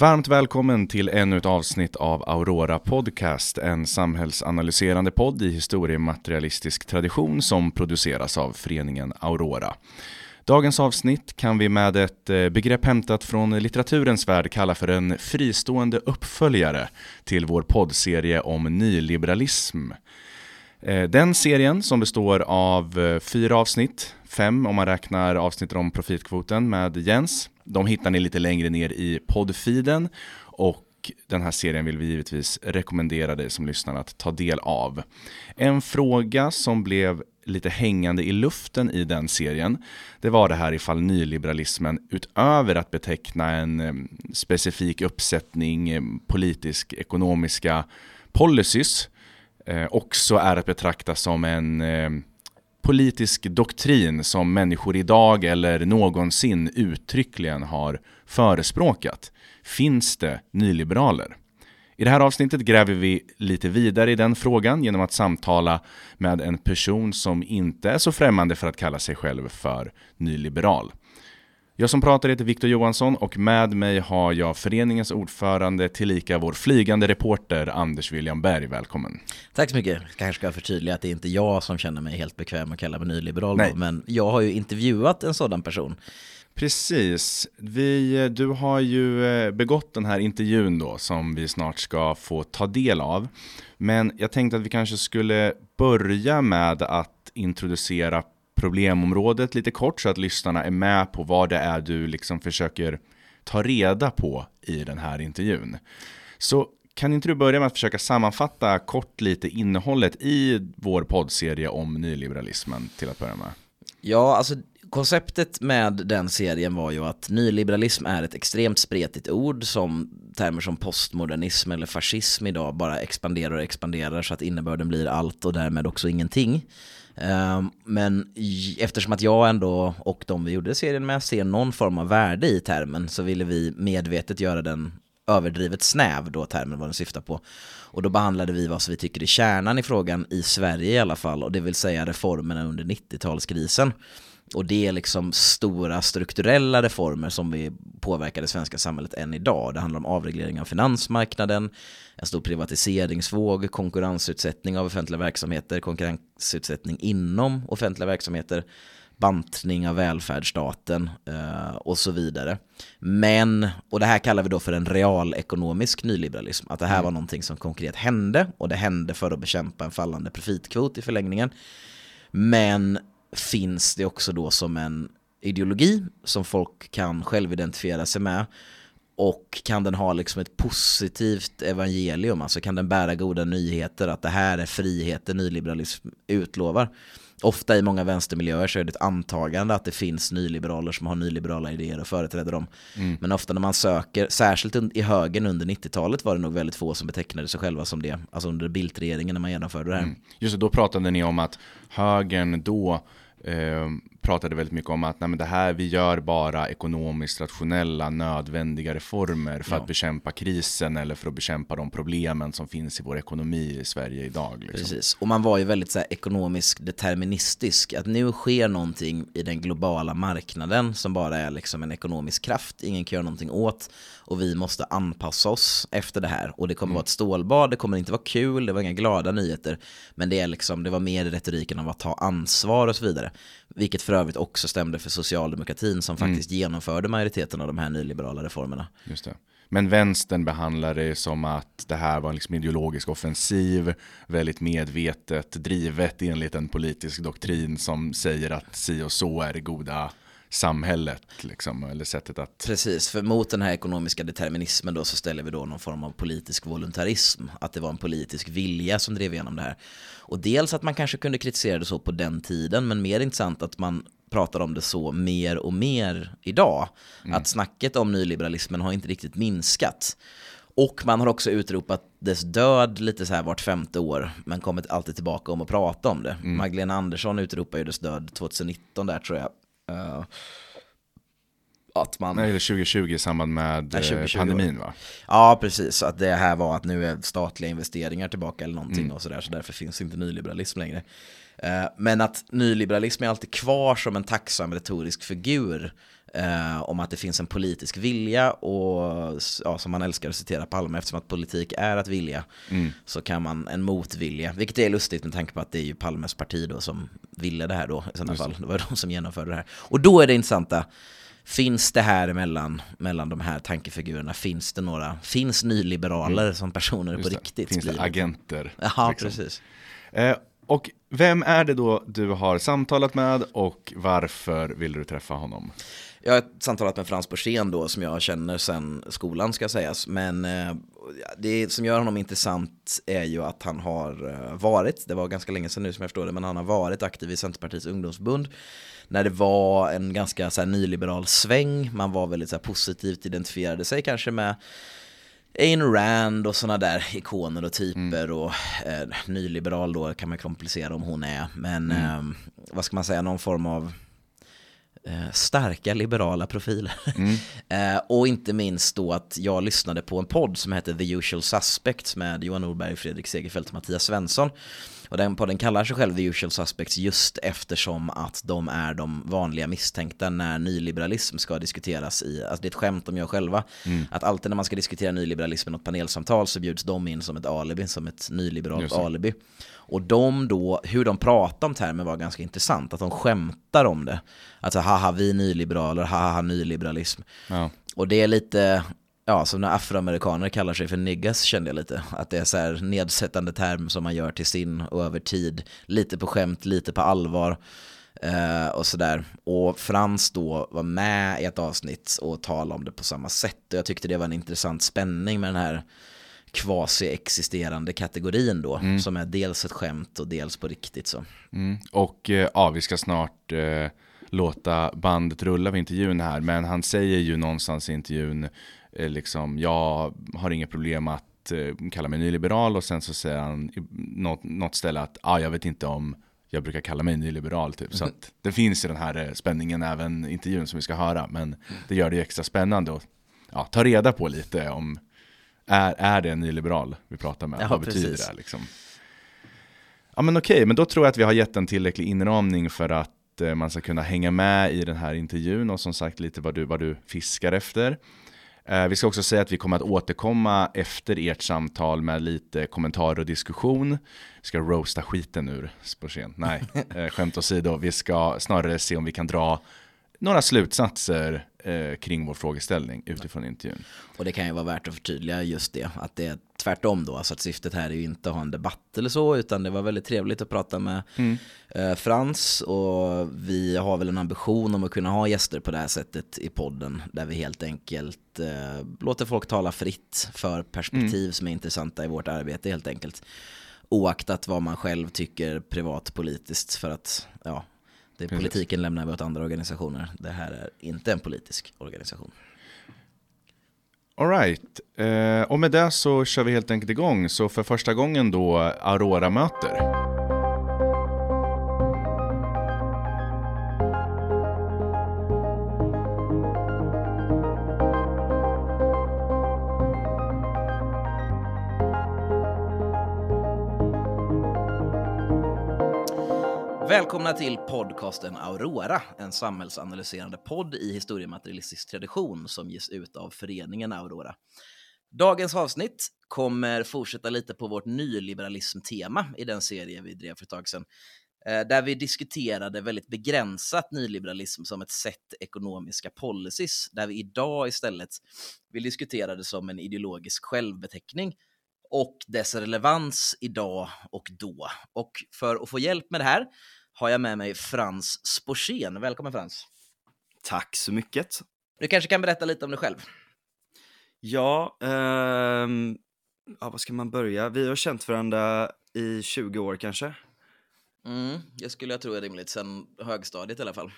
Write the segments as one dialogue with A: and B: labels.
A: Varmt välkommen till ännu ett avsnitt av Aurora Podcast, en samhällsanalyserande podd i historiematerialistisk tradition som produceras av föreningen Aurora. Dagens avsnitt kan vi med ett eh, begrepp hämtat från litteraturens värld kalla för en fristående uppföljare till vår poddserie om nyliberalism. Eh, den serien som består av eh, fyra avsnitt, fem om man räknar avsnittet om profitkvoten med Jens. De hittar ni lite längre ner i poddfiden och den här serien vill vi givetvis rekommendera dig som lyssnar att ta del av. En fråga som blev lite hängande i luften i den serien, det var det här ifall nyliberalismen utöver att beteckna en eh, specifik uppsättning eh, politisk ekonomiska policies eh, också är att betrakta som en politisk doktrin som människor idag eller någonsin uttryckligen har förespråkat. Finns det nyliberaler? I det här avsnittet gräver vi lite vidare i den frågan genom att samtala med en person som inte är så främmande för att kalla sig själv för nyliberal. Jag som pratar heter Viktor Johansson och med mig har jag föreningens ordförande tillika vår flygande reporter Anders William Berg. Välkommen!
B: Tack så mycket. Jag kanske ska förtydliga att det är inte jag som känner mig helt bekväm att kalla mig nyliberal då, men jag har ju intervjuat en sådan person.
A: Precis. Vi, du har ju eh, begått den här intervjun då som vi snart ska få ta del av. Men jag tänkte att vi kanske skulle börja med att introducera problemområdet lite kort så att lyssnarna är med på vad det är du liksom försöker ta reda på i den här intervjun. Så kan inte du börja med att försöka sammanfatta kort lite innehållet i vår poddserie om nyliberalismen till att börja med?
B: Ja, alltså konceptet med den serien var ju att nyliberalism är ett extremt spretigt ord som termer som postmodernism eller fascism idag bara expanderar och expanderar så att innebörden blir allt och därmed också ingenting. Ehm, men eftersom att jag ändå och de vi gjorde serien med ser någon form av värde i termen så ville vi medvetet göra den överdrivet snäv då termen vad den syftar på. Och då behandlade vi vad vi tycker är kärnan i frågan i Sverige i alla fall och det vill säga reformerna under 90-talskrisen. Och det är liksom stora strukturella reformer som vi påverkar det svenska samhället än idag. Det handlar om avreglering av finansmarknaden, en stor privatiseringsvåg, konkurrensutsättning av offentliga verksamheter, konkurrensutsättning inom offentliga verksamheter, bantning av välfärdsstaten eh, och så vidare. Men, och det här kallar vi då för en realekonomisk nyliberalism, att det här mm. var någonting som konkret hände och det hände för att bekämpa en fallande profitkvot i förlängningen. Men finns det också då som en ideologi som folk kan självidentifiera sig med och kan den ha liksom ett positivt evangelium, alltså kan den bära goda nyheter att det här är friheten nyliberalism utlovar. Ofta i många vänstermiljöer så är det ett antagande att det finns nyliberaler som har nyliberala idéer och företräder dem. Mm. Men ofta när man söker, särskilt i högern under 90-talet var det nog väldigt få som betecknade sig själva som det. Alltså under Bildt-regeringen när man genomförde det här. Mm.
A: Just det, då pratade ni om att högern då eh, pratade väldigt mycket om att nej, det här, vi gör bara ekonomiskt rationella, nödvändiga reformer för ja. att bekämpa krisen eller för att bekämpa de problemen som finns i vår ekonomi i Sverige idag. Liksom.
B: Precis, och man var ju väldigt så här, ekonomiskt deterministisk, att nu sker någonting i den globala marknaden som bara är liksom en ekonomisk kraft, ingen kan göra någonting åt och vi måste anpassa oss efter det här och det kommer mm. vara ett stålbad, det kommer inte vara kul, det var inga glada nyheter men det, är liksom, det var mer i retoriken av att ta ansvar och så vidare. Vilket för övrigt också stämde för socialdemokratin som mm. faktiskt mm. genomförde majoriteten av de här nyliberala reformerna.
A: Just det. Men vänstern behandlar det som att det här var en liksom ideologisk offensiv, väldigt medvetet drivet enligt en politisk doktrin som säger att si och så är det goda samhället, liksom, eller sättet att...
B: Precis, för mot den här ekonomiska determinismen då så ställer vi då någon form av politisk voluntarism, att det var en politisk vilja som drev igenom det här. Och dels att man kanske kunde kritisera det så på den tiden, men mer intressant att man pratar om det så mer och mer idag. Mm. Att snacket om nyliberalismen har inte riktigt minskat. Och man har också utropat dess död lite så här vart femte år, men kommer alltid tillbaka om att prata om det. Mm. Magdalena Andersson utropade ju dess död 2019 där tror jag. Uh,
A: att man... Nej, 2020 i samband med nej, 2020 eh, pandemin va?
B: Ja, precis. Så att det här var att nu är statliga investeringar tillbaka eller någonting mm. och sådär, så därför finns inte nyliberalism längre. Uh, men att nyliberalism är alltid kvar som en tacksam retorisk figur eh, om att det finns en politisk vilja och ja, som man älskar att citera Palme eftersom att politik är att vilja
A: Mm.
B: så kan man en motvilja, vilket är lustigt med tanke på att det är ju Palmes parti då som ville det här då i sådana
A: Just
B: fall. Det var de som genomförde det här. Och då är det intressanta, finns det här mellan, mellan de här tankefigurerna, finns det några, finns nyliberaler som personer
A: Just
B: på
A: det.
B: riktigt?
A: Finns det agenter?
B: Ja,
A: liksom?
B: precis.
A: Eh, och vem är det då du har samtalat med och varför vill du träffa honom?
B: Jag har samtalat med Frans Borssén då som jag känner sedan skolan ska sägas. Men eh, det som gör honom intressant är ju att han har eh, varit, det var ganska länge sedan nu som jag förstår det, men han har varit aktiv i Centerpartiets ungdomsförbund. När det var en ganska så här, nyliberal sväng, man var väldigt så här, positivt identifierade sig kanske med Ayn Rand och sådana där ikoner och typer och eh, nyliberal då kan man komplicera om hon är. Men eh, vad ska man säga, någon form av starka liberala profiler. eh, och inte minst då att jag lyssnade på en podd som heter The Usual Suspects med Johan Norberg, Fredrik Segerfeldt och Mattias Svensson. Och den podden kallar sig själv The Usual Suspects just eftersom att de är de vanliga misstänkta när nyliberalism ska diskuteras i, alltså det är ett skämt de gör själva, att alltid när man ska diskutera nyliberalism i något panelsamtal så bjuds de in som ett alibi, som ett nyliberalt alibi. Och de då, hur de pratar om termer var ganska intressant, att de skämtar om det. Alltså haha vi nyliberaler, haha nyliberalism.
A: Ja.
B: Och det är lite, ja som när afroamerikaner kallar sig för niggas kände jag lite. Att det är så här nedsättande term som man gör till sin och över tid. Lite på skämt, lite på allvar. Eh, och sådär. Och Frans då var med i ett avsnitt och talade om det på samma sätt. Och jag tyckte det var en intressant spänning med den här quasi-existerande kategorin då. Som är dels ett skämt och dels på riktigt så.
A: Mm. Och eh, ja, vi ska snart eh, låta bandet rulla vid intervjun här, men han säger ju någonstans i intervjun eh, liksom, jag har inga problem att eh, kalla mig nyliberal och sen så säger han i något, något ställe att ah, jag vet inte om jag brukar kalla mig nyliberal typ. Så att det finns ju den här eh, spänningen även i intervjun som vi ska höra, men det gör det ju extra spännande att ja, ta reda på lite om är, är det en nyliberal vi pratar med?
B: Ja,
A: Vad betyder
B: precis.
A: det liksom? Ja men okej, men då tror jag att vi har gett en tillräcklig inramning för att eh, man ska kunna hänga med i den här intervjun och som sagt lite vad du, vad du fiskar efter. Eh, vi ska också säga att vi kommer att återkomma efter ert samtal med lite kommentar och diskussion. Vi ska roasta skiten ur Sporsén. Nej, eh, skämt åsido. Vi ska snarare se om vi kan dra några slutsatser eh, kring vår frågeställning utifrån intervjun.
B: Och det kan ju vara värt att förtydliga just det, att det är tvärtom då, alltså att syftet här är ju inte att ha en debatt eller så, utan det var väldigt trevligt att prata med eh, Frans och vi har väl en ambition om att kunna ha gäster på det här sättet i podden, där vi helt enkelt eh, låter folk tala fritt för perspektiv som är intressanta i vårt arbete helt enkelt. Oaktat vad man själv tycker privatpolitiskt för att, ja, det
A: Precis.
B: politiken lämnar vi åt andra organisationer. Det här är inte en politisk organisation.
A: Alright, eh, och med det så kör vi helt enkelt igång. Så för första gången då Aurora möter.
B: Välkomna till podcasten Aurora, en samhällsanalyserande podd i historiematerialistisk tradition som ges ut av föreningen Aurora. Dagens avsnitt kommer fortsätta lite på vårt nyliberalismtema i den serie vi drev för ett tag sedan, eh, där vi diskuterade väldigt begränsat nyliberalism som ett sätt ekonomiska policies, där vi idag istället vill diskutera det som en ideologisk självbeteckning och dess relevans idag och då. Och för att få hjälp med det här har jag med mig Frans Sporsén. Välkommen Frans.
C: Tack så mycket.
B: Du kanske kan berätta lite om dig själv?
C: Ja, ehm, ja, vad ska man börja? Vi har känt varandra i 20 år kanske.
B: Mm, det skulle jag tro är rimligt, sen högstadiet i alla fall.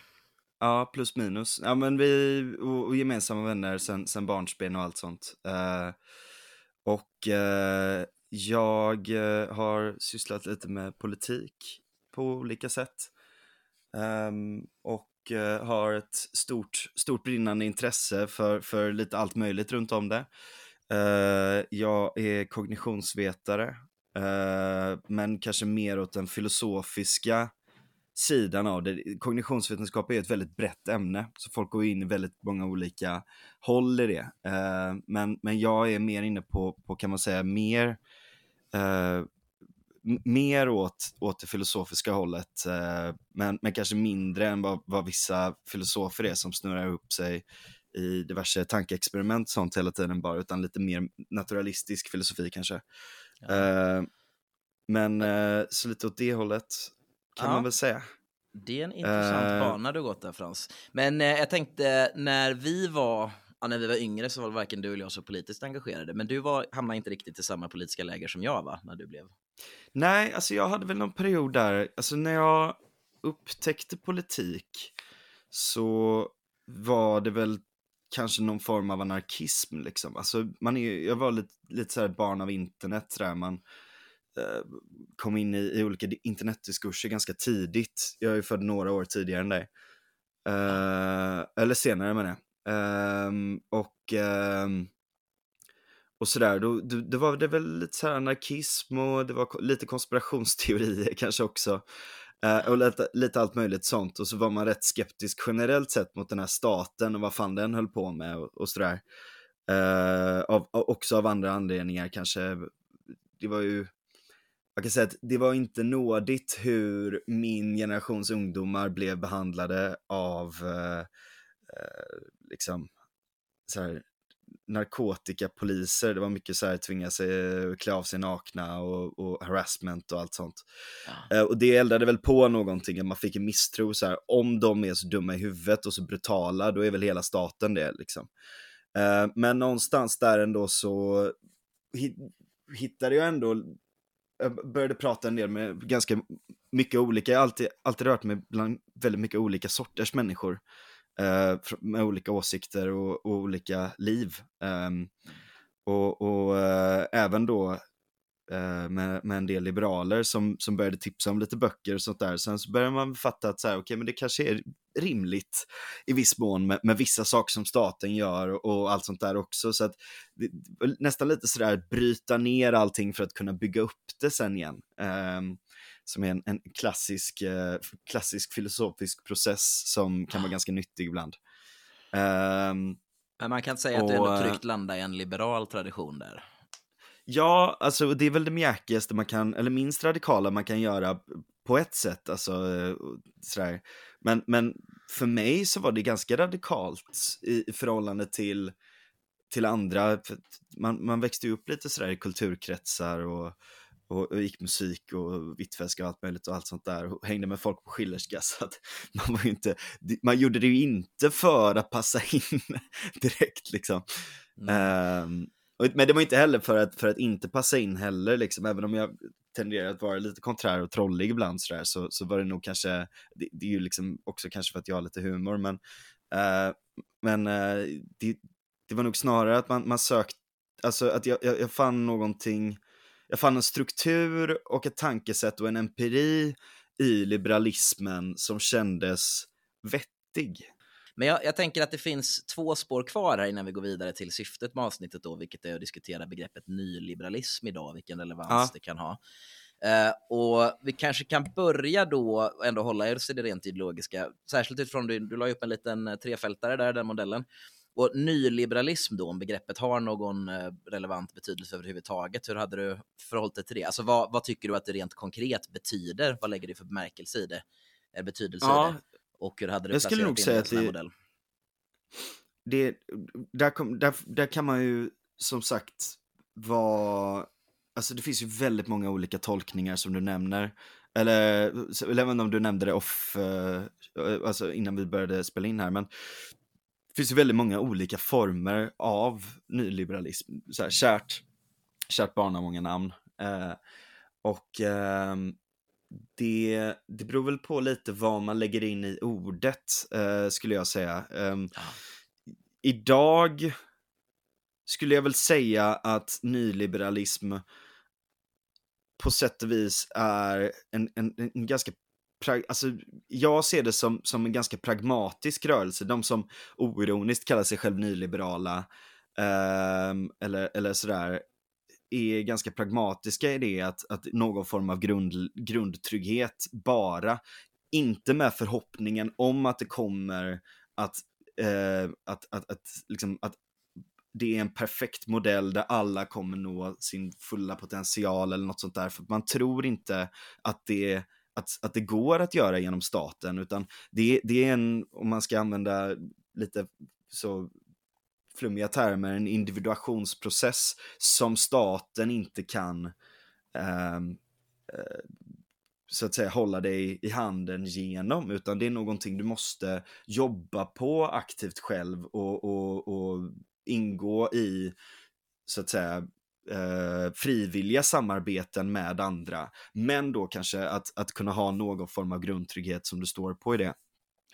C: Ja, plus minus. Ja, men vi och, och gemensamma vänner sen, sen barnsben och allt sånt. Eh, och eh, jag eh, har sysslat lite med politik på olika sätt. Um, och eh, har ett stort, stort brinnande intresse för, för lite allt möjligt runt om det. Uh, jag är kognitionsvetare, uh, men kanske mer åt den filosofiska sidan av det. Kognitionsvetenskap är ett väldigt brett ämne, så folk går in i väldigt många olika håll i det. Uh, men, men jag är mer inne på, på kan man säga, mer mer åt, åt det filosofiska hållet, eh, men, men kanske mindre än vad, vad vissa filosofer är som snurrar upp sig i diverse tankeexperiment sånt hela tiden bara, utan lite mer naturalistisk filosofi kanske. Ja. Eh, men eh, så lite åt det hållet kan ja. man väl säga.
B: Det är en intressant uh, bana du gått där Frans. Men eh, jag tänkte när vi var, ja, när vi var yngre så var varken du eller jag så politiskt engagerade. Men du var, hamnade inte riktigt i samma politiska läger som jag va, när du blev?
C: Nej, alltså jag hade väl någon period där, alltså när jag upptäckte politik så var det väl kanske någon form av anarkism liksom. Alltså man är, jag var lite, lite så här barn av internet där man eh, kom in i, i olika internetdiskurser ganska tidigt. Jag är ju född några år tidigare än dig. Eh, eller senare menar jag. Um, och um, och sådär, då, då, då, var det väl lite så anarkism och det var lite konspirationsteorier kanske också. Uh, och lite, lite, allt möjligt sånt. Och så var man rätt skeptisk generellt sett mot den här staten och vad fan den höll på med och, och sådär. Uh, av, också av andra anledningar kanske. Det var ju, jag kan säga att det var inte nådigt hur min generations ungdomar blev behandlade av uh, liksom så här, narkotikapoliser, det var mycket så här tvinga sig klä av sig nakna och, och harassment och allt sånt. Ja. Uh, och det eldade väl på någonting, man fick en misstro så här, om de är så dumma i huvudet och så brutala, då är väl hela staten det liksom. Men någonstans där ändå så hittade jag ändå, jag började prata en del med ganska mycket olika, jag har alltid, alltid rört mig bland väldigt mycket olika sorters människor eh, Eh, med olika åsikter och, och olika liv. Eh, och, och eh, även då eh, med, med, en del liberaler som, som började tipsa om lite böcker och sånt där. Sen så började man fatta att så här, okay, men det kanske är rimligt i viss mån med, med vissa saker som staten gör och, och allt sånt där också. Så att nästan lite sådär bryta ner allting för att kunna bygga upp det sen igen. Um, som är en, en klassisk, eh, klassisk filosofisk process som kan vara ganska nyttig ibland. Um,
B: Men man kan säga och, att du ändå tryggt landar i en liberal tradition där.
C: Ja, alltså det är väl det mjäkigaste man kan, eller minst radikala man kan göra på ett sätt. Alltså, sådär. Men, men för mig så var det ganska radikalt i, förhållande till, till andra. Man, man växte upp lite sådär i kulturkretsar och och, och gick musik och Hvitfeldtska och allt möjligt och allt sånt där och hängde med folk på Schillerska så att man var inte, man gjorde det ju inte för att passa in direkt liksom. Mm. Um, men det var inte heller för att, för att inte passa in heller liksom, även om jag tenderar att vara lite konträr och trollig ibland sådär, så, så var det nog kanske, det, det, är ju liksom också kanske för att jag har lite humor, men, uh, men uh, det, det var nog snarare att man, man sökt, alltså att jag, jag, jag fann någonting jag fann en struktur och ett tankesätt och en empiri i liberalismen som kändes vettig.
B: Men jag, jag, tänker att det finns två spår kvar här innan vi går vidare till syftet med avsnittet då, vilket är att diskutera begreppet nyliberalism idag, vilken relevans ja. det kan ha. Uh, och vi kanske kan börja då ändå hålla oss i det rent ideologiska, särskilt utifrån du, du la upp en liten eh, trefältare där, den modellen. Och nyliberalism då, om begreppet har någon eh, relevant betydelse överhuvudtaget, hur hade du förhållit dig till det? Alltså vad, vad tycker du att det rent konkret betyder? Vad lägger du för bemärkelse i det? Eller betydelse ja, i det? Och hur hade du
C: jag skulle nog säga att det, modell? Det, där, kom, där, där kan man ju som sagt vara, alltså det finns ju väldigt många olika tolkningar som du nämner. Eller, eller även om du nämnde det off, uh, alltså innan vi började spela in här, men det finns ju väldigt många olika former av nyliberalism. Så här, kärt, kärt barn har många namn. Eh, och eh, det, det beror väl på lite vad man lägger in i ordet, eh, skulle jag säga. Ehm, idag skulle jag väl säga att nyliberalism på sätt och vis är en, en, en ganska alltså, jag ser det som, som en ganska pragmatisk rörelse. De som oironiskt kallar sig själv nyliberala eh, eller, eller sådär är ganska pragmatiska i det att, att någon form av grund, grundtrygghet bara inte med förhoppningen om att det kommer att, eh, att, att, att, liksom, att det är en perfekt modell där alla kommer nå sin fulla potential eller något sånt där. För man tror inte att det, att, att det går att göra genom staten, utan det, det är en, om man ska använda lite så flummiga termer, en individuationsprocess som staten inte kan ehm, eh, så att säga hålla dig i handen genom, utan det är någonting du måste jobba på aktivt själv och, och, och ingå i, så att säga, eh, frivilliga samarbeten med andra. Men då kanske att, att kunna ha någon form av grundtrygghet som du står på i det.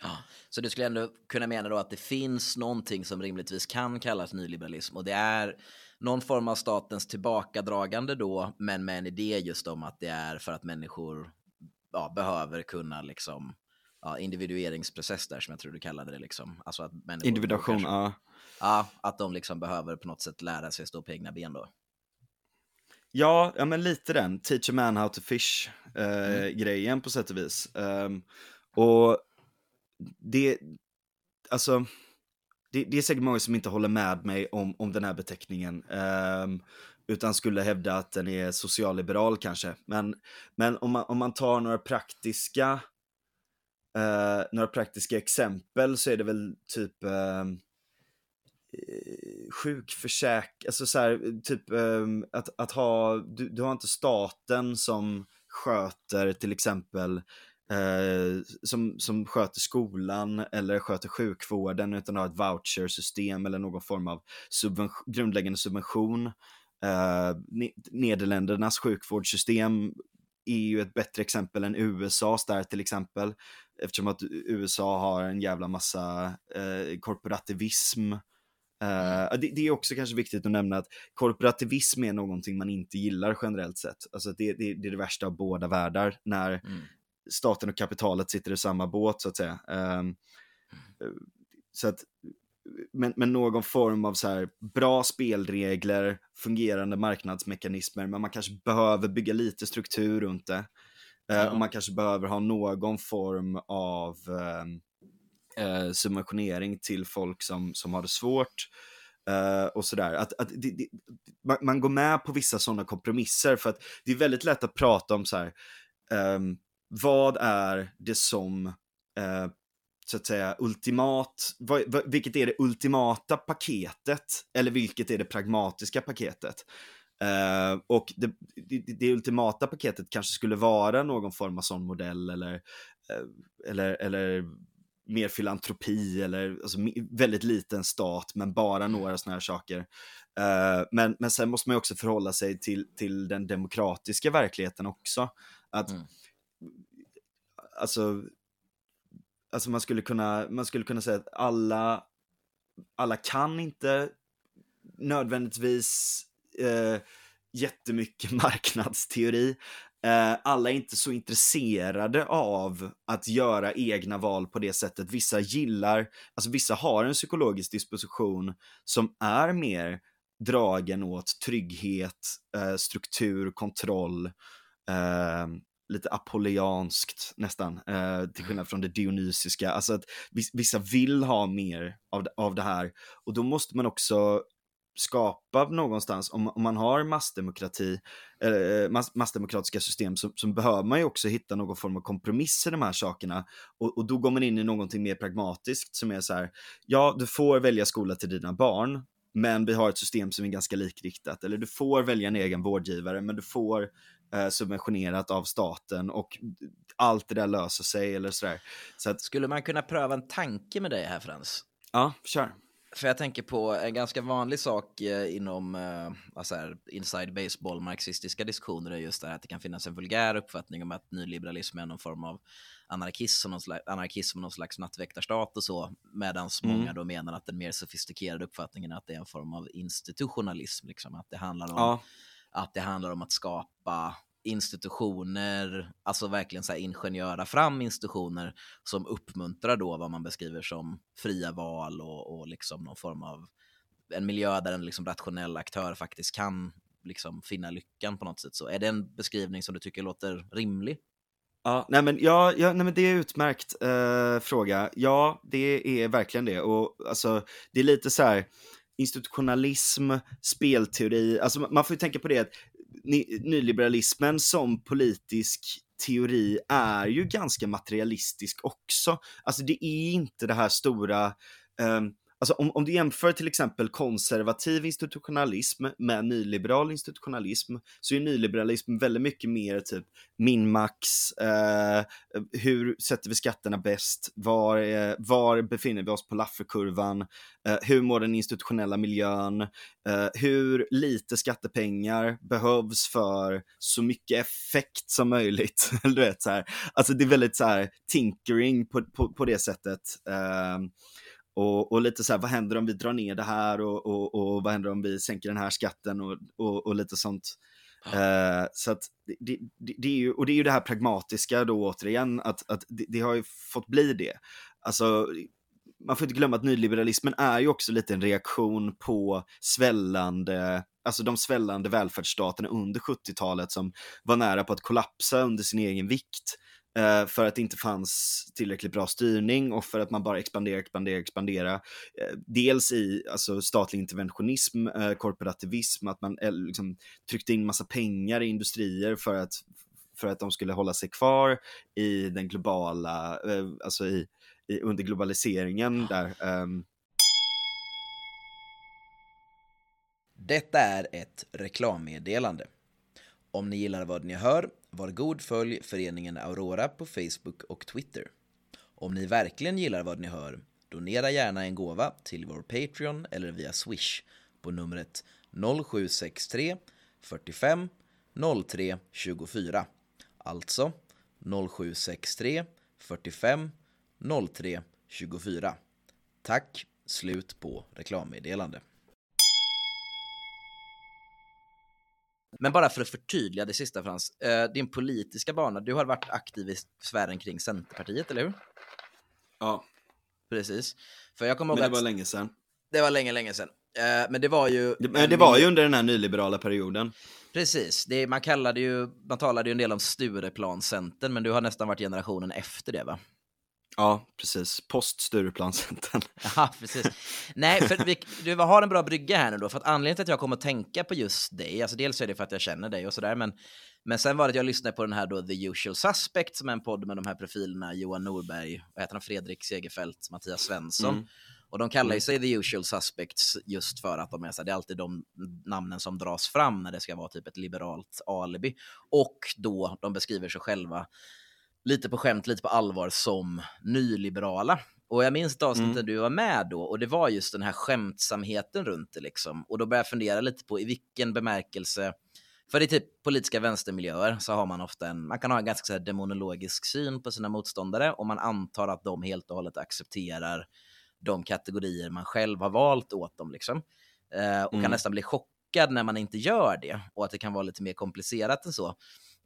B: Ja, så du skulle ändå kunna mena då att det finns någonting som rimligtvis kan kallas nyliberalism och det är någon form av statens tillbakadragande då, men med en idé just om att det är för att människor ja, behöver kunna liksom ja, individueringsprocess där som jag tror du kallade det liksom. Alltså att
C: Individuation, kanske, ja.
B: Ja, att de liksom behöver på något sätt lära sig stå på egna ben då.
C: Ja, ja men lite den, teach a man how to fish eh, mm. grejen på sätt och vis. Um, och det, alltså, det, det, är säkert många som inte håller med mig om, om den här beteckningen. Um, utan skulle hävda att den är socialliberal kanske. Men, men om, man, om man tar några praktiska, uh, några praktiska exempel så är det väl typ uh, Eh, sjukförsäkring, alltså så här, typ um, att, att ha, du, du har inte staten som sköter till exempel uh, som, som sköter skolan eller sköter sjukvården utan har ett vouchersystem eller någon form av subvention, grundläggande subvention. Eh, Nederländernas sjukvårdssystem är ju ett bättre exempel än USAs där till exempel. Eftersom att USA har en jävla massa eh, korporativism. Uh, det, det, är också kanske viktigt att nämna att korporativism är någonting man inte gillar generellt sett. Alltså det, det, det är det värsta av båda världar när mm staten och kapitalet sitter i samma båt så att säga. Um, så att, men, men, någon form av så här bra spelregler, fungerande marknadsmekanismer, men man kanske behöver bygga lite struktur runt det. Uh, och man kanske behöver ha någon form av eh, subventionering till folk som, som har det svårt. Uh, och sådär. Att, att det, det, man, man, går med på vissa sådana kompromisser för att det är väldigt lätt att prata om så här, um, vad är det som, uh, så att säga, ultimat, vad, vilket är det ultimata paketet? Eller vilket är det pragmatiska paketet? Uh, och det, det, det, ultimata paketet kanske skulle vara någon form av sån modell eller, uh, eller, eller mer filantropi eller alltså, väldigt liten stat men bara några sådana här saker. Uh, men, men sen måste man ju också förhålla sig till, till den demokratiska verkligheten också. Att mm alltså, alltså man skulle kunna, man skulle kunna säga att alla, alla kan inte nödvändigtvis eh, jättemycket marknadsteori. Eh, alla är inte så intresserade av att göra egna val på det sättet. Vissa gillar, alltså vissa har en psykologisk disposition som är mer dragen åt trygghet, eh, struktur, kontroll, eh, lite apollianskt nästan, eh, till skillnad från det dionysiska. Alltså att vissa vill ha mer av av det här och då måste man också skapa någonstans, om, om man har massdemokrati, eh, mass, massdemokratiska system, så, så, behöver man ju också hitta någon form av kompromiss i de här sakerna. Och, och då går man in i någonting mer pragmatiskt som är så här, ja, du får välja skola till dina barn, men vi har ett system som är ganska likriktat. Eller du får välja en egen vårdgivare, men du får eh, subventionerat av staten och allt det där löser sig eller sådär. Så att...
B: Skulle man kunna pröva en tanke med dig här Frans?
C: Ja, kör.
B: För jag tänker på en ganska vanlig sak eh, inom alltså här, inside baseball marxistiska diskussioner är just det här att det kan finnas en vulgär uppfattning om att nyliberalism är någon form av anarkism, någon slags, anarkism någon slags nattväktarstat och så, medan mm. många då menar att den mer sofistikerade uppfattningen är att det är en form av institutionalism, liksom, att det handlar om ja att det handlar om att skapa institutioner, alltså verkligen så här ingenjöra fram institutioner som uppmuntrar då vad man beskriver som fria val och, och liksom någon form av en miljö där en liksom rationell aktör faktiskt kan liksom finna lyckan på något sätt. Så är det en beskrivning som du tycker låter rimlig?
C: Ja, nej men, ja, ja, nej men det är utmärkt eh, fråga. Ja, det är verkligen det. Och alltså, det är lite så här institutionalism, spelteori, alltså man får ju tänka på det att nyliberalismen som politisk teori är ju ganska materialistisk också. Alltså det är inte det här stora um, Alltså om, om du jämför till exempel konservativ institutionalism med nyliberal institutionalism så är nyliberalism väldigt mycket mer typ min-max, eh, hur sätter vi skatterna bäst, var, eh, var befinner vi oss på Lafferkurvan, eh, hur mår den institutionella miljön, eh, hur lite skattepengar behövs för så mycket effekt som möjligt. du vet, så här. Alltså det är väldigt så här tinkering på, på, på det sättet. Eh, och, och, lite så här, vad händer om vi drar ner det här och, och, och vad händer om vi sänker den här skatten och, lite sånt. Uh, så att det, det, det, är ju, och det är ju det här pragmatiska då återigen, att, att det, det, har ju fått bli det. Alltså, man får inte glömma att nyliberalismen är ju också lite en reaktion på svällande, alltså de svällande välfärdsstaterna under 70-talet som var nära på att kollapsa under sin egen vikt. Eh, för att det inte fanns tillräckligt bra styrning och för att man bara expanderar, expanderar, expanderar. Eh, dels i alltså, statlig interventionism, eh, korporativism, att man liksom, tryckte in massa pengar i industrier för att, för att de skulle hålla sig kvar i den globala, alltså i, i under globaliseringen där. Um...
B: Detta är ett reklammeddelande. Om ni gillar vad ni hör var god följ föreningen Aurora på Facebook och Twitter. Om ni verkligen gillar vad ni hör, donera gärna en gåva till vår Patreon eller via Swish på numret 0763 45 03 24. Alltså 0763 45 03 24. Tack, slut på reklammeddelande. Men bara för att förtydliga det sista Frans, eh, din politiska bana, du har varit aktiv i sfären kring Centerpartiet, eller hur?
C: Ja.
B: Precis. För jag kommer
C: ihåg Men det var länge sedan.
B: Det var länge, länge sedan. Eh, men det var ju...
C: Det, det var ju under den här nyliberala perioden.
B: Precis, det, man kallade ju, man talade ju en del om Stureplanscentern, men du har nästan varit generationen efter det va?
C: Ja, precis. Post Stureplanscentern.
B: Ja, precis. Nej, för vi, du har en bra brygga här nu då, för att anledningen till att jag kommer att tänka på just dig, alltså dels är det för att jag känner dig och sådär, men, men sen var det att jag lyssnade på den här då The Usual Suspect, som är en podd med de här profilerna, Johan Norberg, vad heter han, Fredrik Segerfeldt, Mattias Svensson. Mm. Och de kallar ju mm. sig The Usual Suspects just för att de är så det är alltid de namnen som dras fram när det ska vara typ ett liberalt alibi. Och då de beskriver sig själva lite på skämt, lite på allvar som nyliberala. Och jag minns ett avsnitt mm. där du var med då och det var just den här skämtsamheten runt det liksom. Och då började jag fundera lite på i vilken bemärkelse, för i typ politiska vänstermiljöer så har man ofta en, man kan ha en ganska så här, demonologisk syn på sina motståndare och man antar att de helt och hållet accepterar de kategorier man själv har valt åt dem liksom. Eh, och mm. kan nästan bli chockad när man inte gör det och att det kan vara lite mer komplicerat än så.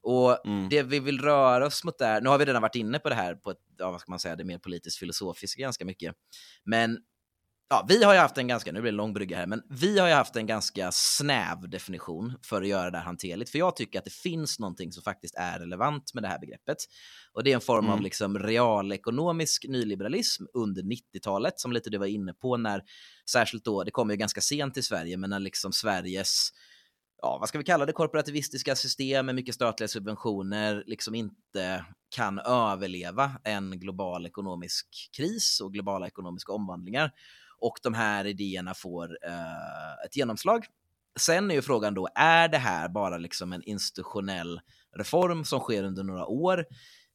B: Och mm. det vi vill röra oss mot där, nu har vi redan varit inne på det här på ett, ja, vad ska man säga, det mer politiskt filosofiska ganska mycket. Men ja, vi har ju haft en ganska, nu blir det lång brygga här, men vi har ju haft en ganska snäv definition för att göra det här hanterligt. För jag tycker att det finns någonting som faktiskt är relevant med det här begreppet. Och det är en form mm. av liksom realekonomisk nyliberalism under 90-talet, som lite du var inne på, när särskilt då, det kom ju ganska sent i Sverige, men när liksom Sveriges ja, vad ska vi kalla det, korporativistiska system med mycket statliga subventioner liksom inte kan överleva en global ekonomisk kris och globala ekonomiska omvandlingar. Och de här idéerna får eh, ett genomslag. Sen är ju frågan då, är det här bara liksom en institutionell reform som sker under några år?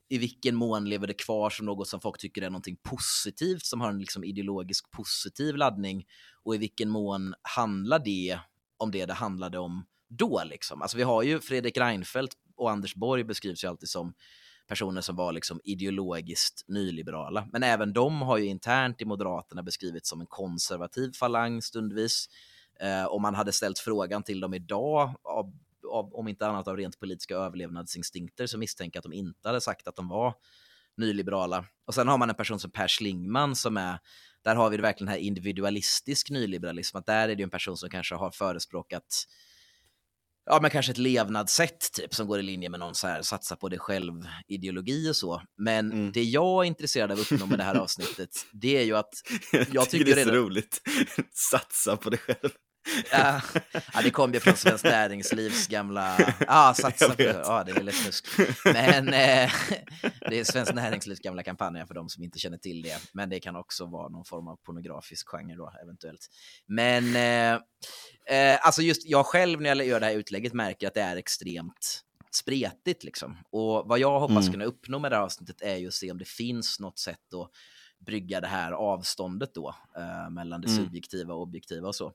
B: I vilken mån lever det kvar som något som folk tycker är någonting positivt, som har en liksom ideologisk positiv laddning? Och i vilken mån handlar det om det det handlade om då liksom. Alltså vi har ju Fredrik Reinfeldt och Anders Borg beskrivs ju alltid som personer som var liksom ideologiskt nyliberala. Men även de har ju internt i Moderaterna beskrivits som en konservativ falang stundvis. Eh, om man hade ställt frågan till dem idag, av, av, om inte annat av rent politiska överlevnadsinstinkter, så misstänker jag att de inte hade sagt att de var nyliberala. Och sen har man en person som Per Schlingman som är, där har vi verkligen här individualistisk nyliberalism, att där är det ju en person som kanske har förespråkat ja, men kanske ett levnadssätt typ som går i linje med någon så här satsa på dig själv-ideologi och så. Men
C: Mm.
B: det jag är intresserad av att uppnå med det här avsnittet, det är ju att
C: Jag,
B: tycker
C: tycker det är så
B: redan-
C: roligt. Satsa på dig själv.
B: Ja, det kom ju från Svenskt Näringslivs gamla... Ja, satsa på... Ja, det är lite snusk. Men eh, det är Svenskt Näringslivs gamla kampanjer för de som inte känner till det. Men det kan också vara någon form av pornografisk genre då, eventuellt. Men eh, eh, alltså just jag själv när jag gör det här utlägget märker att det är extremt spretigt liksom. Och vad jag hoppas
C: Mm.
B: kunna uppnå med det här avsnittet är ju att se om det finns något sätt att brygga det här avståndet då eh, mellan det
C: Mm.
B: subjektiva och objektiva och så.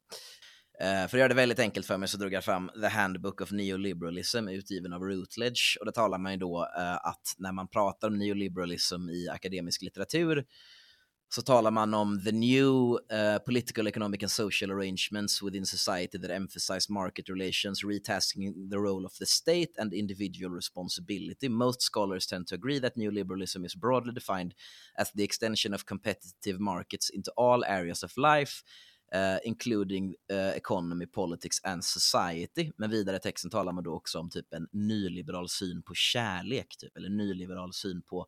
B: Eh, för att göra det väldigt enkelt för mig så drog jag fram The Handbook of Neoliberalism utgiven av Routledge och där talar man ju då eh, att när man pratar om neoliberalism i akademisk litteratur så talar man om the new uh, political, economic and social arrangements within society that emphasize market relations, retasking the role of the state and individual responsibility. Most scholars tend to agree that neoliberalism is broadly defined as the extension of competitive markets into all areas of life, uh, including uh, economy, politics and society. Men vidare i texten talar man då också om typ en nyliberal syn på kärlek, typ, eller nyliberal syn på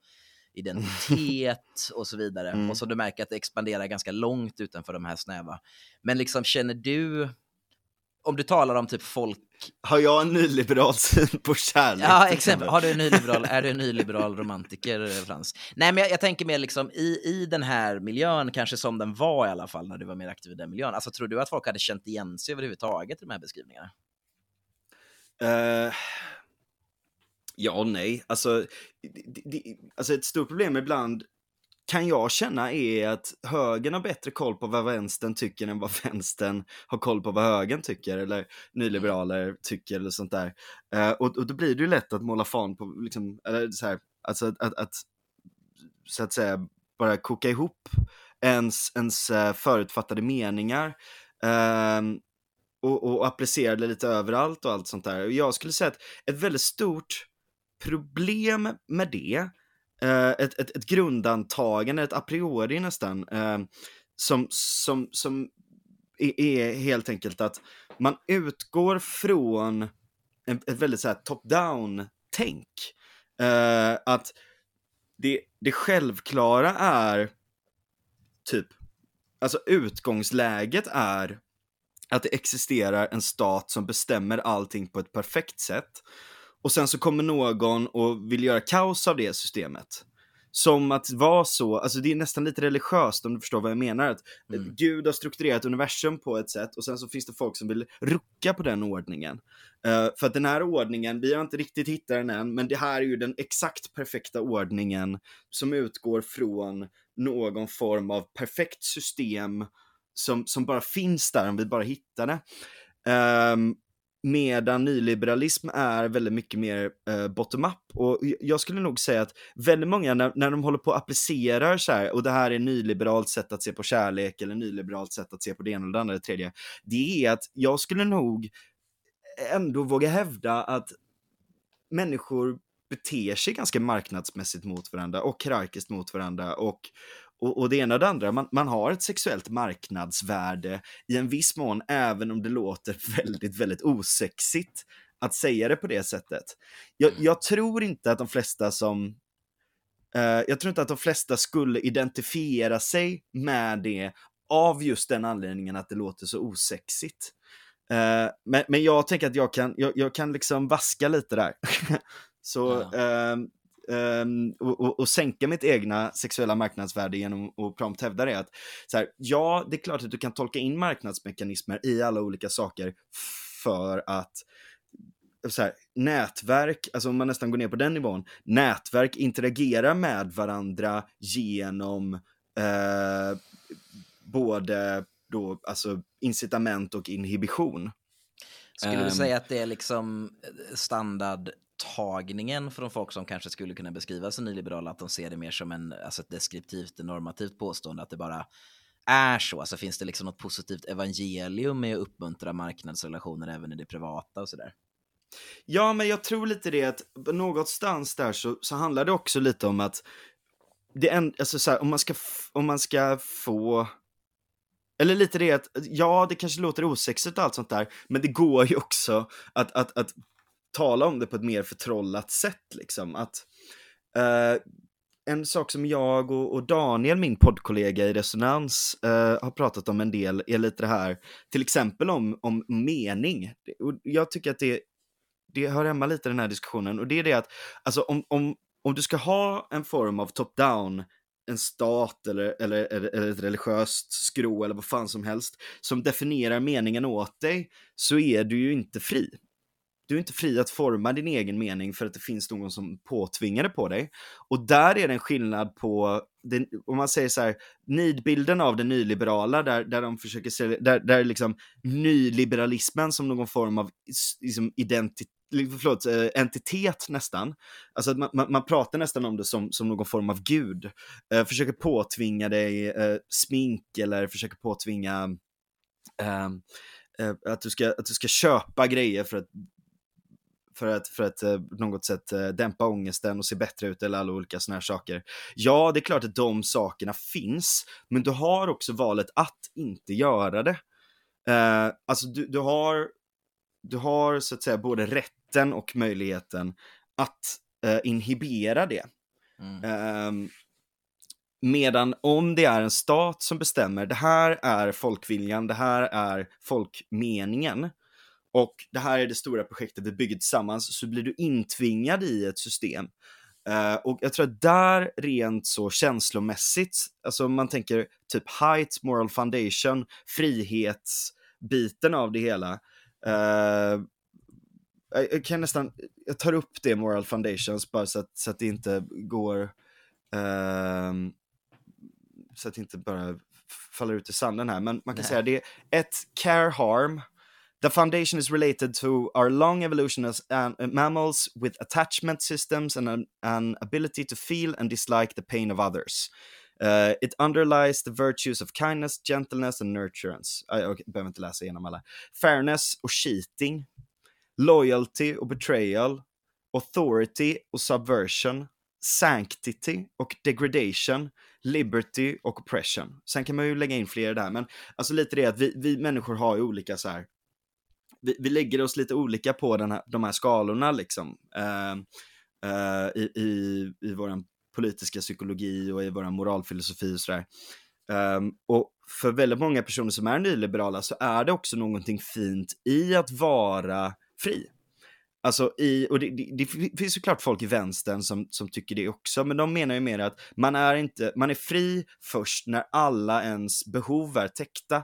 B: identitet och så vidare.
C: Mm.
B: Och så du märker att det expanderar ganska långt utanför de här snäva. Men liksom känner du, om du talar om typ folk,
C: Har jag en nyliberal syn på kärlek?
B: ja exempel, har du en nyliberal, är du en nyliberal romantiker Frans? Nej men jag, jag tänker mer liksom i, i den här miljön, kanske som den var i alla fall när du var mer aktiv i den miljön. Alltså tror du att folk hade känt igen sig överhuvudtaget i de här beskrivningarna?
C: Eh, ja och nej. Alltså, det, det, alltså ett stort problem ibland kan jag känna är att högern har bättre koll på vad vänstern tycker än vad vänstern har koll på vad högern tycker eller nyliberaler tycker eller sånt där. Eh, och, och då blir det ju lätt att måla fan på, liksom, eller så här, alltså att, att, att så att säga bara koka ihop ens, ens eh, förutfattade meningar. ehm, och, och applicera det lite överallt och allt sånt där. Och jag skulle säga att ett väldigt stort problem med det, eh, Eh, ett, ett, ett grundantagande, ett a priori nästan, eh, som, som, som är, helt enkelt att man utgår från ett väldigt så här top-down-tänk. Eh, att det, det självklara är typ, alltså utgångsläget är att det existerar en stat som bestämmer allting på ett perfekt sätt. Och sen så kommer någon och vill göra kaos av det systemet. Som att vara så, alltså det är nästan lite religiöst om du förstår vad jag menar. Att
B: Mm.
C: Gud har strukturerat universum på ett sätt och sen så finns det folk som vill rucka på den ordningen. Eh, för att den här ordningen, vi har inte riktigt hittat den än, men det här är ju den exakt perfekta ordningen som utgår från någon form av perfekt system som, som bara finns där om vi bara hittar det. Ehm, medan nyliberalism är väldigt mycket mer eh, bottom-up. Och jag skulle nog säga att väldigt många, när, när de håller på och applicerar så här, och det här är nyliberalt sätt att se på kärlek eller nyliberalt sätt att se på det ena eller det andra det tredje, det är att jag skulle nog ändå våga hävda att människor beter sig ganska marknadsmässigt mot varandra och hierarkiskt mot varandra och, och, och det ena och det andra. Man, man har ett sexuellt marknadsvärde i en viss mån, även om det låter väldigt, väldigt osexigt att säga det på det sättet. Jag, jag tror inte att de flesta som eh, jag tror inte att de flesta skulle identifiera sig med det av just den anledningen att det låter så osexigt. Eh, men, men jag tänker att jag kan, jag, jag kan liksom vaska lite där. så, ehm, ehm, och, och, och sänka mitt egna sexuella marknadsvärde genom att prompt hävda det. Att, så här, ja, det är klart att du kan tolka in marknadsmekanismer i alla olika saker för att så här, nätverk, alltså om man nästan går ner på den nivån, nätverk interagerar med varandra genom eh, både då, alltså incitament och inhibition.
B: Skulle du
C: Ehm.
B: säga att det är liksom tagningen från folk som kanske skulle kunna beskriva sig nyliberala, att de ser det mer som en, alltså ett deskriptivt, normativt påstående, att det bara är så? Alltså finns det liksom något positivt evangelium med att uppmuntra marknadsrelationer även i det privata och sådär?
C: Ja, men jag tror lite det att någonstans där så, så handlar det också lite om att det en, alltså så här, om, man ska om man ska få Eller lite det att, ja det kanske låter osexigt och allt sånt där, men det går ju också att, att, att tala om det på ett mer förtrollat sätt liksom. Att, eh, en sak som jag och, och, Daniel, min poddkollega i Resonans, eh, har pratat om en del är lite det här, till exempel om, om mening. Och jag tycker att det, det hör hemma lite i den här diskussionen och det är det att, alltså om, om, om du ska ha en form av top-down en stat eller, eller, eller ett religiöst skrå eller vad fan som helst som definierar meningen åt dig så är du ju inte fri. Du är inte fri att forma din egen mening för att det finns någon som påtvingar det på dig. Och där är det en skillnad på, den, om man säger så här, nidbilden av det nyliberala, där, där de försöker sälja, där, där liksom nyliberalismen som någon form av liksom, identitet förlåt, eh, entitet nästan. Alltså att man, man, man, pratar nästan om det som, som någon form av gud. Eh, försöker påtvinga dig eh, smink eller försöker påtvinga ehm, eh, att, du ska, att du ska köpa grejer för att för att, för att eh, något sätt eh, dämpa ångesten och se bättre ut eller alla olika sådana här saker. Ja, det är klart att de sakerna finns, men du har också valet att inte göra det. Uh, alltså du, du har du har så att säga både rätten och möjligheten att uh, inhibera det. Mm. Uh, medan om det är en stat som bestämmer, det här är folkviljan, det här är folkmeningen och det här är det stora projektet vi bygger tillsammans, så blir du intvingad i ett system. Uh, och jag tror att där rent så känslomässigt, alltså man tänker typ height, moral foundation, frihetsbiten av det hela, Uh, jag kan nästan, jag tar upp det Moral Foundations bara så att, så att det inte går, uh, så att det inte bara faller ut i sanden här. Men man kan Nej. säga det är ett care harm. The foundation is related to our long evolution as uh, mammals with attachment systems and an, an ability to feel and dislike the pain of others. Uh, it underlies the virtues of kindness, gentleness and nurturance. Ah, Jag okay, behöver inte läsa igenom alla. Fairness och cheating. Loyalty och betrayal. Authority och subversion. Sanctity och degradation. Liberty och oppression. Sen kan man ju lägga in fler där, men alltså lite det att vi, vi människor har ju olika så här. Vi, vi lägger oss lite olika på den här, de här skalorna liksom. Uh, uh, i, i, i vår politiska psykologi och i vår moralfilosofi och sådär. Um, och för väldigt många personer som är nyliberala så är det också någonting fint i att vara fri. Alltså i, och det, det, det finns såklart folk i vänstern som, som tycker det också, men de menar ju mer att man är inte, man är fri först när alla ens behov är täckta.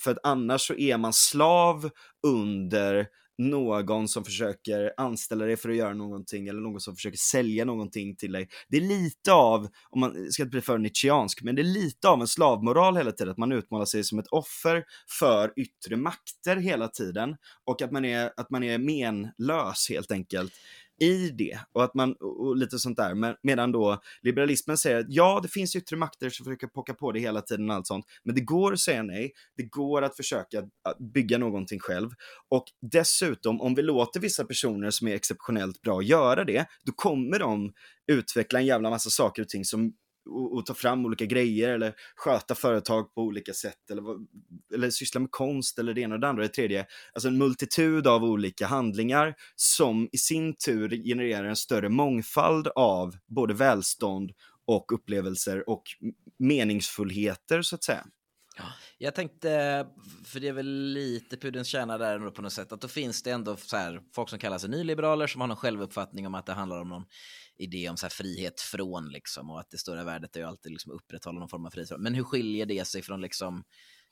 C: För att annars så är man slav under någon som försöker anställa dig för att göra någonting eller någon som försöker sälja någonting till dig. Det är lite av, om man ska inte bli för nietzscheansk, men det är lite av en slavmoral hela tiden, att man utmålar sig som ett offer för yttre makter hela tiden och att man är, att man är menlös helt enkelt i det och att man och lite sånt där. Men, medan då liberalismen säger att ja, det finns yttre makter som försöker pocka på det hela tiden och allt sånt. Men det går att säga nej. Det går att försöka bygga någonting själv och dessutom om vi låter vissa personer som är exceptionellt bra göra det, då kommer de utveckla en jävla massa saker och ting som och, och, ta fram olika grejer eller sköta företag på olika sätt eller, eller syssla med konst eller det ena och det andra och det tredje. Alltså en multitud av olika handlingar som i sin tur genererar en större mångfald av både välstånd och upplevelser och meningsfullheter så att säga.
B: Jag tänkte, för det är väl lite pudelns kärna där ändå på något sätt, att då finns det ändå så här, folk som kallar sig nyliberaler som har någon självuppfattning om att det handlar om någon idé om så frihet från liksom och att det stora värdet är ju alltid liksom upprätthålla någon form av frihet. Men hur skiljer det sig från liksom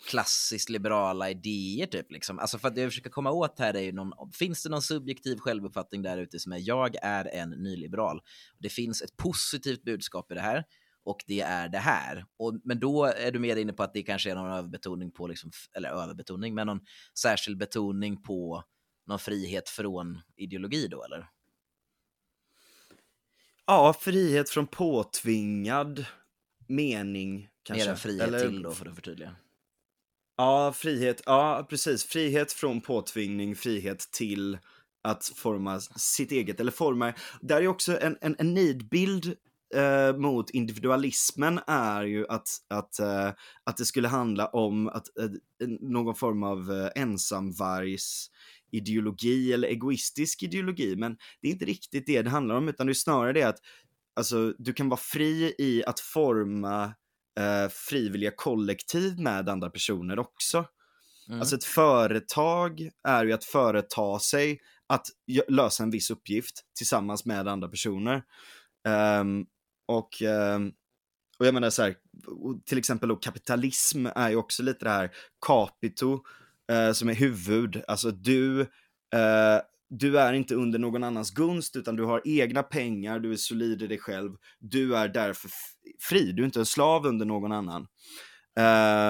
B: klassiskt liberala idéer typ liksom? Alltså för att det jag försöker komma åt här är ju någon, finns det någon subjektiv självuppfattning där ute som är jag är en nyliberal. Det finns ett positivt budskap i det här och det är det här. Och, men då är du mer inne på att det kanske är någon överbetoning på, liksom, eller överbetoning, men någon särskild betoning på någon frihet från ideologi då eller?
C: Ja, frihet från påtvingad mening kanske.
B: Mer än frihet Eller... till då för att förtydliga.
C: Ja, frihet, ja precis. Frihet från påtvingning, frihet till att forma sitt eget, eller forma, där är också en, en, en nidbild eh, mot individualismen är ju att, att, eh, att det skulle handla om att, eh, någon form av eh, ensamvargs ideologi eller egoistisk ideologi, men det är inte riktigt det det handlar om, utan det är snarare det att alltså, du kan vara fri i att forma eh, frivilliga kollektiv med andra personer också. Mm. Alltså ett företag är ju att företa sig att lösa en viss uppgift tillsammans med andra personer. Um, och, um, och jag menar så här, till exempel då kapitalism är ju också lite det här capito uh, som är huvud, alltså du, uh, du är inte under någon annans gunst utan du har egna pengar, du är solid i dig själv, du är därför fri, du är inte en slav under någon annan.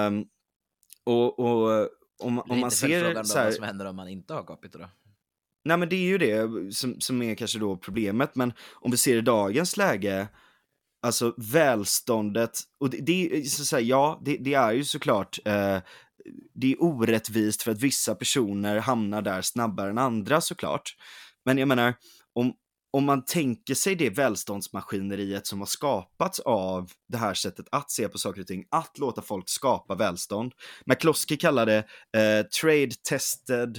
C: Um, och, och om, om man ser...
B: Så här, vad som händer om man inte har capita då?
C: Nej men det är ju det som, som är kanske då problemet, men om vi ser i dagens läge, alltså välståndet, och det, det är så att säga, ja, det, det, är ju såklart, eh, det är orättvist för att vissa personer hamnar där snabbare än andra såklart. Men jag menar, om, om man tänker sig det välståndsmaskineriet som har skapats av det här sättet att se på saker och ting, att låta folk skapa välstånd. McCloskey kallar det eh, trade tested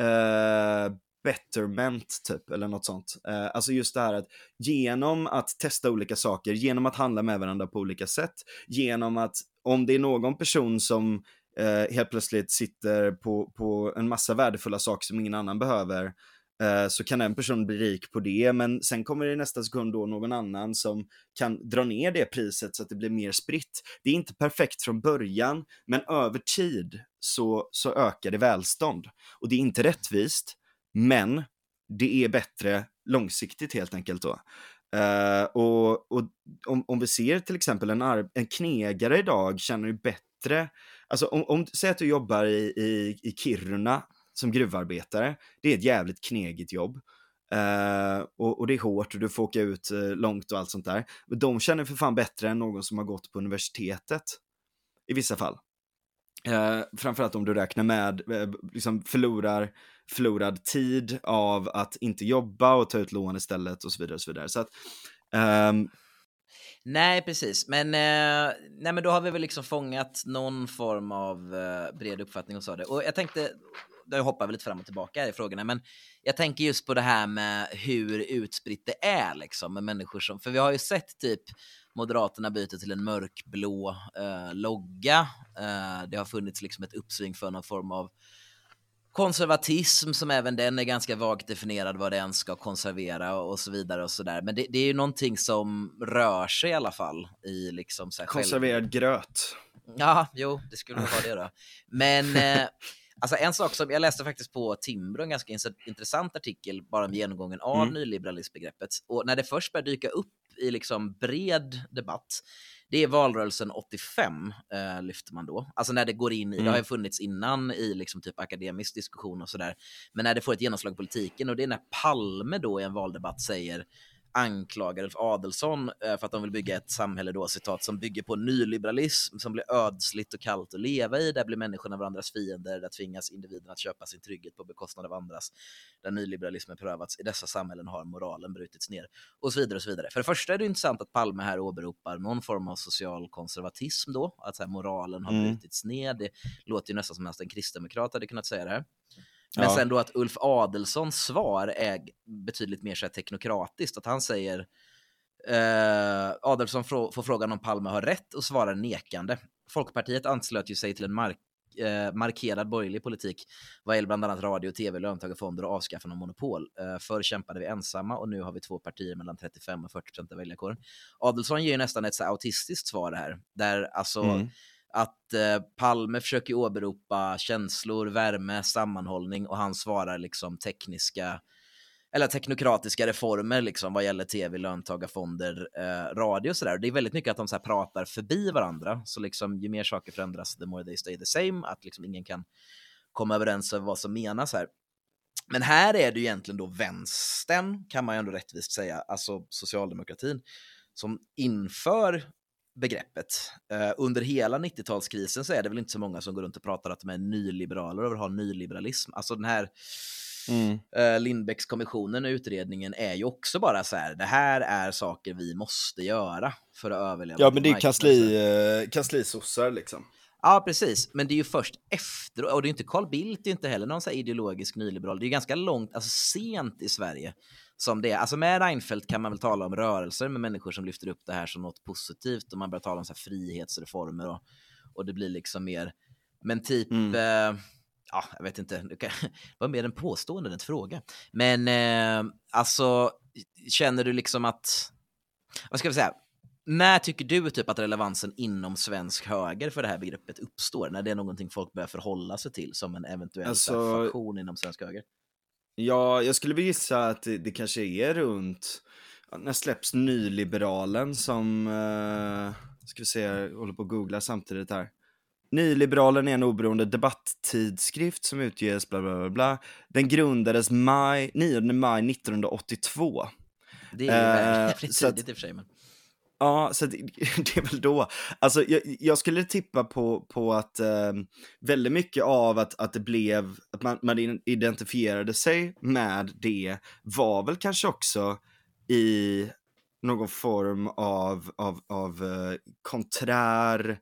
C: eh, betterment typ, eller något sånt. Eh, alltså just det här att genom att testa olika saker, genom att handla med varandra på olika sätt, genom att om det är någon person som eh, helt plötsligt sitter på, på en massa värdefulla saker som ingen annan behöver, eh, så kan en person bli rik på det, men sen kommer det i nästa sekund då någon annan som kan dra ner det priset så att det blir mer spritt. Det är inte perfekt från början, men över tid så, så ökar det välstånd. Och det är inte rättvist, men det är bättre långsiktigt helt enkelt då. Uh, och, och om, om vi ser till exempel en, en knegare idag känner ju bättre, alltså om, om säg att du jobbar i, i, i Kiruna som gruvarbetare, det är ett jävligt knegigt jobb. Uh, och, och, det är hårt och du får åka ut uh, långt och allt sånt där. Men de känner för fan bättre än någon som har gått på universitetet. I vissa fall. Uh, framförallt om du räknar med, liksom förlorar förlorad tid av att inte jobba och ta ut lån istället och så vidare. Och så vidare. Så att, um...
B: Nej, precis. Men, eh, nej, men då har vi väl liksom fångat någon form av eh, bred uppfattning och så det. Och jag tänkte, där hoppar vi lite fram och tillbaka i frågorna, men jag tänker just på det här med hur utspritt det är liksom med människor som, för vi har ju sett typ Moderaterna byter till en mörkblå eh, logga. Eh, det har funnits liksom ett uppsving för någon form av konservatism som även den är ganska vagt definierad vad den ska konservera och så vidare och så där. Men det, det är ju någonting som rör sig i alla fall i liksom så här
C: Konserverad själv... gröt.
B: Ja, jo, det skulle vara det då. Men eh, alltså en sak som jag läste faktiskt på Timbro, en ganska intressant artikel bara med genomgången av mm. nyliberalismbegreppet. Och när det först började dyka upp i liksom bred debatt det är valrörelsen 85 eh, lyfter man då. Alltså när det går in i, mm. det har ju funnits innan i liksom typ akademisk diskussion och sådär. Men när det får ett genomslag i politiken och det är när Palme då i en valdebatt säger anklagar Ulf Adelsson eh, för att de vill bygga ett samhälle då, citat, som bygger på nyliberalism, som blir ödsligt och kallt att leva i, där blir människorna varandras fiender, där tvingas individen att köpa sin trygghet på bekostnad av andras, där nyliberalismen prövats, i dessa samhällen har moralen brutits ner, och så vidare och så vidare. För det första är det intressant att Palme här åberopar någon form av social konservatism då, att så här, moralen har mm. brutits ner, det låter ju nästan som att en kristdemokrat hade kunnat säga det här. Men ja. sen då att Ulf Adelssons svar är betydligt mer så här teknokratiskt, att han säger eh, Adelsson får frågan om Palme har rätt och svarar nekande. Folkpartiet anslöt ju sig till en mark eh, markerad borgerlig politik vad gäller bland annat radio, tv, löntagarfonder och avskaffande av monopol. Eh, förr kämpade vi ensamma och nu har vi två partier mellan 35 och 40 procent av väljarkåren. Adelsson ger ju nästan ett så autistiskt svar här, där alltså mm att eh, Palme försöker åberopa känslor, värme, sammanhållning och han svarar liksom tekniska eller teknokratiska reformer liksom vad gäller tv, löntagarfonder, eh, radio och sådär. Det är väldigt mycket att de så pratar förbi varandra, så liksom ju mer saker förändras, the more they stay the same, att liksom ingen kan komma överens över vad som menas här. Men här är det ju egentligen då vänstern, kan man ju ändå rättvist säga, alltså socialdemokratin, som inför begreppet. Uh, under hela 90-talskrisen så är det väl inte så många som går runt och pratar att de är nyliberaler och vill ha nyliberalism. Alltså den här mm. uh, Lindbäckskommissionen och utredningen är ju också bara så här, det här är saker vi måste göra för att överleva.
C: Ja, men det är kansli, uh, kanslisossar liksom.
B: Ja, precis. Men det är ju först efter, och det är inte Carl Bildt, det är inte heller någon så ideologisk nyliberal. Det är ju ganska långt, alltså sent i Sverige som det är. Alltså med Reinfeldt kan man väl tala om rörelser med människor som lyfter upp det här som något positivt och man börjar tala om så här frihetsreformer och, och det blir liksom mer, men typ, mm. eh, ja, jag vet inte, det var mer en påstående än en fråga. Men eh, alltså, känner du liksom att, vad ska vi säga, när tycker du typ att relevansen inom svensk höger för det här begreppet uppstår? När det är någonting folk börjar förhålla sig till som en eventuell alltså, faktion inom svensk höger?
C: Ja, jag skulle gissa att det, det kanske är runt, när släpps nyliberalen som, uh, ska vi se, jag håller på att googla samtidigt här. Nyliberalen är en oberoende debatttidskrift som utges bla bla bla. bla. Den grundades maj, 9 maj 1982.
B: Det är ju uh, tidigt i och för sig. Men...
C: Ja, så det, det, är väl då. Alltså, jag, jag skulle tippa på, på att eh, väldigt mycket av att, att det blev, att man, man identifierade sig med det var väl kanske också i någon form av, av, av eh, konträr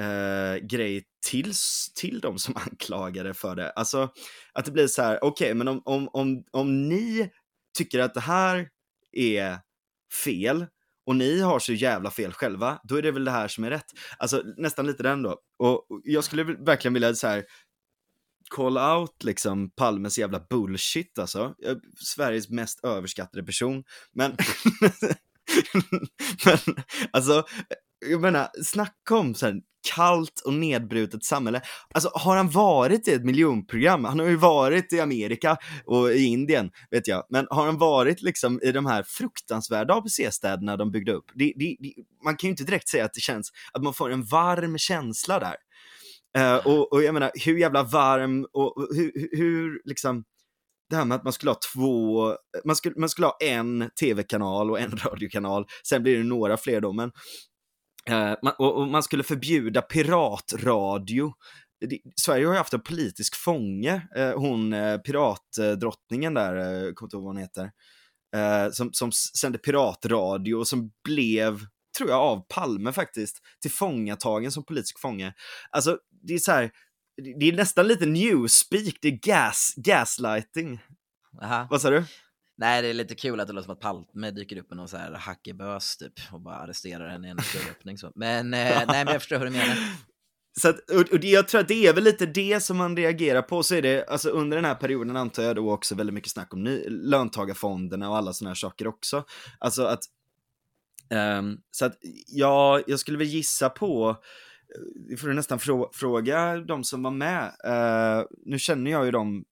C: eh, grej till, till de som anklagade för det. Alltså att det blir så här, okej, okay, men om, om, om, om ni tycker att det här är fel, och ni har så jävla fel själva, då är det väl det här som är rätt. Alltså nästan lite den då. Och jag skulle verkligen vilja så här call out liksom Palmes jävla bullshit alltså. Sveriges mest överskattade person. Men, men alltså, jag menar, snacka om så här, kallt och nedbrutet samhälle. Alltså har han varit i ett miljonprogram? Han har ju varit i Amerika och i Indien, vet jag. Men har han varit liksom i de här fruktansvärda ABC-städerna de byggde upp? Det, det, det, man kan ju inte direkt säga att det känns, att man får en varm känsla där. Uh, och, och, jag menar, hur jävla varm och hur, hur liksom, det här med att man skulle ha två, man skulle, man skulle ha en tv-kanal och en radiokanal, sen blir det några fler då, men man, och, man skulle förbjuda piratradio. Sverige har ju haft en politisk fånge, uh, hon uh, piratdrottningen där, uh, kommer inte ihåg vad hon heter, som, som sände piratradio och som blev, tror jag, av Palme faktiskt, tillfångatagen som politisk fånge. Alltså, det är så här, det är nästan lite newspeak, det är gas, gaslighting. Aha. Vad sa du?
B: Nej, det är lite kul att det låter som att Palme dyker upp med någon så här hackebös typ och bara arresterar henne i en öppning så. Men, eh, nej, men jag förstår hur du menar.
C: Så att, och, och det, jag tror att det är väl lite det som man reagerar på, så är det, alltså under den här perioden antar jag då också väldigt mycket snack om ny, löntagarfonderna och alla sådana här saker också. Alltså att, um, så att ja, jag skulle väl gissa på, vi får nästan frå, fråga de som var med, uh, nu känner jag ju dem,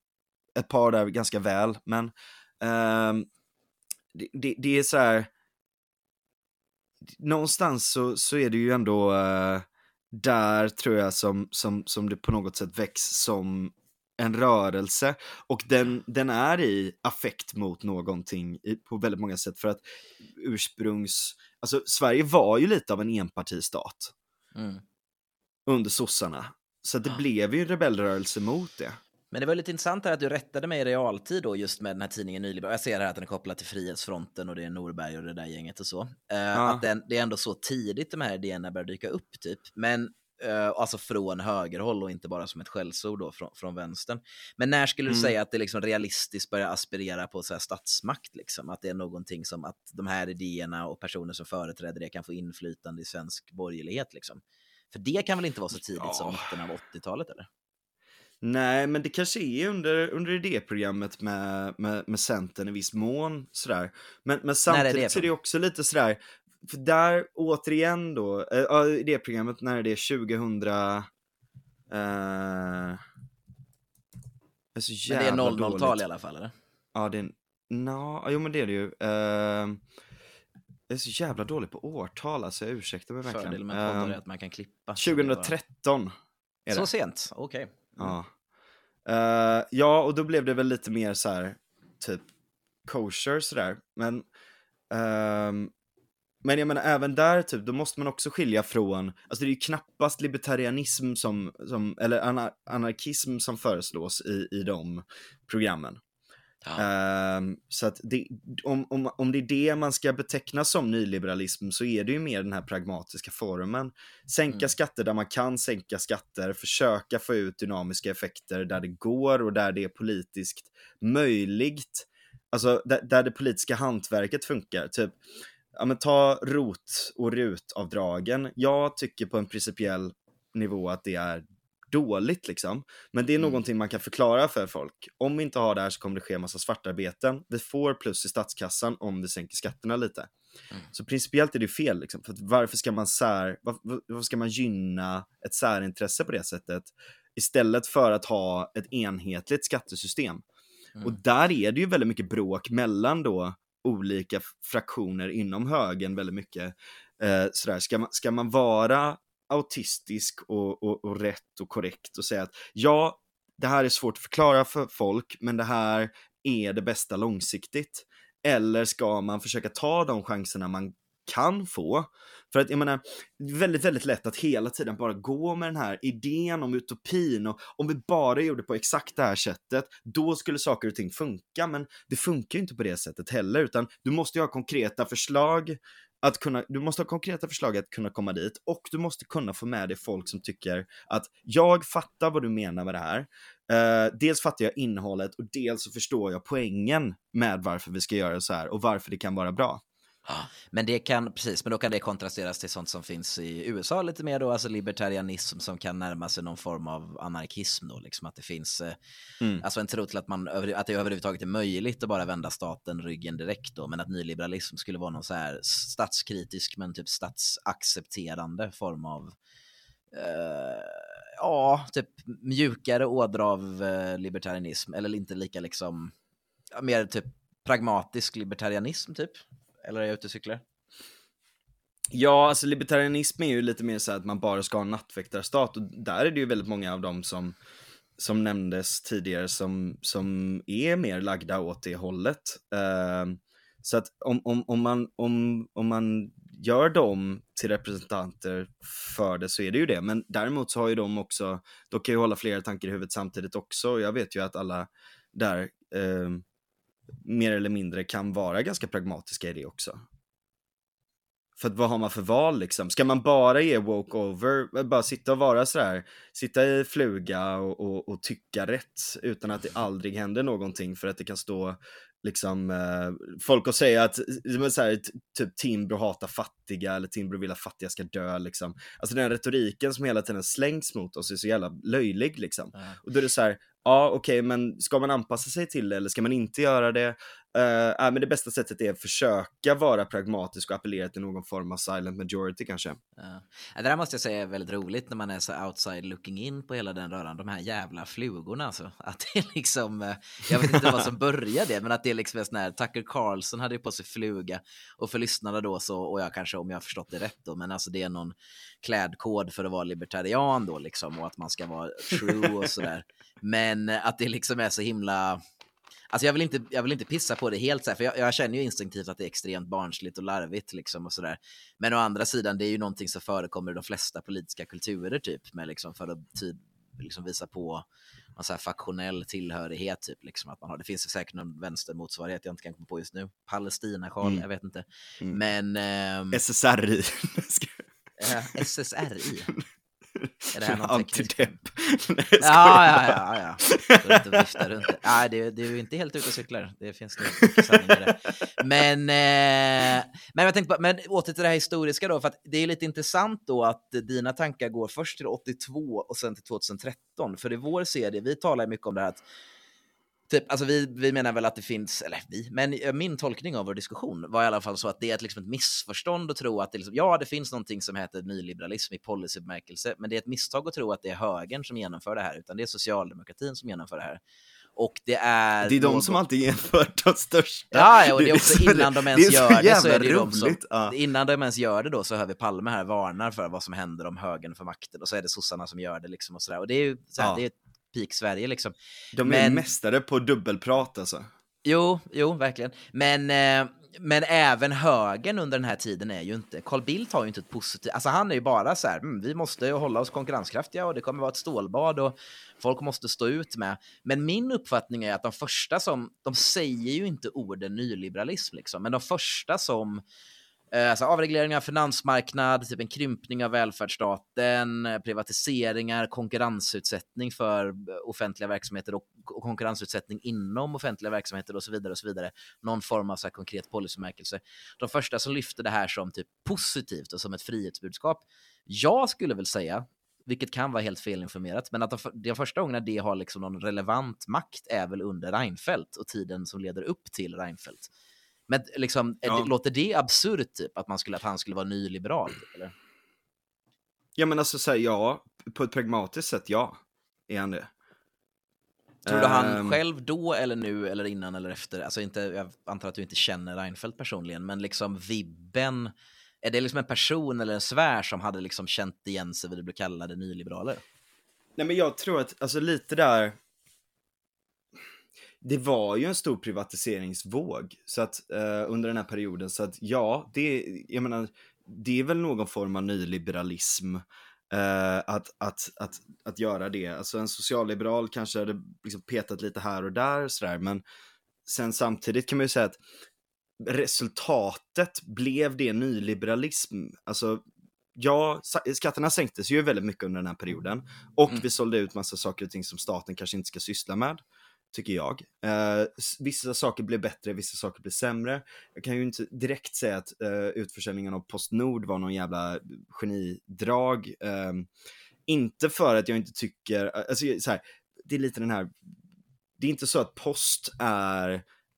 C: ett par där ganska väl, men Um, det, det, det, är så här, någonstans så, så är det ju ändå uh, där tror jag som, som, som det på något sätt väcks som en rörelse och den, den är i affekt mot någonting i, på väldigt många sätt för att ursprungs, alltså Sverige var ju lite av en enpartistat mm. under sossarna. Så det ja. blev ju en rebellrörelse mot det.
B: Men det var lite intressant här att du rättade mig i realtid då just med den här tidningen Nyliberal. Jag ser här att den är kopplad till Frihetsfronten och det är Norberg och det där gänget och så. Uh, ja. Att den, det är ändå så tidigt de här idéerna börjar dyka upp typ. Men uh, alltså från högerhåll och inte bara som ett skällsord då från, från vänstern. Men när skulle du mm. säga att det liksom realistiskt börjar aspirera på så här statsmakt liksom? Att det är någonting som att de här idéerna och personer som företräder det kan få inflytande i svensk borgerlighet liksom? För det kan väl inte vara så tidigt ja. som mitten av 80-talet eller?
C: Nej, men det kanske är under, under idéprogrammet med, med, med Centern i viss mån. Sådär. Men, men samtidigt är det så är det också lite sådär, för där återigen då, äh, idéprogrammet när är det 2000... Äh,
B: är så jävla men det är 00-tal i alla fall eller?
C: Ja, det är, no, jo men det är det ju. Uh, jag är så jävla dålig på årtal, alltså jag ursäktar mig verkligen.
B: Fördelen med poddar är att man kan klippa.
C: 2013.
B: Är så det. sent? Okej. Okay.
C: Ja. Uh, ja, och då blev det väl lite mer så här, typ kosher sådär. Men, um, men jag menar även där, typ, då måste man också skilja från, alltså det är ju knappast libertarianism som, som eller anar anarkism som föreslås i, i de programmen. Ja. Um, så att det, om, om, om det är det man ska beteckna som nyliberalism så är det ju mer den här pragmatiska formen. Sänka mm. skatter där man kan sänka skatter, försöka få ut dynamiska effekter där det går och där det är politiskt möjligt. Alltså där, där det politiska hantverket funkar. Typ, ja men ta ROT och RUT-avdragen. Jag tycker på en principiell nivå att det är dåligt liksom. Men det är mm. någonting man kan förklara för folk. Om vi inte har det här så kommer det ske massa svartarbeten. Vi får plus i statskassan om vi sänker skatterna lite. Mm. Så principiellt är det fel liksom. För varför ska man sär, varför, varför ska man gynna ett särintresse på det sättet? Istället för att ha ett enhetligt skattesystem. Mm. Och där är det ju väldigt mycket bråk mellan då olika fraktioner inom högen väldigt mycket. Eh, sådär. Ska, man, ska man vara autistisk och, och, och rätt och korrekt och säga att ja, det här är svårt att förklara för folk, men det här är det bästa långsiktigt. Eller ska man försöka ta de chanserna man kan få. För att jag menar, väldigt, väldigt lätt att hela tiden bara gå med den här idén om utopin och om vi bara gjorde på exakt det här sättet, då skulle saker och ting funka. Men det funkar ju inte på det sättet heller, utan du måste ju ha konkreta förslag att kunna, du måste ha konkreta förslag att kunna komma dit och du måste kunna få med dig folk som tycker att jag fattar vad du menar med det här. Uh, dels fattar jag innehållet och dels så förstår jag poängen med varför vi ska göra så här och varför det kan vara bra.
B: Men det kan, precis, men då kan det kontrasteras till sånt som finns i USA lite mer då, alltså libertarianism som kan närma sig någon form av anarkism då, liksom att det finns, eh, mm. alltså en tro till att man, att det överhuvudtaget är möjligt att bara vända staten ryggen direkt då, men att nyliberalism skulle vara någon så här statskritisk men typ statsaccepterande form av, uh, ja, typ mjukare ådra av uh, libertarianism, eller inte lika liksom, mer typ pragmatisk libertarianism typ. Eller är jag ute och cyklar?
C: Ja, alltså libertarianism är ju lite mer så att man bara ska ha en nattväktarstat och där är det ju väldigt många av dem som som nämndes tidigare som, som är mer lagda åt det hållet. Uh, så att om, om, om, man, om, om man gör dem till representanter för det så är det ju det. Men däremot så har ju de också, de kan ju hålla flera tankar i huvudet samtidigt också. Jag vet ju att alla där uh, mer eller mindre kan vara ganska pragmatiska i det också. För att vad har man för val liksom? Ska man bara ge walkover, bara sitta och vara sådär, sitta i fluga och, och, och, tycka rätt utan att det aldrig händer någonting för att det kan stå liksom eh, folk och säga att så här, typ Timbro hatar fattiga eller Timbro vill att fattiga ska dö liksom. Alltså den retoriken som hela tiden slängs mot oss är så jävla löjlig liksom. Mm. Och då är det så här, ja okej, okay, men ska man anpassa sig till det eller ska man inte göra det? Uh, men det bästa sättet är att försöka vara pragmatisk och appellera till någon form av silent majority kanske.
B: Ja. Det där måste jag säga är väldigt roligt när man är så outside looking in på hela den röran, de här jävla flugorna alltså. Att det är liksom, eh, jag vet inte vad som började men att det är liksom en sån här, Tucker Carlson hade ju på sig fluga och för lyssnarna då så, och jag kanske om jag har förstått det rätt då, men alltså det är någon klädkod för att vara libertarian då liksom och att man ska vara true och sådär. Men att det liksom är så himla Alltså jag vill inte, jag vill inte pissa på det helt så här, för jag, jag, känner ju instinktivt att det är extremt barnsligt och larvigt liksom och sådär. Men å andra sidan, det är ju någonting som förekommer i de flesta politiska kulturer typ, med liksom för att typ, liksom visa på någon så här faktionell tillhörighet typ liksom att man har. Det finns säkert någon vänstermotsvarighet jag inte kan komma på just nu. Palestina-sjal, mm. jag vet inte. Mm. Men... Ähm...
C: SSRI.
B: SSRI. Är det här någon
C: Antidepp.
B: Nej, ja, ja, ja, ja. Runt och vifta runt. Nej, det, det är ju inte helt ute och cyklar. Det finns nog sanning i det. Men, eh, men jag tänkte på, men åter till det här historiska då, för att det är lite intressant då att dina tankar går först till 82 och sen till 2013. För i vår serie, vi talar mycket om det här att Typ, alltså vi, vi menar väl att det finns, eller vi, men min tolkning av vår diskussion var i alla fall så att det är ett, liksom ett missförstånd att tro att det, liksom, ja, det finns någonting som heter nyliberalism i policybemärkelse, men det är ett misstag att tro att det är högern som genomför det här, utan det är socialdemokratin som genomför det här. Och det är...
C: Det är de något... som alltid genomför de största.
B: Ja, och det är också innan de ens gör det så är det roligt. de som... Ja. Innan de ens gör det då så hör vi Palme här varnar för vad som händer om högern får makten och så är det sossarna som gör det liksom och sådär. Och det är ju så här, ja. det är peak Sverige liksom.
C: De är Men... mästare på dubbelprat alltså.
B: Jo, jo, verkligen. Men, eh, men även högern under den här tiden är ju inte, Carl Bildt har ju inte ett positivt, alltså han är ju bara så här, mm, vi måste hålla oss konkurrenskraftiga och det kommer vara ett stålbad och folk måste stå ut med. Men min uppfattning är att de första som, de säger ju inte orden nyliberalism liksom, men de första som Eh, alltså avreglering av finansmarknad, typ en krympning av välfärdsstaten, eh, privatiseringar, konkurrensutsättning för eh, offentliga verksamheter och konkurrensutsättning inom offentliga verksamheter och så vidare. och så vidare. Någon form av så konkret policymärkelse. De första som lyfter det här som typ positivt och som ett frihetsbudskap. Jag skulle väl säga, vilket kan vara helt felinformerat, men att de, de första gångerna det har liksom någon relevant makt är väl under Reinfeldt och tiden som leder upp till Reinfeldt. Men liksom, ja. det, låter det absurt typ att, man skulle, att han skulle vara nyliberal? Typ, eller?
C: Ja men alltså så här, ja, på ett pragmatiskt sätt ja, är han det.
B: Tror du han um, själv då eller nu eller innan eller efter, alltså inte, jag antar att du inte känner Reinfeldt personligen, men liksom vibben, är det liksom en person eller en svär som hade liksom känt igen sig vid det blev kallade nyliberaler?
C: Nej men jag tror att, alltså lite där, det var ju en stor privatiseringsvåg så att, eh, under den här perioden. Så att ja, det, jag menar, det är väl någon form av nyliberalism eh, att, att, att, att göra det. Alltså en socialliberal kanske hade liksom petat lite här och där sådär, men sen samtidigt kan man ju säga att resultatet blev det nyliberalism. Alltså ja, skatterna sänktes ju väldigt mycket under den här perioden och mm. vi sålde ut massa saker och ting som staten kanske inte ska syssla med tycker jag. Eh, vissa saker blev bättre, vissa saker blev sämre. Jag kan ju inte direkt säga att eh, utförsäljningen av Postnord var någon jävla genidrag. Eh, inte för att jag inte tycker, alltså så här, det är lite den här, det är inte så att post är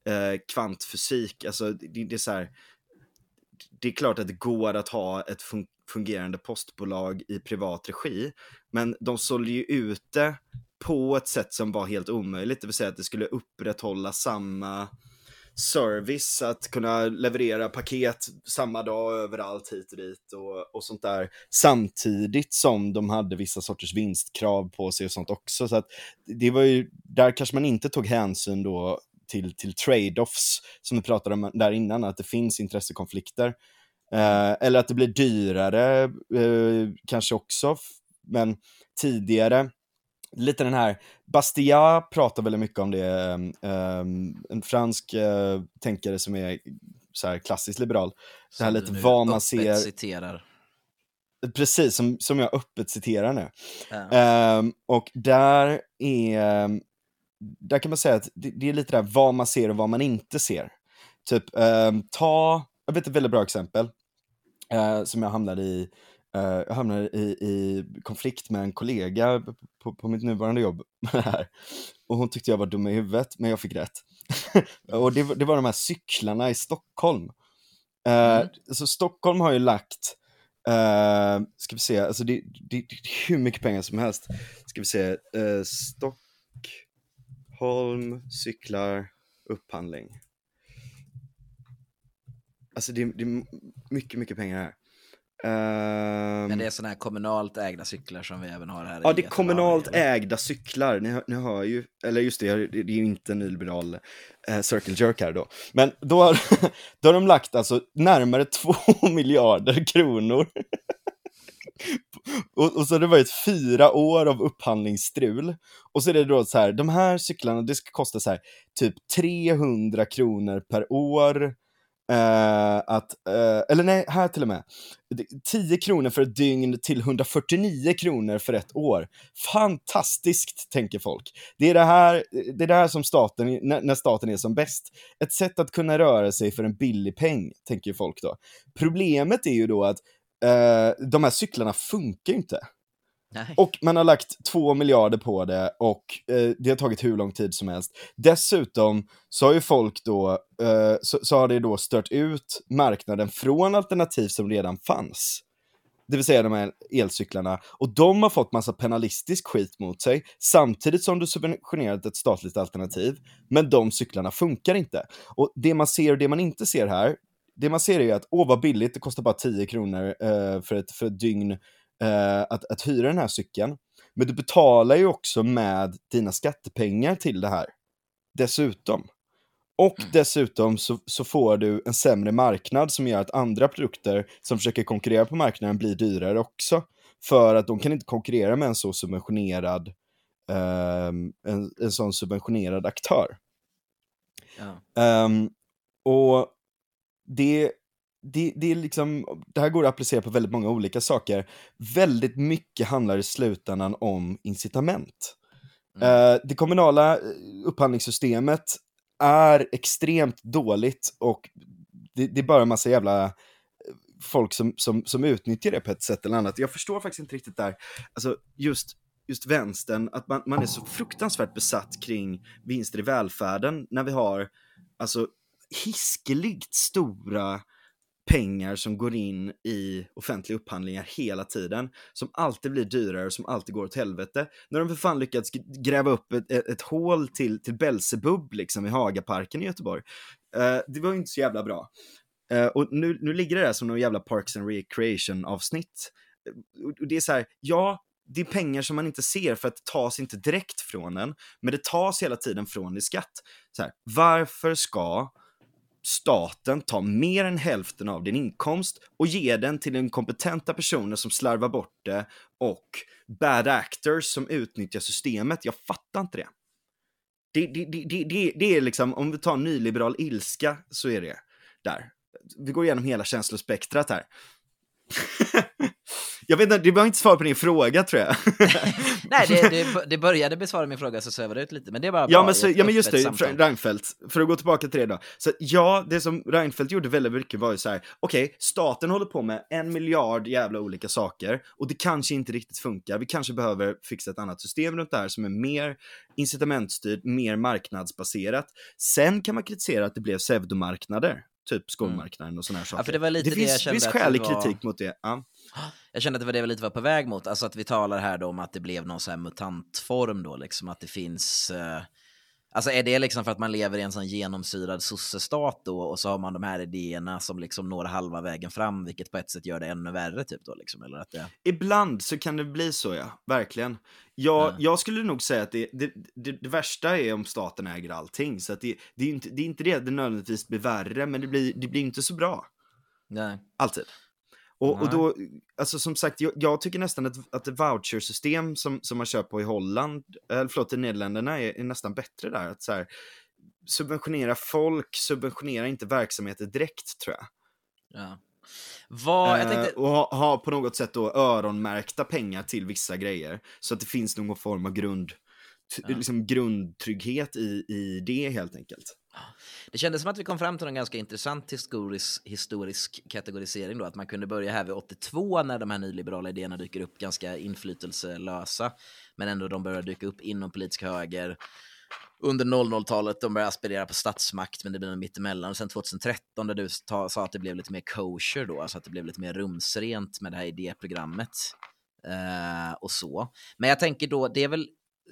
C: eh, kvantfysik, alltså det, det är så här, det är klart att det går att ha ett fungerande postbolag i privat regi, men de sålde ju ute på ett sätt som var helt omöjligt, det vill säga att det skulle upprätthålla samma service, att kunna leverera paket samma dag överallt hit och dit och, och sånt där. Samtidigt som de hade vissa sorters vinstkrav på sig och sånt också. Så att det var ju, där kanske man inte tog hänsyn då till, till trade-offs som vi pratade om där innan, att det finns intressekonflikter. Eh, eller att det blir dyrare eh, kanske också, men tidigare lite den här, Bastia pratar väldigt mycket om det, um, en fransk uh, tänkare som är så här klassiskt liberal. Så här lite vad man ser.
B: citerar.
C: Precis, som, som jag öppet citerar nu. Ja. Um, och där är, där kan man säga att det, det, är lite där vad man ser och vad man inte ser. Typ, um, ta, jag vet ett väldigt bra exempel, uh, som jag hamnade i jag hamnade i, i, konflikt med en kollega på, på mitt nuvarande jobb med det här. Och hon tyckte jag var dum i huvudet, men jag fick rätt. och det, det, var de här cyklarna i Stockholm. Uh, mm. Så Stockholm har ju lagt, uh, ska vi se, alltså det, det, det, är hur mycket pengar som helst. Ska vi se, uh, Stockholm cyklar upphandling. Alltså det, det är mycket, mycket pengar här.
B: Men det är sådana här kommunalt ägda cyklar som vi även har här.
C: Ja, det är kommunalt ägda cyklar. Ni, ni hör ju, eller just det, det är ju inte en nyliberal eh, circle jerk här då. Men då har, då har de lagt alltså närmare två miljarder kronor. och, och så har det varit fyra år av upphandlingsstrul. Och så är det då så här, de här cyklarna, det ska kosta så här, typ 300 kronor per år Uh, att, uh, eller nej, här till och med. 10 kronor för ett dygn till 149 kronor för ett år. Fantastiskt, tänker folk. Det är det här, det är det här som staten, när, när staten är som bäst. Ett sätt att kunna röra sig för en billig peng, tänker folk då. Problemet är ju då att uh, de här cyklarna funkar inte. Nej. Och man har lagt två miljarder på det och eh, det har tagit hur lång tid som helst. Dessutom så har ju folk då, eh, så, så, har det då stört ut marknaden från alternativ som redan fanns. Det vill säga de här elcyklarna. Och de har fått massa penalistisk skit mot sig, samtidigt som du subventionerat ett statligt alternativ. Men de cyklarna funkar inte. Och det man ser och det man inte ser här, det man ser är att, åh vad billigt, det kostar bara 10 kronor eh, för, ett, för ett dygn eh, att, att hyra den här cykeln. Men du betalar ju också med dina skattepengar till det här. Dessutom. Och dessutom så, så får du en sämre marknad som gör att andra produkter som försöker konkurrera på marknaden blir dyrare också. För att de kan inte konkurrera med en så subventionerad, um, en, en sån subventionerad aktör.
B: Ja.
C: Um, och det, det, det, är liksom, det här går att applicera på väldigt många olika saker. Väldigt mycket handlar i slutändan om incitament.
B: Mm.
C: Uh, det kommunala eh, upphandlingssystemet är extremt dåligt och det, det är bara en massa jävla eh, folk som, som, som utnyttjar det på ett sätt eller annat. Jag förstår faktiskt inte riktigt där, alltså just, just vänstern, att man, man är så fruktansvärt besatt kring vinster i välfärden när vi har alltså hiskeligt stora pengar som går in i offentliga upphandlingar hela tiden, som alltid blir dyrare och som alltid går åt helvete. När de för fan lyckats gräva upp ett, ett, ett hål till, till Belsebub liksom i Hagaparken i Göteborg. Uh, det var ju inte så jävla bra. Uh, och nu, nu ligger det där som någon jävla Parks and Recreation avsnitt. Uh, och det är så här, ja, det är pengar som man inte ser för att det tas inte direkt från en, men det tas hela tiden från i skatt. Så här, varför ska staten tar mer än hälften av din inkomst och ger den till inkompetenta personer som slarvar bort det och bad actors som utnyttjar systemet. Jag fattar inte det. Det, det, det, det, det är liksom, om vi tar nyliberal ilska så är det där. Vi går igenom hela känslospektrat här. Jag vet inte, det var inte svar på din fråga tror jag.
B: Nej, det, det, det började besvara min fråga så svävade det ut lite, men det var
C: ja, men så, ja men just det, samtal. Reinfeldt, för att gå tillbaka till det då. Så ja, det som Reinfeldt gjorde väldigt mycket var ju så här, okej, okay, staten håller på med en miljard jävla olika saker och det kanske inte riktigt funkar. Vi kanske behöver fixa ett annat system runt det här som är mer incitamentstyrt, mer marknadsbaserat. Sen kan man kritisera att det blev pseudomarknader typ skolmarknaden och sådana saker.
B: Ja, för det, var lite
C: det,
B: det
C: finns,
B: jag
C: finns skälig
B: var...
C: kritik mot det. Ja.
B: Jag kände att det var det vi lite var på väg mot, alltså att vi talar här då om att det blev någon sån här mutantform då, liksom att det finns uh... Alltså är det liksom för att man lever i en sån genomsyrad sossestat då och så har man de här idéerna som liksom når halva vägen fram, vilket på ett sätt gör det ännu värre typ då liksom, eller att det...
C: Ibland så kan det bli så ja, verkligen. Jag,
B: Ja.
C: jag skulle nog säga att det, det, det, det värsta är om staten äger allting, så att det, det, är inte, det är inte det att det nödvändigtvis blir värre, men det blir, det blir inte så bra.
B: Nej.
C: Alltid. Och, och då, alltså som sagt, jag, jag tycker nästan att, att ett vouchersystem som, som man kör på i Holland, eller förlåt, i Nederländerna är, är nästan bättre där. Att så här, subventionera folk, subventionera inte verksamheter direkt tror jag.
B: Ja. Vad, jag tänkte,
C: Eh, och ha, ha på något sätt då öronmärkta pengar till vissa grejer. Så att det finns någon form av grund,
B: Ja.
C: liksom grundtrygghet i, i det helt enkelt.
B: Det kändes som att vi kom fram till en ganska intressant historisk, historisk kategorisering då, att man kunde börja här vid 82 när de här nyliberala idéerna dyker upp ganska inflytelselösa, men ändå de börjar dyka upp inom politisk höger. Under 00-talet, de börjar aspirera på statsmakt, men det blir något mittemellan. Och sen 2013, där du ta, sa att det blev lite mer kosher då, alltså att det blev lite mer rumsrent med det här idéprogrammet. Eh, och så. Men jag tänker då, det är väl,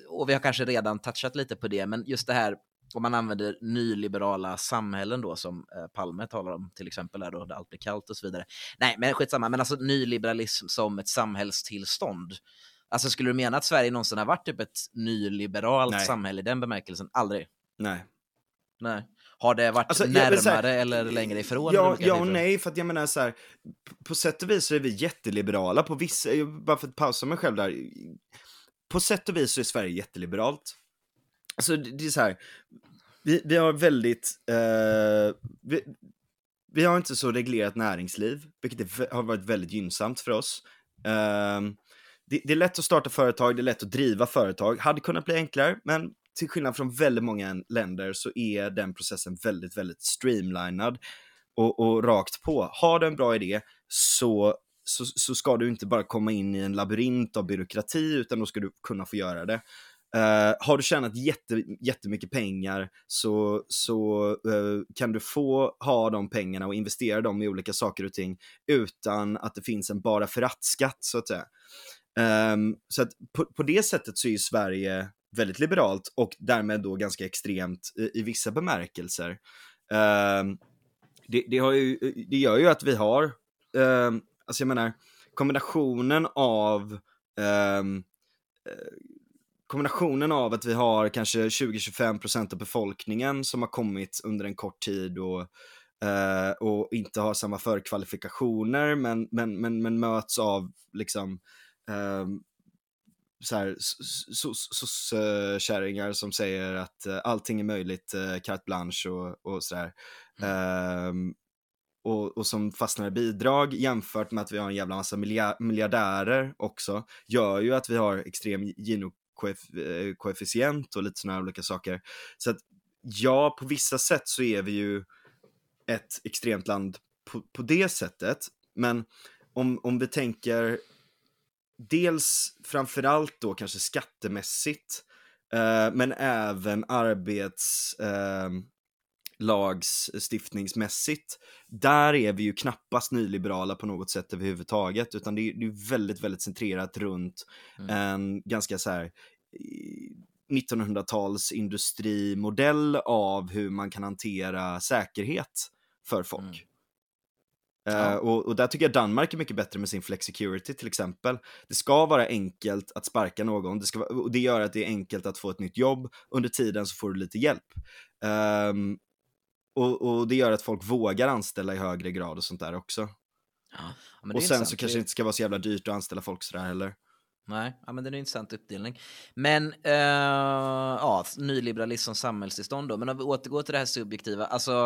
B: och vi har kanske redan touchat lite på det, men just det här om man använder nyliberala samhällen då som eh, Palme talar om till exempel där då där allt blir kallt och så vidare. Nej, men skitsamma, men alltså nyliberalism som ett samhällstillstånd. Alltså skulle du mena att Sverige någonsin har varit typ ett nyliberalt
C: Nej.
B: samhälle i den bemärkelsen? Aldrig.
C: Nej.
B: Nej. Har det varit
C: Alltså,
B: närmare
C: säga-
B: eller längre ifrån?
C: Ja, ja och nej, för att jag menar så här, på sätt och vis så är vi jätteliberala på vissa, bara för att pausa mig själv där, på sätt och vis så är Sverige jätteliberalt. Alltså det, det är så här, vi, vi har väldigt, eh, vi, vi har inte så reglerat näringsliv, vilket är, har varit väldigt gynnsamt för oss. Ehm, det, det är lätt att starta företag, det är lätt att driva företag, hade kunnat bli enklare, men till skillnad från väldigt många länder så är den processen väldigt, väldigt streamlinad och, och rakt på. Har du en bra idé så, så, så ska du inte bara komma in i en labyrint av byråkrati, utan då ska du kunna få göra det. Eh, har du tjänat jätte, jättemycket pengar så, så uh, kan du få ha de pengarna och investera dem i olika saker och ting utan att det finns en bara för att-skatt så att säga. Um, så att på, på det sättet så är ju Sverige väldigt liberalt och därmed då ganska extremt i, i vissa bemärkelser. Um, det, det, har ju, det gör ju att vi har, um, alltså jag menar, kombinationen av um, kombinationen av att vi har kanske 20-25% av befolkningen som har kommit under en kort tid och, eh, och inte har samma förkvalifikationer men, men, men, men möts av liksom eh, så här soc-kärringar som säger att uh, allting är möjligt, uh, carte blanche och, och sådär. Mm. Um, och, och, som fastnar i bidrag jämfört med att vi har en jävla massa miljardärer också, gör ju att vi har extrem Eh, koefficient och lite sådana här olika saker. Så att ja, på vissa sätt så är vi ju ett extremt land på, på det sättet, men om, om vi tänker dels framförallt då kanske skattemässigt, eh, men även arbets eh, lagstiftningsmässigt, där är vi ju knappast nyliberala på något sätt överhuvudtaget, utan det är, det är väldigt, väldigt centrerat runt mm. en ganska så här 1900-tals industrimodell av hur man kan hantera säkerhet för folk. Mm. Ja. Uh, och, och, där tycker jag Danmark är mycket bättre med sin flexicurity till exempel. Det ska vara enkelt att sparka någon, det ska och det gör att det är enkelt att få ett nytt jobb. Under tiden så får du lite hjälp. Um, och, och, det gör att folk vågar anställa i högre grad och sånt där också. Ja, och sen så kanske det inte ska vara så jävla dyrt att anställa folk sådär heller.
B: Nej, ja, men det är en intressant uppdelning. Men uh, ja, nyliberalism som samhällstillstånd då. Men om vi återgår till det här subjektiva. Alltså,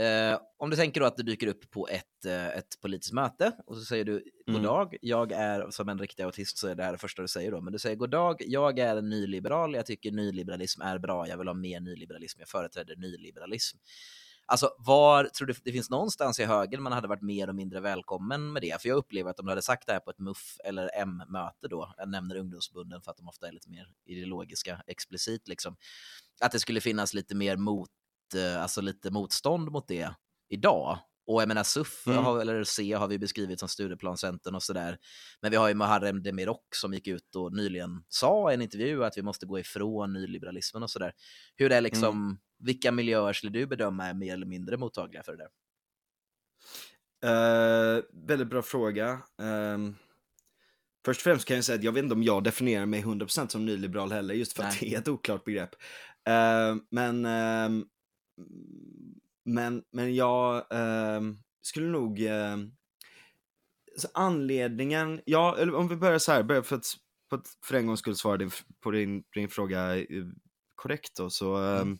B: uh, om du tänker då att du dyker upp på ett, uh, ett politiskt möte och så säger du god mm. dag. Jag är, som en riktig autist så är det här det första du säger då. Men du säger god dag. Jag är en nyliberal. Jag tycker nyliberalism är bra. Jag vill ha mer nyliberalism. Jag företräder nyliberalism. Alltså var, tror du det finns någonstans i högen man hade varit mer och mindre välkommen med det? För jag upplever att om du hade sagt det här på ett MUF eller M-möte då, jag nämner ungdomsbunden för att de ofta är lite mer ideologiska, explicit liksom, att det skulle finnas lite mer mot, eh, alltså lite motstånd mot det idag. Och jag menar SUF, mm. har, eller C har vi beskrivit som studieplancentern och sådär. Men vi har ju Muharrem Demirok som gick ut och nyligen sa i en intervju att vi måste gå ifrån nyliberalismen och sådär. Hur är liksom, mm vilka miljöer skulle du bedöma är mer eller mindre mottagliga för det där?
C: Uh, väldigt bra fråga. Um, först och främst kan jag säga att jag vet inte om jag definierar mig 100% som nyliberal heller, just för Nej. att det är ett oklart begrepp. Uh, men, uh, men, men jag skulle nog, alltså anledningen, ja, eller om vi börjar så här, börjar för att, för en gångs skull svara din, på din, din fråga eh, korrekt då, så mm.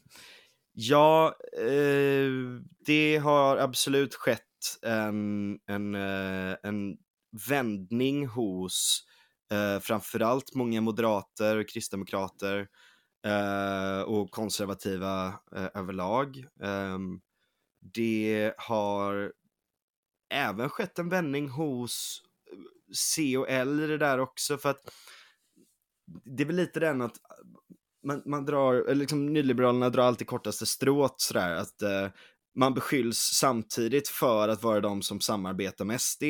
C: Ja, eh, det har absolut skett en, en, eh, en vändning hos eh, framförallt många moderater och kristdemokrater eh, och konservativa eh, överlag. Ehm, det har även skett en vändning hos eh, C och L i det där också för att det är väl lite den att man, man drar, eller liksom nyliberalerna drar alltid kortaste strået sådär, att eh, man beskylls samtidigt för att vara de som samarbetar med SD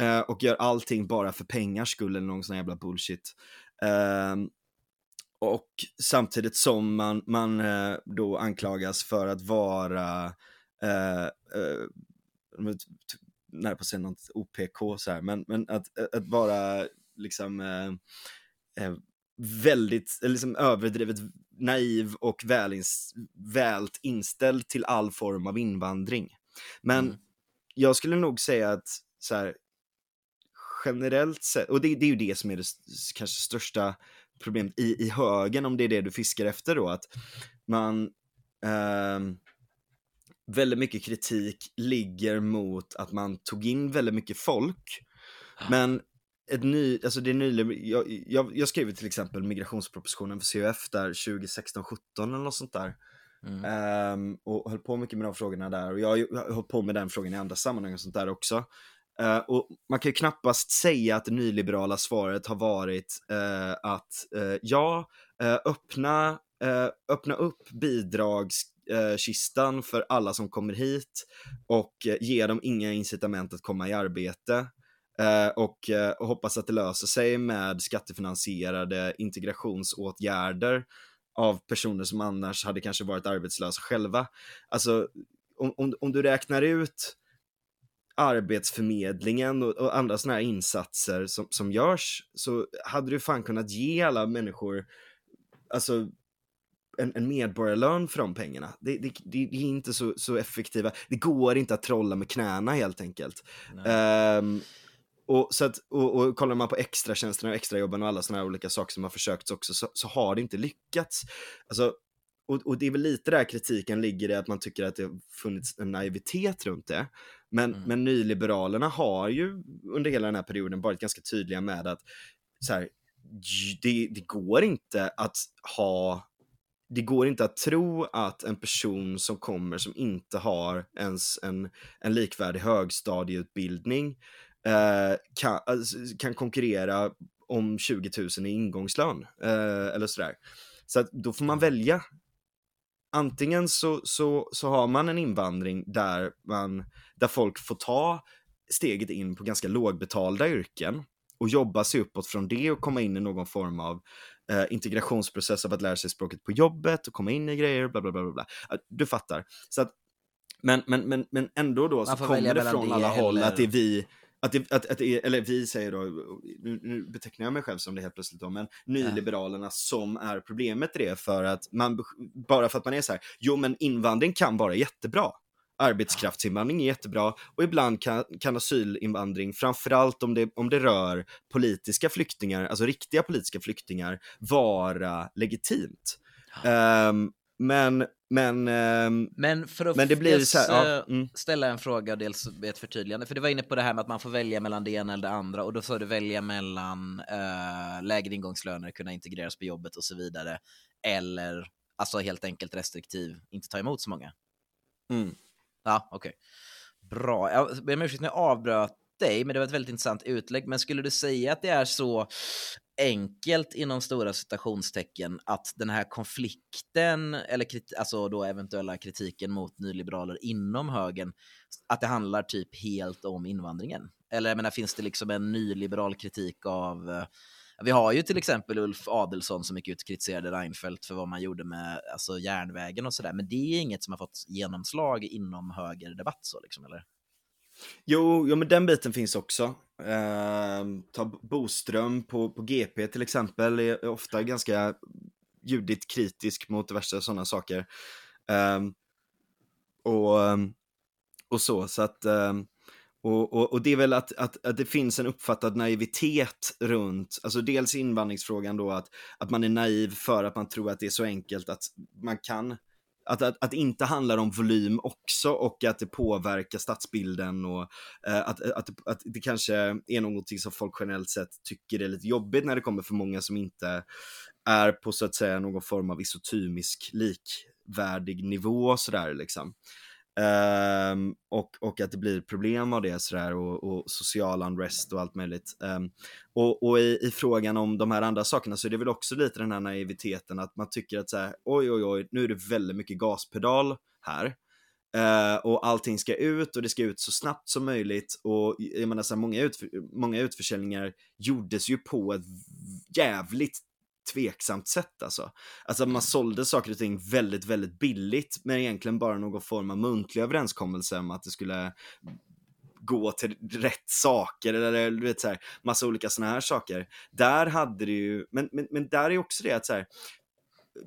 C: eh, och gör allting bara för pengars skull eller någon sån jävla bullshit. Eh, och samtidigt som man, man eh, då anklagas för att vara eh, eh, nära på att säga något OPK så här, men, men att, att vara liksom eh, eh väldigt, liksom överdrivet naiv och välins, vält inställd till all form av invandring. Men mm. jag skulle nog säga att så här, generellt sett, och det, det, är ju det som är det kanske största problemet i, i högen, om det är det du fiskar efter då, att man eh, väldigt mycket kritik ligger mot att man tog in väldigt mycket folk, men ett ny, alltså det är nyligen, jag, jag, jag skrev till exempel migrationspropositionen för CUF där 2016-17 eller något sånt där. Mm. Um, och höll på mycket med de frågorna där och jag har hållit på med den frågan i andra sammanhang och sånt där också. Uh, och man kan ju knappast säga att det nyliberala svaret har varit uh, att uh, ja, öppna, öppna upp bidragskistan för alla som kommer hit och ge dem inga incitament att komma i arbete. Eh, och, eh, och hoppas att det löser sig med skattefinansierade integrationsåtgärder av personer som annars hade kanske varit arbetslösa själva. Alltså, om, om, om du räknar ut Arbetsförmedlingen och, och andra sådana här insatser som, som görs så hade du fan kunnat ge alla människor alltså en, en medborgarlön för de pengarna. Det, det, det, det är inte så, så effektiva, det går inte att trolla med knäna helt enkelt. Um, och, så att, och, och kollar man på extratjänsterna och extrajobben och alla sådana här olika saker som har försökts också så, så har det inte lyckats. Alltså, och, och, det är väl lite där kritiken ligger i att man tycker att det har funnits en naivitet runt det. Men, mm. men nyliberalerna har ju under hela den här perioden varit ganska tydliga med att så här, det, det går inte att ha det går inte att tro att en person som kommer som inte har ens en, en likvärdig högstadieutbildning eh, kan, alltså, kan konkurrera om 20 000 i ingångslön eh, eller sådär. Så att då får man välja. Antingen så, så, så har man en invandring där, man, där folk får ta steget in på ganska lågbetalda yrken och jobba sig uppåt från det och komma in i någon form av eh, integrationsprocess av att lära sig språket på jobbet och komma in i grejer, bla bla bla. bla. Du fattar. Så att, men, men, men, men ändå då så kommer det från alla håll eller... att det är vi att det, att, att det, eller vi säger då, nu, nu, betecknar jag mig själv som det helt plötsligt då, men nyliberalerna som är problemet i det för att man, bara för att man är så här, jo men invandring kan vara jättebra. Arbetskraftsinvandring är jättebra och ibland kan, kan asylinvandring, framförallt om det, om det rör politiska flyktingar, alltså riktiga politiska flyktingar, vara legitimt. Um, men, men, um,
B: men för att men det blir så här, ja, eh, mm. ställa en fråga och dels ett förtydligande, för du var inne på det här med att man får välja mellan det ena eller det andra och då sa du välja mellan uh, lägre ingångslöner, kunna integreras på jobbet och så vidare, eller alltså helt enkelt restriktiv, inte ta emot så många.
C: Mm.
B: Ja, okej. Okay. Bra. Jag ber om ursäkt när jag avbröt dig, men det var ett väldigt intressant utlägg. Men skulle du säga att det är så enkelt inom stora citationstecken att den här konflikten, eller alltså då eventuella kritiken mot nyliberaler inom högern, att det handlar typ helt om invandringen? Eller jag menar, finns det liksom en nyliberal kritik av eh, vi har ju till exempel Ulf Adelsson som gick ut och kritiserade Reinfeldt för vad man gjorde med alltså, järnvägen och sådär, men det är inget som har fått genomslag inom högerdebatt så liksom, eller?
C: Jo, jo men den biten finns också. Eh, ta Boström på, på GP till exempel, är ofta ganska ljudigt kritisk mot diverse sådana saker. Eh, och, ehm, och så, så att eh, och, och, och, det är väl att, att, att det finns en uppfattad naivitet runt, alltså dels invandringsfrågan då att, att man är naiv för att man tror att det är så enkelt att man kan att, att, att det inte handlar om volym också och att det påverkar stadsbilden och eh, att, att, att det kanske är någonting som folk generellt sett tycker är lite jobbigt när det kommer för många som inte är på så att säga någon form av isotymisk likvärdig nivå sådär liksom. Um, och, och att det blir problem av det sådär och, och social unrest och allt möjligt. Um, och och i, i, frågan om de här andra sakerna så är det väl också lite den här naiviteten att man tycker att så här, oj oj oj, nu är det väldigt mycket gaspedal här. Uh, och allting ska ut och det ska ut så snabbt som möjligt och jag menar så här, många, utf många utförsäljningar gjordes ju på ett jävligt tveksamt sätt alltså. Alltså man mm. sålde saker och ting väldigt, väldigt billigt men egentligen bara någon form av muntlig överenskommelse om att det skulle gå till rätt saker eller du vet så här, massa olika sådana här saker. Där hade det ju, men, men, men där är också det att så här,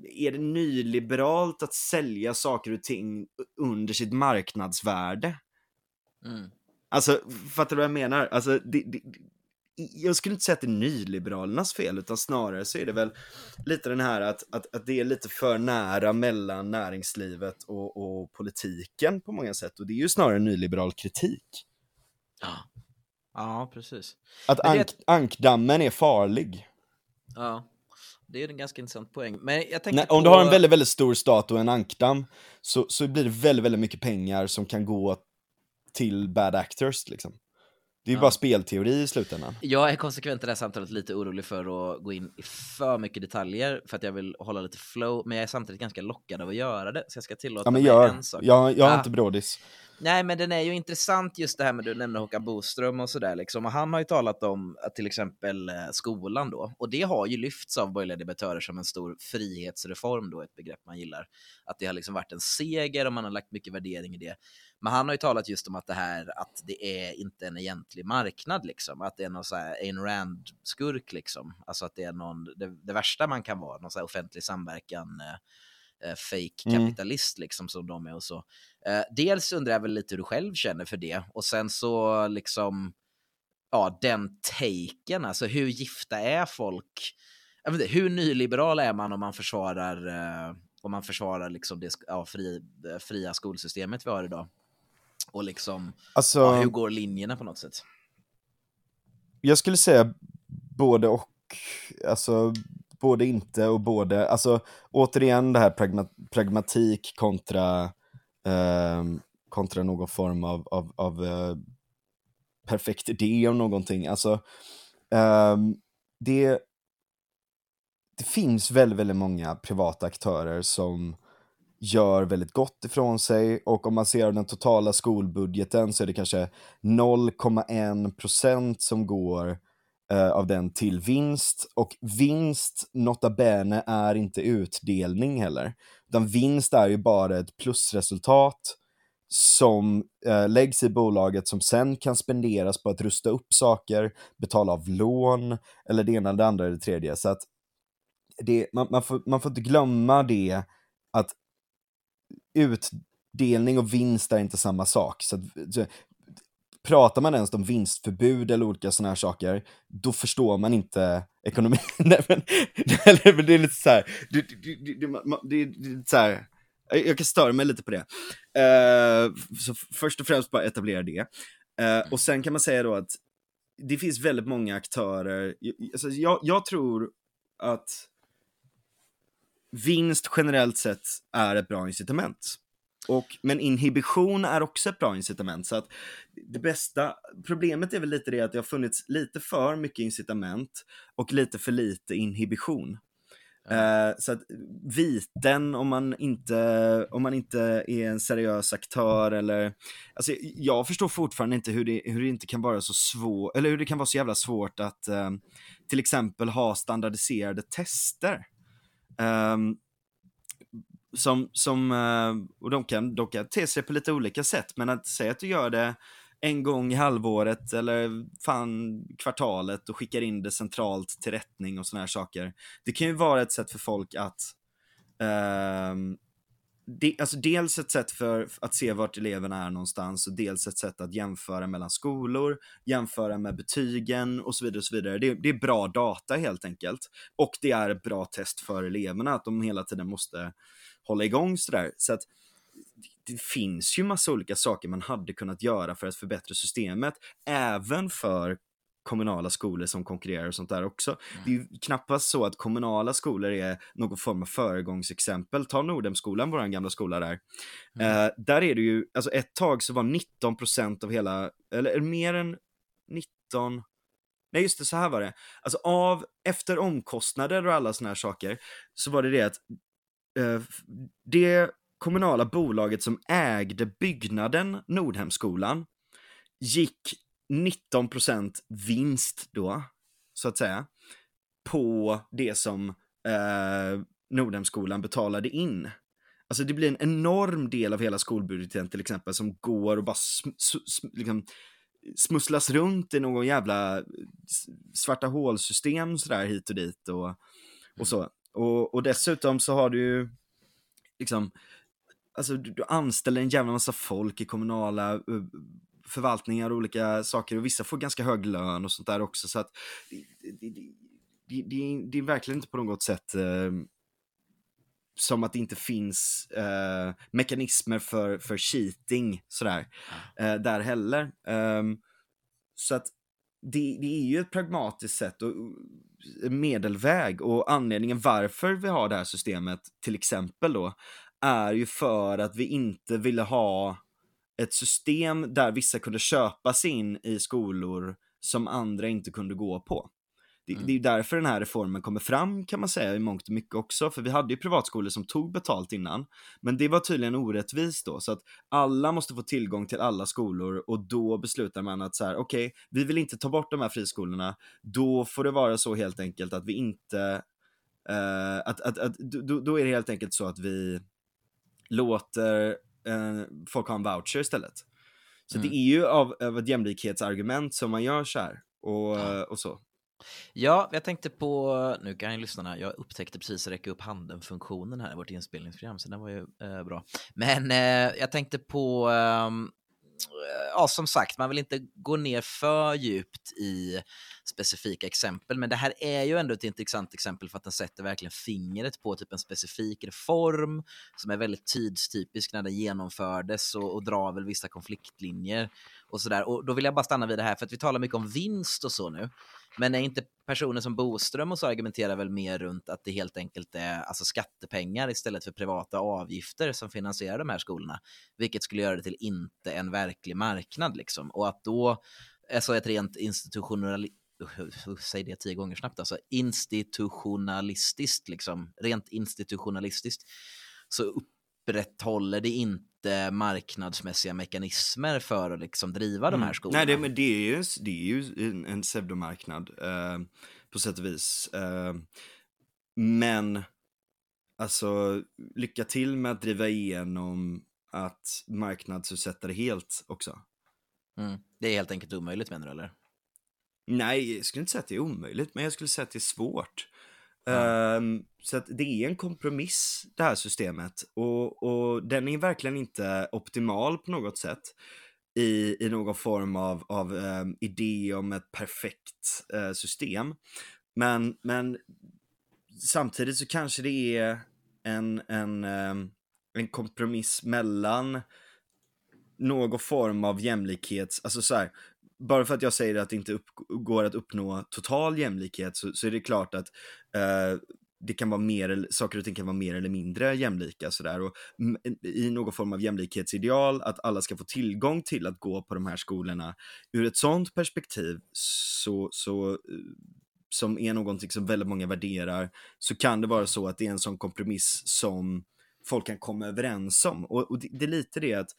C: är det nyliberalt att sälja saker och ting under sitt marknadsvärde? Mm. Alltså, fattar du vad jag menar? Alltså, det, det, jag skulle inte säga att det är nyliberalernas fel, utan snarare så är det väl lite den här att, att, att det är lite för nära mellan näringslivet och, och politiken på många sätt. Och det är ju snarare nyliberal kritik.
B: Ja, ja precis.
C: Att ank, det... ankdammen är farlig.
B: Ja, det är en ganska intressant poäng. Men jag
C: Nej,
B: på...
C: Om du har en väldigt, väldigt stor stat och en ankdamm så, så blir det väldigt, väldigt mycket pengar som kan gå till bad actors liksom. Det är ju ja. bara spelteori i slutändan.
B: Jag är konsekvent i det här samtalet lite orolig för att gå in i för mycket detaljer för att jag vill hålla lite flow, men jag är samtidigt ganska lockad av att göra det, så jag ska tillåta
C: ja, men gör. mig en sak. Jag, jag har ah. inte brådis.
B: Nej, men den är ju intressant just det här med du nämnde Håkan Boström och sådär liksom. Och han har ju talat om eh, till exempel eh, skolan då. Och det har ju lyfts av borgerliga debattörer som en stor frihetsreform då, ett begrepp man gillar. Att det har liksom varit en seger och man har lagt mycket värdering i det. Men han har ju talat just om att det här, att det är inte en egentlig marknad liksom. Att det är någon så här Ayn Rand-skurk liksom. Alltså att det är någon, det, det värsta man kan vara, någon så här offentlig samverkan. Eh, eh, fake
C: Mm.
B: kapitalist liksom som de är och så. Eh, dels undrar jag väl lite hur du själv känner för det och sen så liksom, ja den taken, alltså hur gifta är folk? Jag vet inte, hur nyliberal är man om man försvarar, eh, om man försvarar liksom det ja, fri, eh, fria skolsystemet vi har idag? Och liksom,
C: Alltså,
B: ja, hur går linjerna på något sätt?
C: jag skulle säga både och, alltså både inte och både, alltså återigen det här pragma, pragmatik kontra, eh, kontra någon form av, av, av eh, perfekt idé om någonting, alltså eh, det, det finns väldigt, väldigt många privata aktörer som gör väldigt gott ifrån sig och om man ser av den totala skolbudgeten så är det kanske 0,1% som går eh, av den till vinst och vinst, nota bene, är inte utdelning heller. Utan vinst är ju bara ett plusresultat som eh, läggs i bolaget som sen kan spenderas på att rusta upp saker, betala av lån eller det ena, det andra eller det tredje. Så att det, man, man, får, man får inte glömma det att utdelning och vinst är inte samma sak. Så, att, så pratar man ens om vinstförbud eller olika sådana här saker, då förstår man inte ekonomin. Nej, men, nej, men det är lite så här, det, det, det, det, det, det är lite så här jag kan störa mig lite på det. Uh, så först och främst bara etablera det. Uh, och sen kan man säga då att det finns väldigt många aktörer, alltså jag, jag tror att vinst generellt sett är ett bra incitament. Och, men inhibition är också ett bra incitament. Så att det bästa, problemet är väl lite det att det har funnits lite för mycket incitament och lite för lite inhibition. Eh, så att viten om man, inte, om man inte är en seriös aktör eller, alltså jag förstår fortfarande inte hur det, hur det inte kan vara så svårt, eller hur det kan vara så jävla svårt att eh, till exempel ha standardiserade tester. Ehm, som, som eh, och de kan, de kan te sig på lite olika sätt, men att säga att du gör det en gång i halvåret eller fan kvartalet och skickar in det centralt till rättning och såna här saker. Det kan ju vara ett sätt för folk att eh, de, alltså dels ett sätt för att se vart eleverna är någonstans och dels ett sätt att jämföra mellan skolor, jämföra med betygen och så vidare. Och så vidare. Det, det är bra data helt enkelt. Och det är ett bra test för eleverna att de hela tiden måste hålla igång sådär. Så att det finns ju massa olika saker man hade kunnat göra för att förbättra systemet, även för kommunala skolor som konkurrerar och sånt där också. Det är ju knappast så att kommunala skolor är någon form av föregångsexempel. Ta Nordhemskolan, vår gamla skola där. Eh, där är det ju, alltså ett tag så var 19% av hela, eller mer än 19, nej just det, så här var det. Alltså av, efter omkostnader och alla såna här saker, så var det det att det kommunala bolaget som ägde byggnaden Nordhemskolan gick 19% vinst då, så att säga, på det som eh, Nordhemskolan betalade in. Alltså det blir en enorm del av hela skolbudgeten till exempel som går och bara sm- s- s- liksom, smusslas runt i någon jävla svarta hålsystem sådär hit och dit och, och så. Och, och dessutom så har du ju liksom, alltså du, du anställer en jävla massa folk i kommunala eh, förvaltningar och olika saker. Och vissa får ganska hög lön och sånt där också. Så att det, det, det, det, är verkligen inte på något sätt eh, som att det inte finns eh, mekanismer för, för cheating sådär, eh, där heller. Ehm, så att det, det är ju ett pragmatiskt sätt. Och medelväg och anledningen varför vi har det här systemet till exempel då är ju för att vi inte ville ha ett system där vissa kunde köpa sig in i skolor som andra inte kunde gå på det, mm. det är därför den här reformen kommer fram kan man säga i mångt och mycket också, för vi hade ju privatskolor som tog betalt innan, men det var tydligen orättvist då, så att alla måste få tillgång till alla skolor och då beslutar man att så här, okej, okay, vi vill inte ta bort de här friskolorna, då får det vara så helt enkelt att vi inte, uh, att, att, att, då, då är det helt enkelt så att vi låter uh, folk ha en voucher istället. Så mm. det är ju av, av ett jämlikhetsargument som man gör så här och, och så.
B: Ja, jag tänkte på, nu kan jag lyssna, jag upptäckte precis räcka upp handen-funktionen här i vårt inspelningsprogram, så den var ju eh, bra. Men eh, jag tänkte på, eh, ja som sagt, man vill inte gå ner för djupt i specifika exempel, men det här är ju ändå ett intressant exempel för att den sätter verkligen fingret på typ en specifik reform som är väldigt tidstypisk när den genomfördes och, och drar väl vissa konfliktlinjer och sådär. Och då vill jag bara stanna vid det här, för att vi talar mycket om vinst och så nu. Men är inte personer som Boström och så argumenterar väl mer runt att det helt enkelt är alltså skattepengar istället för privata avgifter som finansierar de här skolorna, vilket skulle göra det till inte en verklig marknad liksom. Och att då, alltså ett rent institutionell uh, säg det tio gånger snabbt, alltså institutionalistiskt, liksom, rent institutionalistiskt, så upprätthåller det inte marknadsmässiga mekanismer för att liksom driva mm. de här skolorna.
C: Nej, det, men det är ju, det är ju en, en pseudomarknad eh, på sätt och vis. Eh, men, alltså, lycka till med att driva igenom att marknadsutsätta det helt också.
B: Mm. Det är helt enkelt omöjligt menar du eller?
C: Nej, jag skulle inte säga att det är omöjligt, men jag skulle säga att det är svårt. Um, så att det är en kompromiss det här systemet och, och den är verkligen inte optimal på något sätt i, i någon form av, av um, idé om ett perfekt uh, system. Men, men samtidigt så kanske det är en, en, um, en kompromiss mellan någon form av jämlikhet, alltså så här, bara för att jag säger att det inte upp, går att uppnå total jämlikhet så, så är det klart att eh, det kan vara mer, saker och ting kan vara mer eller mindre jämlika sådär och i någon form av jämlikhetsideal att alla ska få tillgång till att gå på de här skolorna. Ur ett sådant perspektiv så, så eh, som är någonting som väldigt många värderar så kan det vara så att det är en sån kompromiss som folk kan komma överens om och, och det, det, är lite det att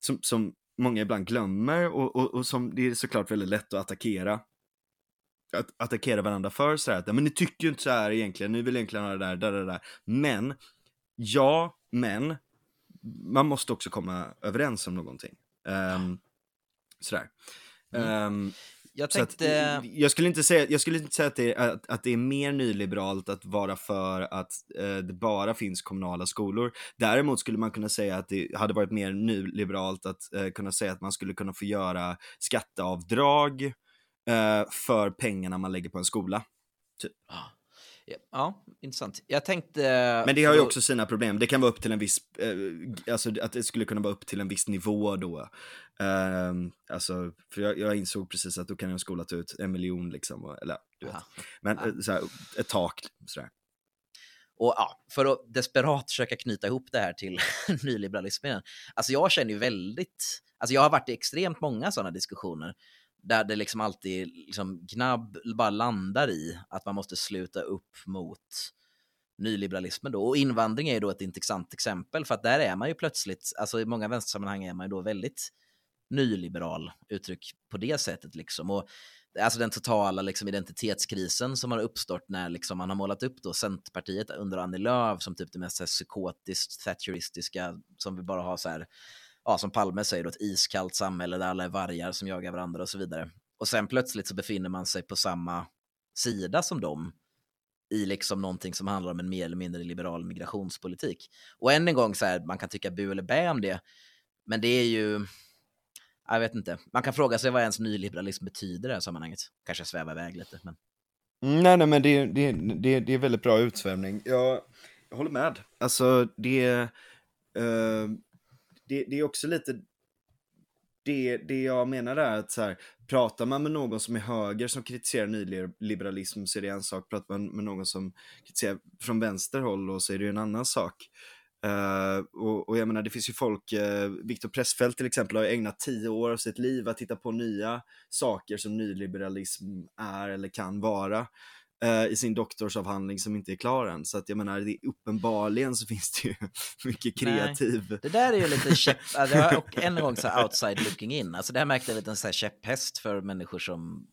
C: som, som många ibland glömmer och, och, och som det är såklart väldigt lätt att attackera att attackera varandra för så här att men ni tycker ju inte så här egentligen, ni vill egentligen ha det där, där, där, där. Men, ja, men man måste också komma överens om någonting. Um, sådär. Mm. Um, jag tänkte... Att, jag, skulle inte säga, jag skulle inte säga att det, är, att, att det är mer nyliberalt att vara för att eh, det bara finns kommunala skolor. Däremot skulle man kunna säga att det hade varit mer nyliberalt att eh, kunna säga att man skulle kunna få göra skatteavdrag eh, för pengarna man lägger på en skola. Typ.
B: Ah. Ja, intressant. Jag tänkte...
C: Men det har ju också sina problem. Det kan vara upp till en viss, eh, alltså att det skulle kunna vara upp till en viss nivå då. Eh, alltså, för jag, jag, insåg precis att då kan en skola ta ut en miljon liksom, eller du vet. Men ja. Eh, så här, ett tak sådär.
B: Och ja, för att desperat försöka knyta ihop det här till nyliberalismen. Alltså jag känner ju väldigt, alltså jag har varit i extremt många sådana diskussioner där det liksom alltid liksom gnabb bara landar i att man måste sluta upp mot nyliberalismen då. Och invandring är ju då ett intressant exempel för att där är man ju plötsligt, alltså i många vänstersammanhang är man ju då väldigt nyliberal uttryck på det sättet liksom. Och alltså den totala liksom, identitetskrisen som har uppstått när liksom, man har målat upp då Centerpartiet under Annie Lööf som typ det mest psykotiskt thatcheristiska som vi bara har så här ja, som Palme säger, då, ett iskallt samhälle där alla är vargar som jagar varandra och så vidare. Och sen plötsligt så befinner man sig på samma sida som dem i liksom någonting som handlar om en mer eller mindre liberal migrationspolitik. Och än en gång, så här, man kan tycka bu eller bä om det, men det är ju, jag vet inte, man kan fråga sig vad ens nyliberalism betyder i det här sammanhanget. Kanske sväva iväg lite, men...
C: Mm, nej, nej, men det, det, det, det är väldigt bra utsvävning. Jag, jag håller med. Alltså, det... Eh, det, det är också lite det, det jag menar är att så här, pratar man med någon som är höger som kritiserar nyliberalism så är det en sak, pratar man med någon som kritiserar från vänster håll så är det en annan sak. Uh, och, och, jag menar, det finns ju folk, uh, Viktor Pressfeldt till exempel har ägnat tio år av sitt liv att titta på nya saker som nyliberalism är eller kan vara uh, i sin doktorsavhandling som inte är klar än. Så att jag menar, det, uppenbarligen så finns det ju mycket kreativ.
B: Nej, det där är ju lite käpp, och än en gång så outside looking in, alltså det här märkte jag lite en så här käpphäst för människor som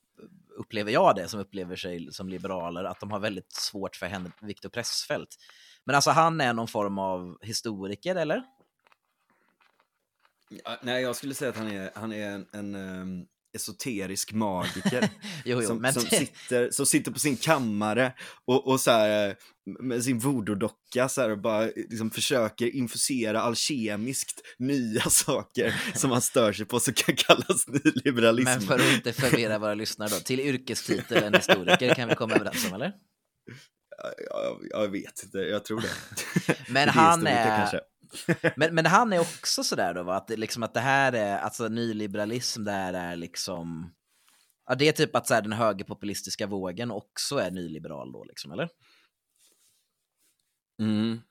B: upplever jag det, som upplever sig som liberaler, att de har väldigt svårt för henne, Viktor Pressfeldt. Men alltså han är någon form av historiker, eller?
C: Ja, nej, jag skulle säga att han är, han är en, en um, esoterisk magiker. jo, jo, som, men... som, sitter, som sitter på sin kammare och, och så här, med sin voodoo-docka så här, och bara liksom försöker infusera alkemiskt nya saker som han stör sig på som kan kallas nyliberalism.
B: Men för att inte förvirra våra lyssnare då, till yrkestiteln historiker kan vi komma överens om, eller?
C: Jag, jag, vet inte, jag tror det.
B: Men han är... men, men han är också sådär då, va? Att, liksom, att det här är, alltså nyliberalism där är liksom... Ja, det är typ att så här, den högerpopulistiska vågen också är nyliberal då, liksom, eller?
C: Mm.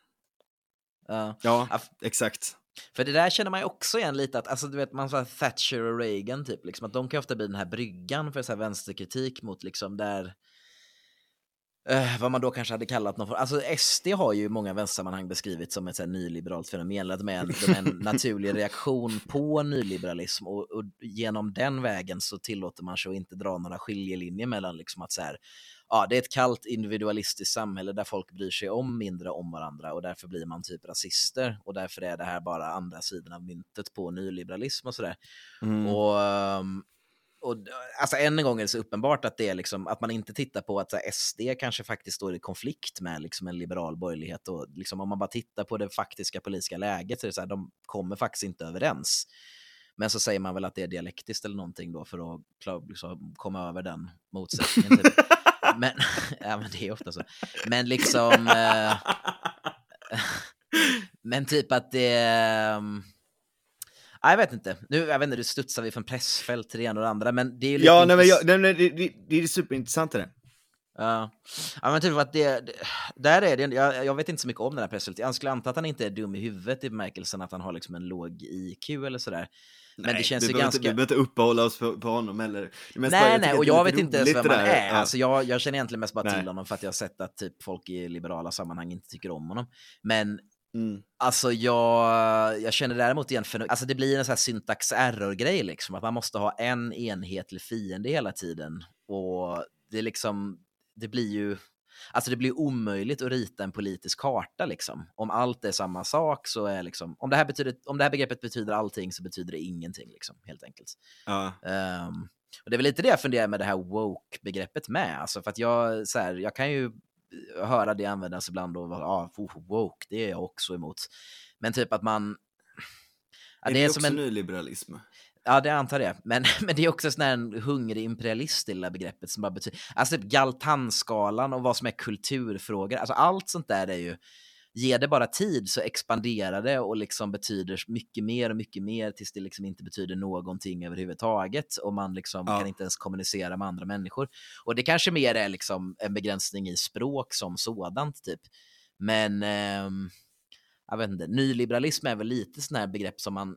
C: Uh, ja, exakt.
B: För det där känner man ju också igen lite att, alltså du vet, man sa Thatcher och Reagan typ, liksom att de kan ofta bli den här bryggan för så här vänsterkritik mot liksom där Uh, vad man då kanske hade kallat någon Alltså SD har ju i många vänstersammanhang beskrivit som ett så här, nyliberalt fenomen, att är en, naturlig reaktion på nyliberalism och, och, genom den vägen så tillåter man sig att inte dra några skiljelinjer mellan liksom att så här, ja, det är ett kallt individualistiskt samhälle där folk bryr sig om mindre om varandra och därför blir man typ rasister och därför är det här bara andra sidan av myntet på nyliberalism och sådär. Mm. Och um, och alltså än en gång är det så uppenbart att det är liksom att man inte tittar på att här, SD kanske faktiskt står i konflikt med liksom en liberal borgerlighet och liksom om man bara tittar på det faktiska politiska läget så är det så här, de kommer faktiskt inte överens. Men så säger man väl att det är dialektiskt eller någonting då för att klar, liksom, komma över den motsättningen. Typ. men, ja, men det är ofta så. Men liksom... Eh, men typ att det... Um, jag vet inte. Nu, jag vet inte, du studsar vi från pressfält till det ena och det andra, men det är lite
C: Ja, nej, men jag, nej, nej, det, det, det är superintressant det.
B: Ja. ja, men typ att det, det där är det, jag, jag vet inte så mycket om den här pressfältet. Jag skulle anta att han inte är dum i huvudet i bemärkelsen att han har liksom en låg IQ eller sådär. Men nej, det känns ju ganska...
C: Inte, vi behöver inte uppehålla oss på, på honom eller...
B: Nej, nej, och jag vet inte ens vem han är. Ja. Alltså, jag, jag känner egentligen mest bara nej. till honom för att jag har sett att typ folk i liberala sammanhang inte tycker om honom. Men Mm. Alltså jag, jag känner däremot igen för alltså det blir en sån här syntax error-grej liksom, att man måste ha en enhetlig fiende hela tiden. Och det liksom, det blir ju, alltså det blir omöjligt att rita en politisk karta liksom. Om allt är samma sak så är liksom, om det här, betyder, om det här begreppet betyder allting så betyder det ingenting liksom, helt enkelt.
C: Ja.
B: Um, och det är väl lite det jag funderar med det här woke-begreppet med, alltså för att jag, så här, jag kan ju höra det användas ibland och vara ah, woke, det är jag också emot. Men typ att man...
C: Ja, är det, det är också en... nyliberalism?
B: Ja, det antar det. Men, men det är också sån en hungrig imperialist, det lilla begreppet som bara betyder... Alltså typ Galtanskalan och vad som är kulturfrågor. Alltså allt sånt där är ju Ge det bara tid så expanderar det och liksom betyder mycket mer och mycket mer tills det liksom inte betyder någonting överhuvudtaget och man liksom ja. kan inte ens kommunicera med andra människor. Och det kanske mer är liksom en begränsning i språk som sådant typ. Men eh, jag vet inte, nyliberalism är väl lite sån här begrepp som man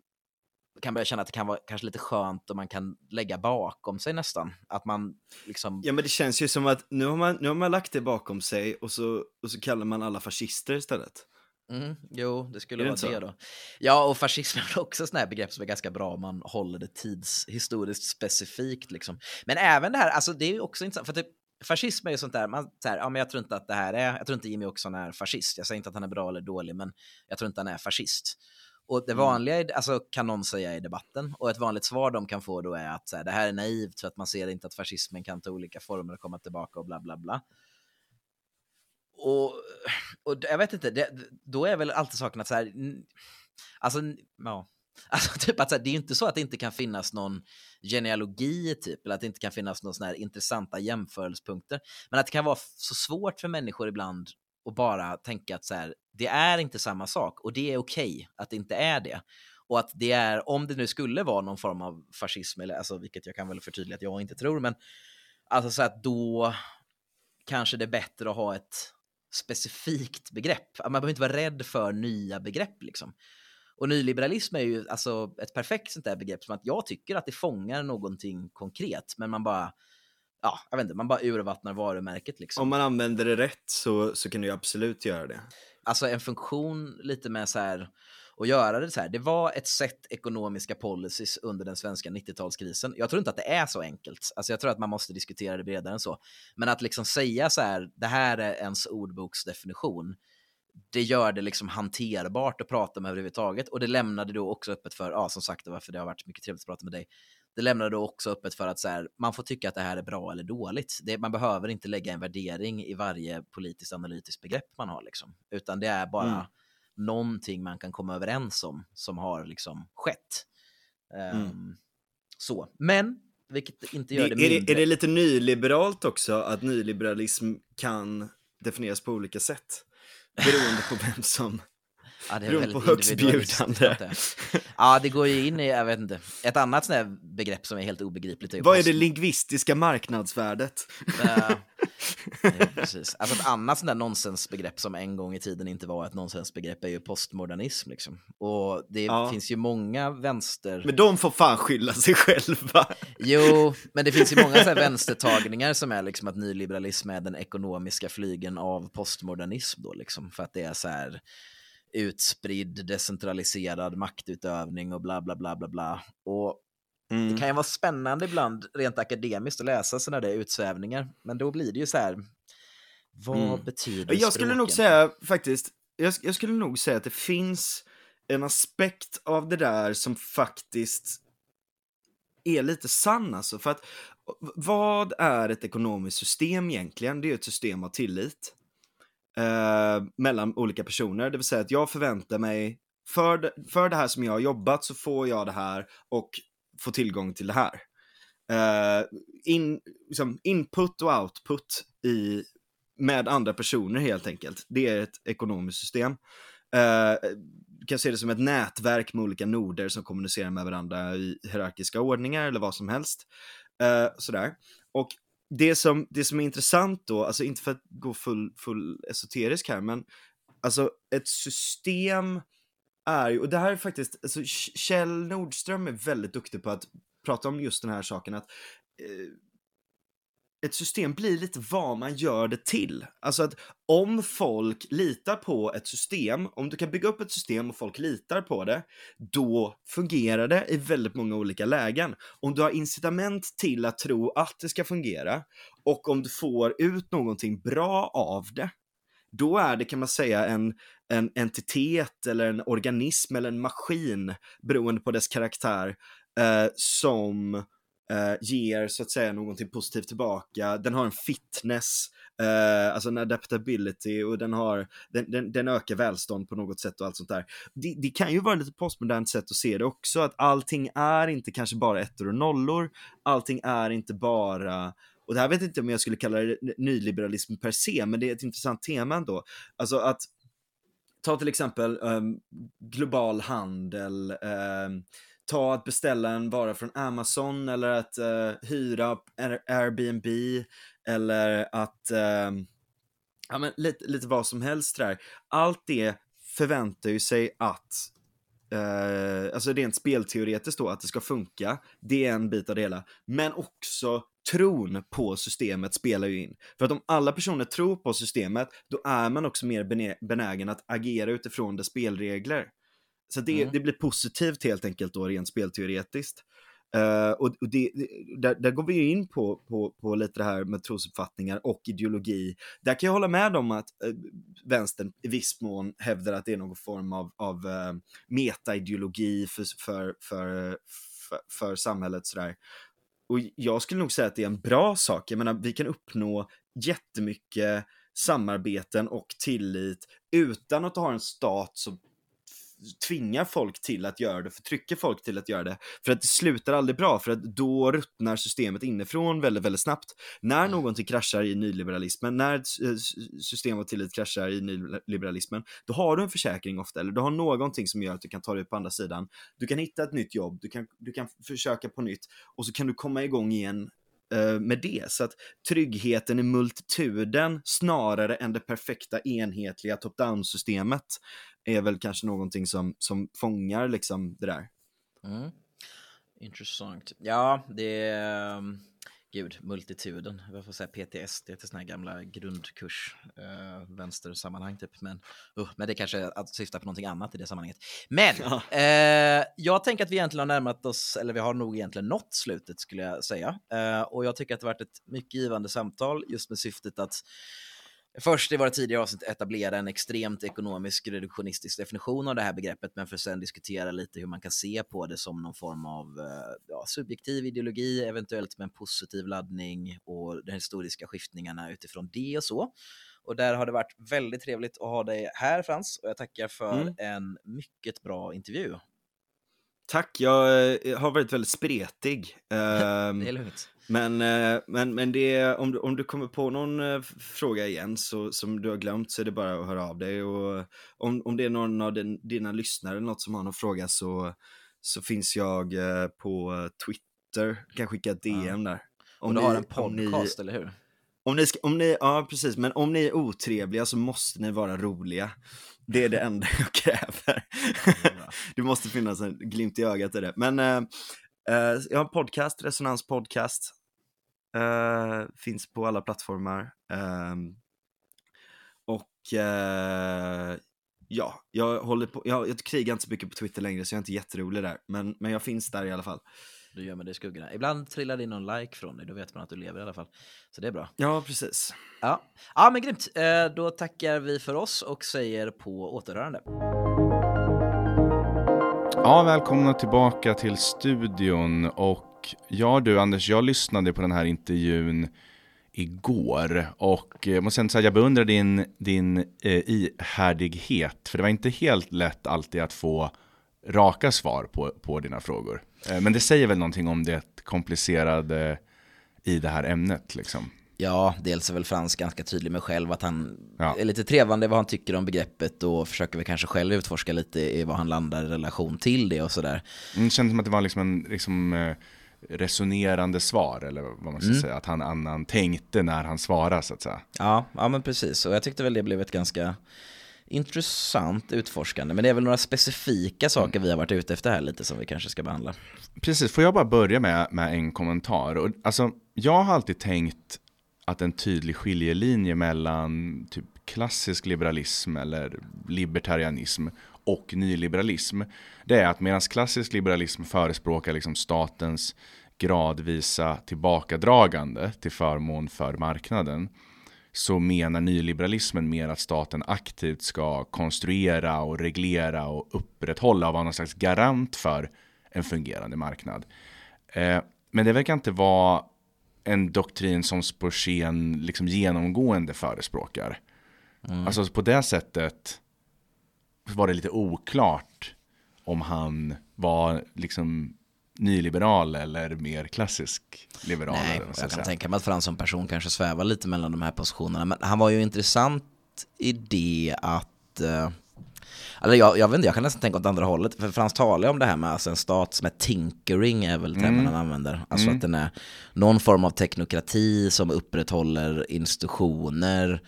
B: kan börja känna att det kan vara kanske lite skönt och man kan lägga bakom sig nästan. Att man liksom...
C: Ja men det känns ju som att nu har man, nu har man lagt det bakom sig och så, och så kallar man alla fascister istället.
B: Mm, jo, det skulle det vara det då. Ja, och fascism är också sådana här begrepp som är ganska bra om man håller det tidshistoriskt specifikt. Liksom. Men även det här, alltså det är ju också intressant, för typ, fascism är ju sånt där, man, så här, ja, men jag tror inte att det här är, jag tror inte Jimmy Åkesson är fascist, jag säger inte att han är bra eller dålig, men jag tror inte han är fascist. Och det mm. vanliga, mm. alltså, kan någon säga i debatten, och ett vanligt svar de kan få då är att så här, det här är naivt för att man ser inte att fascismen kan ta olika former och komma tillbaka och bla bla bla. Och, och jag vet inte, det, då är väl alltid saken att så här, alltså, ja. Alltså typ att så här, det är inte så att det inte kan finnas någon genealogi typ, eller att det inte kan finnas några såna här intressanta jämförelsepunkter. Men att det kan vara så svårt för människor ibland och bara tänka att så här, det är inte samma sak och det är okej okay att det inte är det. Och att det är, om det nu skulle vara någon form av fascism, eller, alltså, vilket jag kan väl förtydliga att jag inte tror, men alltså så att då kanske det är bättre att ha ett specifikt begrepp. Man behöver inte vara rädd för nya begrepp liksom. Och nyliberalism är ju alltså ett perfekt sånt där begrepp som att jag tycker att det fångar någonting konkret, men man bara ja, jag vet inte, man bara urvattnar varumärket liksom.
C: Om man använder det rätt så, så kan du absolut göra det.
B: Alltså en funktion lite med så här, och göra det så här. Det var ett sätt ekonomiska policies under den svenska 90-talskrisen. Jag tror inte att det är så enkelt. Alltså jag tror att man måste diskutera det bredare än så. Men att liksom säga så här, det här är ens ordboksdefinition, det gör det liksom hanterbart att prata om överhuvudtaget. Och det lämnade då också öppet för, ja som sagt, varför det har varit mycket trevligt att prata med dig. Det lämnade då också öppet för att så här, man får tycka att det här är bra eller dåligt. Det, man behöver inte lägga en värdering i varje politiskt analytiskt begrepp man har, liksom. utan det är bara mm. någonting man kan komma överens om som har liksom skett. Um, mm. Så, men vilket inte gör det,
C: det mindre. Är det, är det lite nyliberalt också att nyliberalism kan definieras på olika sätt? Beroende på vem som
B: Ja, det är väldigt på högstbjudande. Ja, det går ju in i, jag vet inte, ett annat sånt begrepp som är helt obegripligt.
C: Är Vad är det lingvistiska marknadsvärdet?
B: Ja, precis. Alltså ett annat sånt där nonsensbegrepp som en gång i tiden inte var ett nonsensbegrepp är ju postmodernism. Liksom. Och det ja. finns ju många vänster...
C: Men de får fan skylla sig själva.
B: Jo, men det finns ju många så vänstertagningar som är liksom att nyliberalism är den ekonomiska flygen av postmodernism då liksom. För att det är så här utspridd, decentraliserad maktutövning och bla bla bla bla bla. Och mm. det kan ju vara spännande ibland rent akademiskt att läsa sådana där utsvävningar, men då blir det ju så här, vad mm. betyder
C: Jag skulle språken? nog säga faktiskt, jag, jag skulle nog säga att det finns en aspekt av det där som faktiskt är lite sann alltså. För att vad är ett ekonomiskt system egentligen? Det är ett system av tillit eh, mellan olika personer. Det vill säga att jag förväntar mig, för, för det här som jag har jobbat så får jag det här och får tillgång till det här. Eh, in, liksom input och output i, med andra personer helt enkelt. Det är ett ekonomiskt system. Eh, du kan se det som ett nätverk med olika noder som kommunicerar med varandra i hierarkiska ordningar eller vad som helst. Eh, sådär. Och det som, det som är intressant då, alltså inte för att gå full, full esoterisk här, men alltså ett system är ju, och det här är faktiskt, alltså Kjell Nordström är väldigt duktig på att prata om just den här saken att eh, ett system blir lite vad man gör det till. Alltså att om folk litar på ett system, om du kan bygga upp ett system och folk litar på det, då fungerar det i väldigt många olika lägen. Om du har incitament till att tro att det ska fungera och om du får ut någonting bra av det, då är det kan man säga en, en entitet eller en organism eller en maskin beroende på dess karaktär eh, som eh, ger så att säga någonting positivt tillbaka. Den har en fitness, eh, alltså en adaptability och den, har, den, den, den, ökar välstånd på något sätt och allt sånt där. Det, det kan ju vara lite postmodernt sätt att se det också, att allting är inte kanske bara ettor och nollor, allting är inte bara och det här vet jag inte om jag skulle kalla det nyliberalism per se, men det är ett intressant tema ändå. Alltså att ta till exempel um, global handel, um, ta att beställa en vara från Amazon eller att uh, hyra Airbnb eller att uh, ja, men lite, lite vad som helst där. Allt det förväntar ju sig att Uh, alltså rent spelteoretiskt då, att det ska funka. Det är en bit av det hela. Men också tron på systemet spelar ju in. För att om alla personer tror på systemet, då är man också mer benägen att agera utifrån dess spelregler. Så det, mm. det blir positivt helt enkelt då rent spelteoretiskt. Uh, och, och det, där, där, går vi ju in på, på, på lite det här med trosuppfattningar och ideologi. Där kan jag hålla med om att uh, vänstern i viss mån hävdar att det är någon form av, av uh, metaideologi för, för, för, för, för samhället. Sådär. Och jag skulle nog säga att det är en bra sak. Jag menar, vi kan uppnå jättemycket samarbeten och tillit utan att ha en stat som tvingar folk till att göra det, förtrycker folk till att göra det. För att det slutar aldrig bra, för att då ruttnar systemet inifrån väldigt, väldigt snabbt. När mm. någonting kraschar i nyliberalismen, när system av tillit kraschar i nyliberalismen, då har du en försäkring ofta, eller du har någonting som gör att du kan ta dig ut på andra sidan. Du kan hitta ett nytt jobb, du kan, du kan försöka på nytt och så kan du komma igång igen Eh, med det. Så att tryggheten i multituden snarare än det perfekta enhetliga top-down-systemet är väl kanske någonting som, som fångar liksom det där.
B: Mm. Intressant. Ja, det är gud, multituden. Jag får säga PTSD till sådana här gamla grundkurs, uh, vänstersammanhang typ. Men, uh, men det kanske att syfta på någonting annat i det sammanhanget. Men ja. uh, jag tänker att vi egentligen har närmat oss, eller vi har nog egentligen nått slutet skulle jag säga. Uh, och jag tycker att det har varit ett mycket givande samtal just med syftet att först i våra tidigare avsnitt etablera en extremt ekonomisk reduktionistisk definition av det här begreppet, men för att sen diskutera lite hur man kan se på det som någon form av eh, ja, subjektiv ideologi, eventuellt med en positiv laddning och de historiska skiftningarna utifrån det och så. Och där har det varit väldigt trevligt att ha dig här Frans och jag tackar för mm. en mycket bra intervju.
C: Tack, jag eh, har varit väldigt spretig.
B: det är lugnt.
C: Men, eh, men, men det, om, du, om du kommer på någon eh, fråga igen så, som du har glömt så är det bara att höra av dig. Och om, om det är någon av din, dina lyssnare något som har någon fråga så, så finns jag på Twitter. Du kan skicka ett DM där.
B: Om och du ni, har en podcast, ni, eller hur?
C: Om ni, om ni, ja, precis. Men om ni är otrevliga så måste ni vara roliga. Det är det enda jag kräver. det måste finnas en glimt i ögat i det. Men Uh, jag har en podcast, Resonans podcast. Uh, finns på alla plattformar. Uh, och uh, ja, jag håller på, jag, jag krigar inte så mycket på Twitter längre så jag är inte jätterolig där. Men, men jag finns där i alla fall.
B: Du gör med det i skuggorna. Ibland trillar det in någon like från dig, då vet man att du lever i alla fall. Så det är bra.
C: Ja, precis.
B: Ja, ja men grymt. Då tackar vi för oss och säger på återhörande.
A: Ja, välkomna tillbaka till studion. Och ja du Anders, jag lyssnade på den här intervjun igår och jag måste säga att jag beundrar din, din eh, ihärdighet. För det var inte helt lätt alltid att få raka svar på, på dina frågor. Eh, men det säger väl någonting om det komplicerade i det här ämnet liksom.
B: Ja, dels är väl Frans ganska tydlig med själv att han ja. är lite trevande vad han tycker om begreppet och försöker väl kanske själv utforska lite i vad han landar i relation till det och sådär.
A: Mm, det kändes som att det var liksom en liksom, eh, resonerande svar eller vad man ska mm. säga, att han annan tänkte när han svarade så att säga.
B: Ja, ja men precis och jag tyckte väl det blev ett ganska intressant utforskande. Men det är väl några specifika saker mm. vi har varit ute efter här lite som vi kanske ska behandla.
A: Precis, får jag bara börja med, med en kommentar? Och, alltså, jag har alltid tänkt att en tydlig skiljelinje mellan typ klassisk liberalism eller libertarianism och nyliberalism, det är att medan klassisk liberalism förespråkar liksom statens gradvisa tillbakadragande till förmån för marknaden, så menar nyliberalismen mer att staten aktivt ska konstruera och reglera och upprätthålla och vara någon slags garant för en fungerande marknad. Eh, men det verkar inte vara en doktrin som Sporsén liksom genomgående förespråkar. Mm. Alltså på det sättet var det lite oklart om han var liksom nyliberal eller mer klassisk liberal.
B: Nej, jag kan säga. tänka mig att Frans som person kanske svävar lite mellan de här positionerna. Men han var ju intressant i det att uh, eller jag, jag vet inte, jag kan nästan tänka åt andra hållet. För Frans talar om det här med alltså en stat som är tinkering, är väl termen mm. han använder. Alltså mm. att den är någon form av teknokrati som upprätthåller institutioner.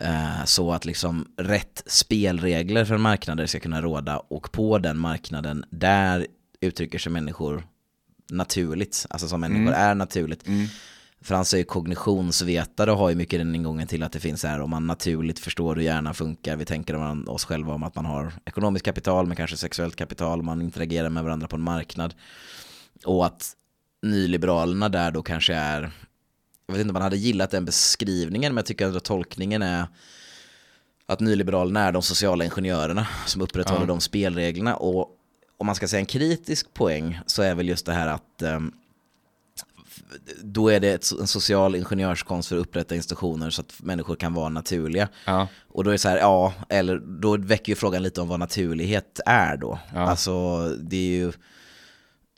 B: Eh, så att liksom rätt spelregler för marknader ska kunna råda och på den marknaden, där uttrycker sig människor naturligt, alltså som människor mm. är naturligt. Mm. Frans är ju kognitionsvetare och har ju mycket den ingången till att det finns här om man naturligt förstår hur hjärnan funkar. Vi tänker om oss själva om att man har ekonomiskt kapital men kanske sexuellt kapital. Man interagerar med varandra på en marknad. Och att nyliberalerna där då kanske är, jag vet inte om man hade gillat den beskrivningen men jag tycker att tolkningen är att nyliberalerna är de sociala ingenjörerna som upprätthåller ja. de spelreglerna. Och om man ska säga en kritisk poäng så är väl just det här att um, då är det en social ingenjörskonst för att upprätta institutioner så att människor kan vara naturliga. Ja. Och då är det så här, ja, eller då väcker ju frågan lite om vad naturlighet är då. Ja. Alltså, det är ju,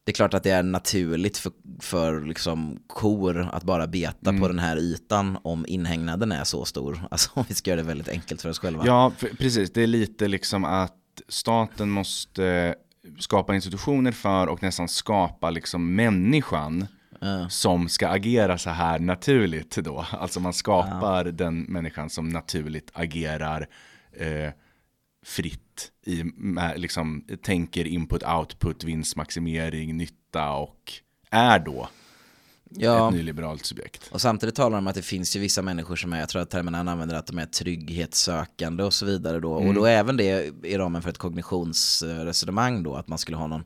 B: det är klart att det är naturligt för, för liksom kor att bara beta mm. på den här ytan om inhägnaden är så stor. Alltså om vi ska göra det väldigt enkelt för oss själva.
A: Ja, precis. Det är lite liksom att staten måste skapa institutioner för och nästan skapa liksom människan
B: Ja.
A: som ska agera så här naturligt då. Alltså man skapar den människan som naturligt agerar eh, fritt i, med, liksom, tänker input, output, vinstmaximering, nytta och är då
B: Ja.
A: ett nyliberalt subjekt.
B: Och samtidigt talar de om att det finns ju vissa människor som är, jag tror att termen han använder att de är trygghetssökande och så vidare då. Och då är även det i ramen för ett kognitionsresonemang då, att man skulle ha någon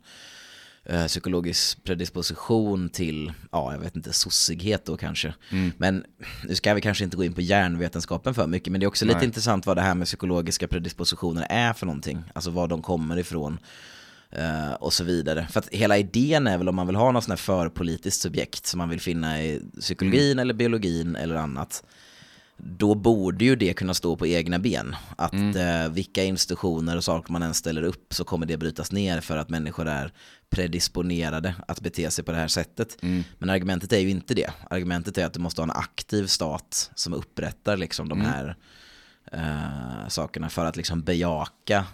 B: eh, psykologisk predisposition till, ja jag vet inte, sossighet då kanske. Men nu ska vi kanske inte gå in på hjärnvetenskapen för mycket, men det är också lite
A: Nej.
B: intressant vad det här med psykologiska predispositioner är för någonting. Alltså var de kommer ifrån. Eh, och så vidare. För att hela idén är väl om man vill ha något sånt här förpolitiskt subjekt som man vill finna i psykologin eller biologin eller annat. Då borde ju det kunna stå på egna ben. Att eh, vilka institutioner och saker man än ställer upp så kommer det brytas ner för att människor är predisponerade att bete sig på det här sättet. Men argumentet är ju inte det. Argumentet är att du måste ha en aktiv stat som upprättar liksom de här eh, sakerna för att liksom bejaka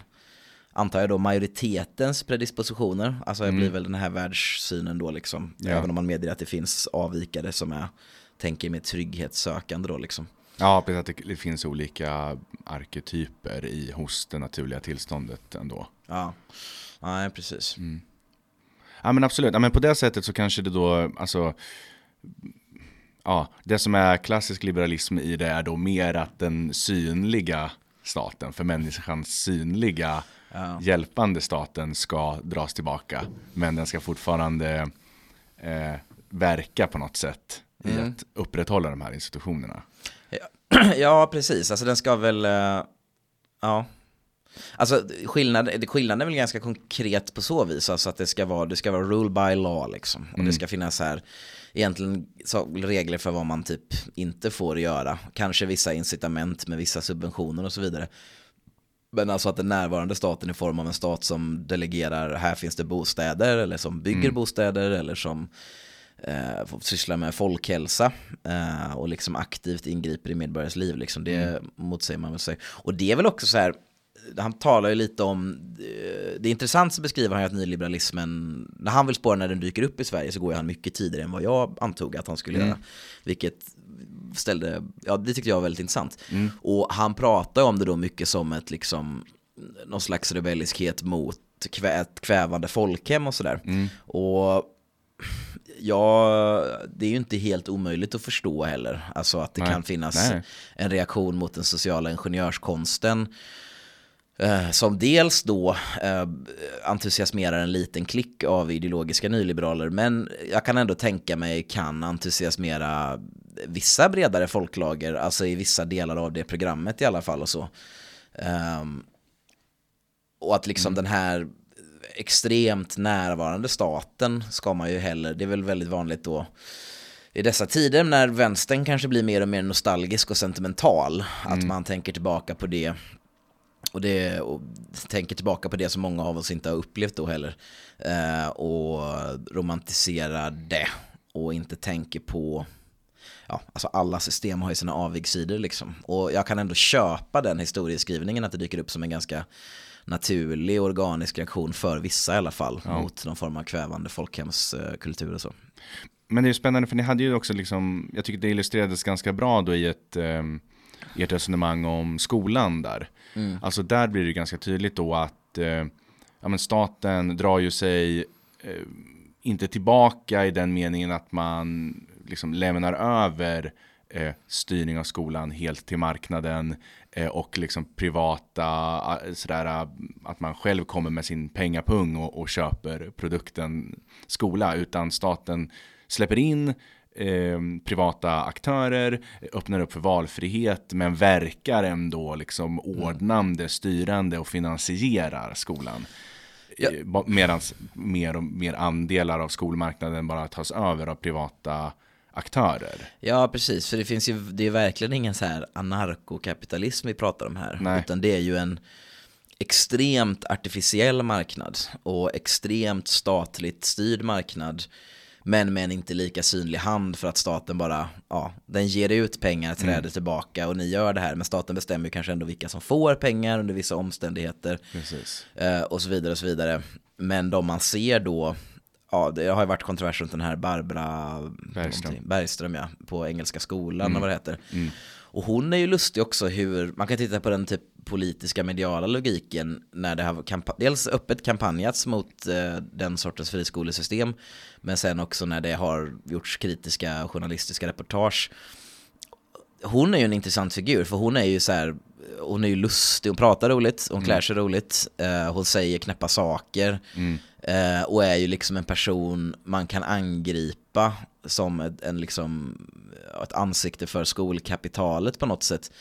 B: antar jag då majoritetens predispositioner. Alltså det blir väl den här världssynen då liksom.
A: Ja.
B: Även om man medger att det finns avvikare som är, tänker med trygghetssökande då liksom.
A: Ja, precis att det, finns olika arketyper i hos det naturliga tillståndet ändå.
B: Ja, nej precis.
A: Ja men absolut, ja, men på det sättet så kanske det då, alltså Ja, det som är klassisk liberalism i det är då mer att den synliga staten, för människans synliga
B: Ja.
A: hjälpande staten ska dras tillbaka. Men den ska fortfarande eh, verka på något sätt i
B: Mm.
A: att upprätthålla de här institutionerna.
B: ja, precis. Alltså den ska väl, eh, ja. Alltså skillnad, skillnaden är väl ganska konkret på så vis. Alltså att det ska vara, det ska vara rule by law liksom. Och det ska finnas här egentligen så, regler för vad man typ inte får göra. Kanske vissa incitament med vissa subventioner och så vidare. Men alltså att den närvarande staten i form av en stat som delegerar, här finns det bostäder, eller som bygger bostäder, eller som eh, får syssla med folkhälsa eh, och liksom aktivt ingriper i medborgares liv. Liksom. Det motsäger man väl sig. Och det är väl också så här, han talar ju lite om, eh, det är intressant så beskriver han ju att nyliberalismen, när han vill spåra när den dyker upp i Sverige så går han mycket tidigare än vad jag antog att han skulle göra. Vilket ställde, ja det tyckte jag var väldigt intressant. Och han pratar om det då mycket som ett liksom, någon slags rebelliskhet mot kvä, ett kvävande folkhem och sådär. Och Ja, det är ju inte helt omöjligt att förstå heller. Alltså att det
A: Nej.
B: kan finnas
A: Nej.
B: en reaktion mot den sociala ingenjörskonsten. Eh, som dels då eh, entusiasmerar en liten klick av ideologiska nyliberaler. Men jag kan ändå tänka mig kan entusiasmera vissa bredare folklager. Alltså i vissa delar av det programmet i alla fall och så. Ehm, och att liksom den här extremt närvarande staten ska man ju heller, det är väl väldigt vanligt då i dessa tider när vänstern kanske blir mer och mer nostalgisk och sentimental, att man tänker tillbaka på det och, det och tänker tillbaka på det som många av oss inte har upplevt då heller eh, och romantiserar det och inte tänker på ja, alltså alla system har ju sina avigsidor liksom. Och jag kan ändå köpa den historieskrivningen att det dyker upp som en ganska naturlig organisk reaktion för vissa i alla fall mot någon form av kvävande folkhemskultur och så.
A: Men det är ju spännande för ni hade ju också liksom, jag tycker det illustrerades ganska bra då i ett, um, i ett resonemang om skolan där. Alltså där blir det ganska tydligt då att eh, ja, men staten drar ju sig eh, inte tillbaka i den meningen att man liksom lämnar över eh, styrning av skolan helt till marknaden eh, och liksom privata, eh, sådär, eh, att man själv kommer med sin pengapung och, och köper produkten skola, utan staten släpper in eh, privata aktörer, öppnar upp för valfrihet, men verkar ändå liksom ordnande, styrande och finansierar skolan.
B: Ja.
A: Medan mer och mer andelar av skolmarknaden bara tas över av privata aktörer.
B: Ja, precis. För det finns ju, det är verkligen ingen så här anarkokapitalism vi pratar om här.
A: Nej.
B: Utan det är ju en extremt artificiell marknad och extremt statligt styrd marknad. Men med en inte lika synlig hand för att staten bara, ja, den ger ut pengar, träder tillbaka och ni gör det här. Men staten bestämmer ju kanske ändå vilka som får pengar under vissa omständigheter. Eh, och så vidare och så vidare. Men de man ser då ja, det har ju varit kontrovers runt den här Barbara
A: Bergström.
B: Bergström ja, på Engelska skolan
A: Mm.
B: och vad det heter.
A: Mm.
B: Och hon är ju lustig också hur, man kan titta på den typ politiska mediala logiken när det har dels öppet kampanjats mot eh, den sortens friskolesystem men sen också när det har gjorts kritiska journalistiska reportage. Hon är ju en intressant figur för hon är ju så här, hon är ju lustig, hon pratar roligt, hon klär sig roligt, eh, hon säger knäppa saker
A: Mm.
B: eh, och är ju liksom en person man kan angripa som ett, en liksom, ett ansikte för skolkapitalet på något sätt.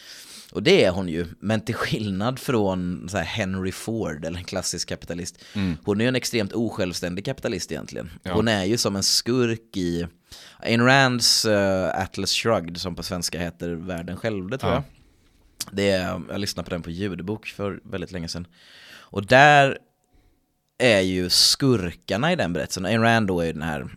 B: Och det är hon ju, men till skillnad från Henry Ford, eller en klassisk kapitalist, hon är ju en extremt osjälvständig kapitalist egentligen.
A: Ja.
B: Hon är ju som en skurk i Ayn Rands eh, Atlas Shrugged, som på svenska heter Världen själv, tror
A: Ja.
B: jag. Det är, jag lyssnade på den på ljudbok för väldigt länge sedan. Och där är ju skurkarna i den berättelsen. Ayn Rand då är ju den här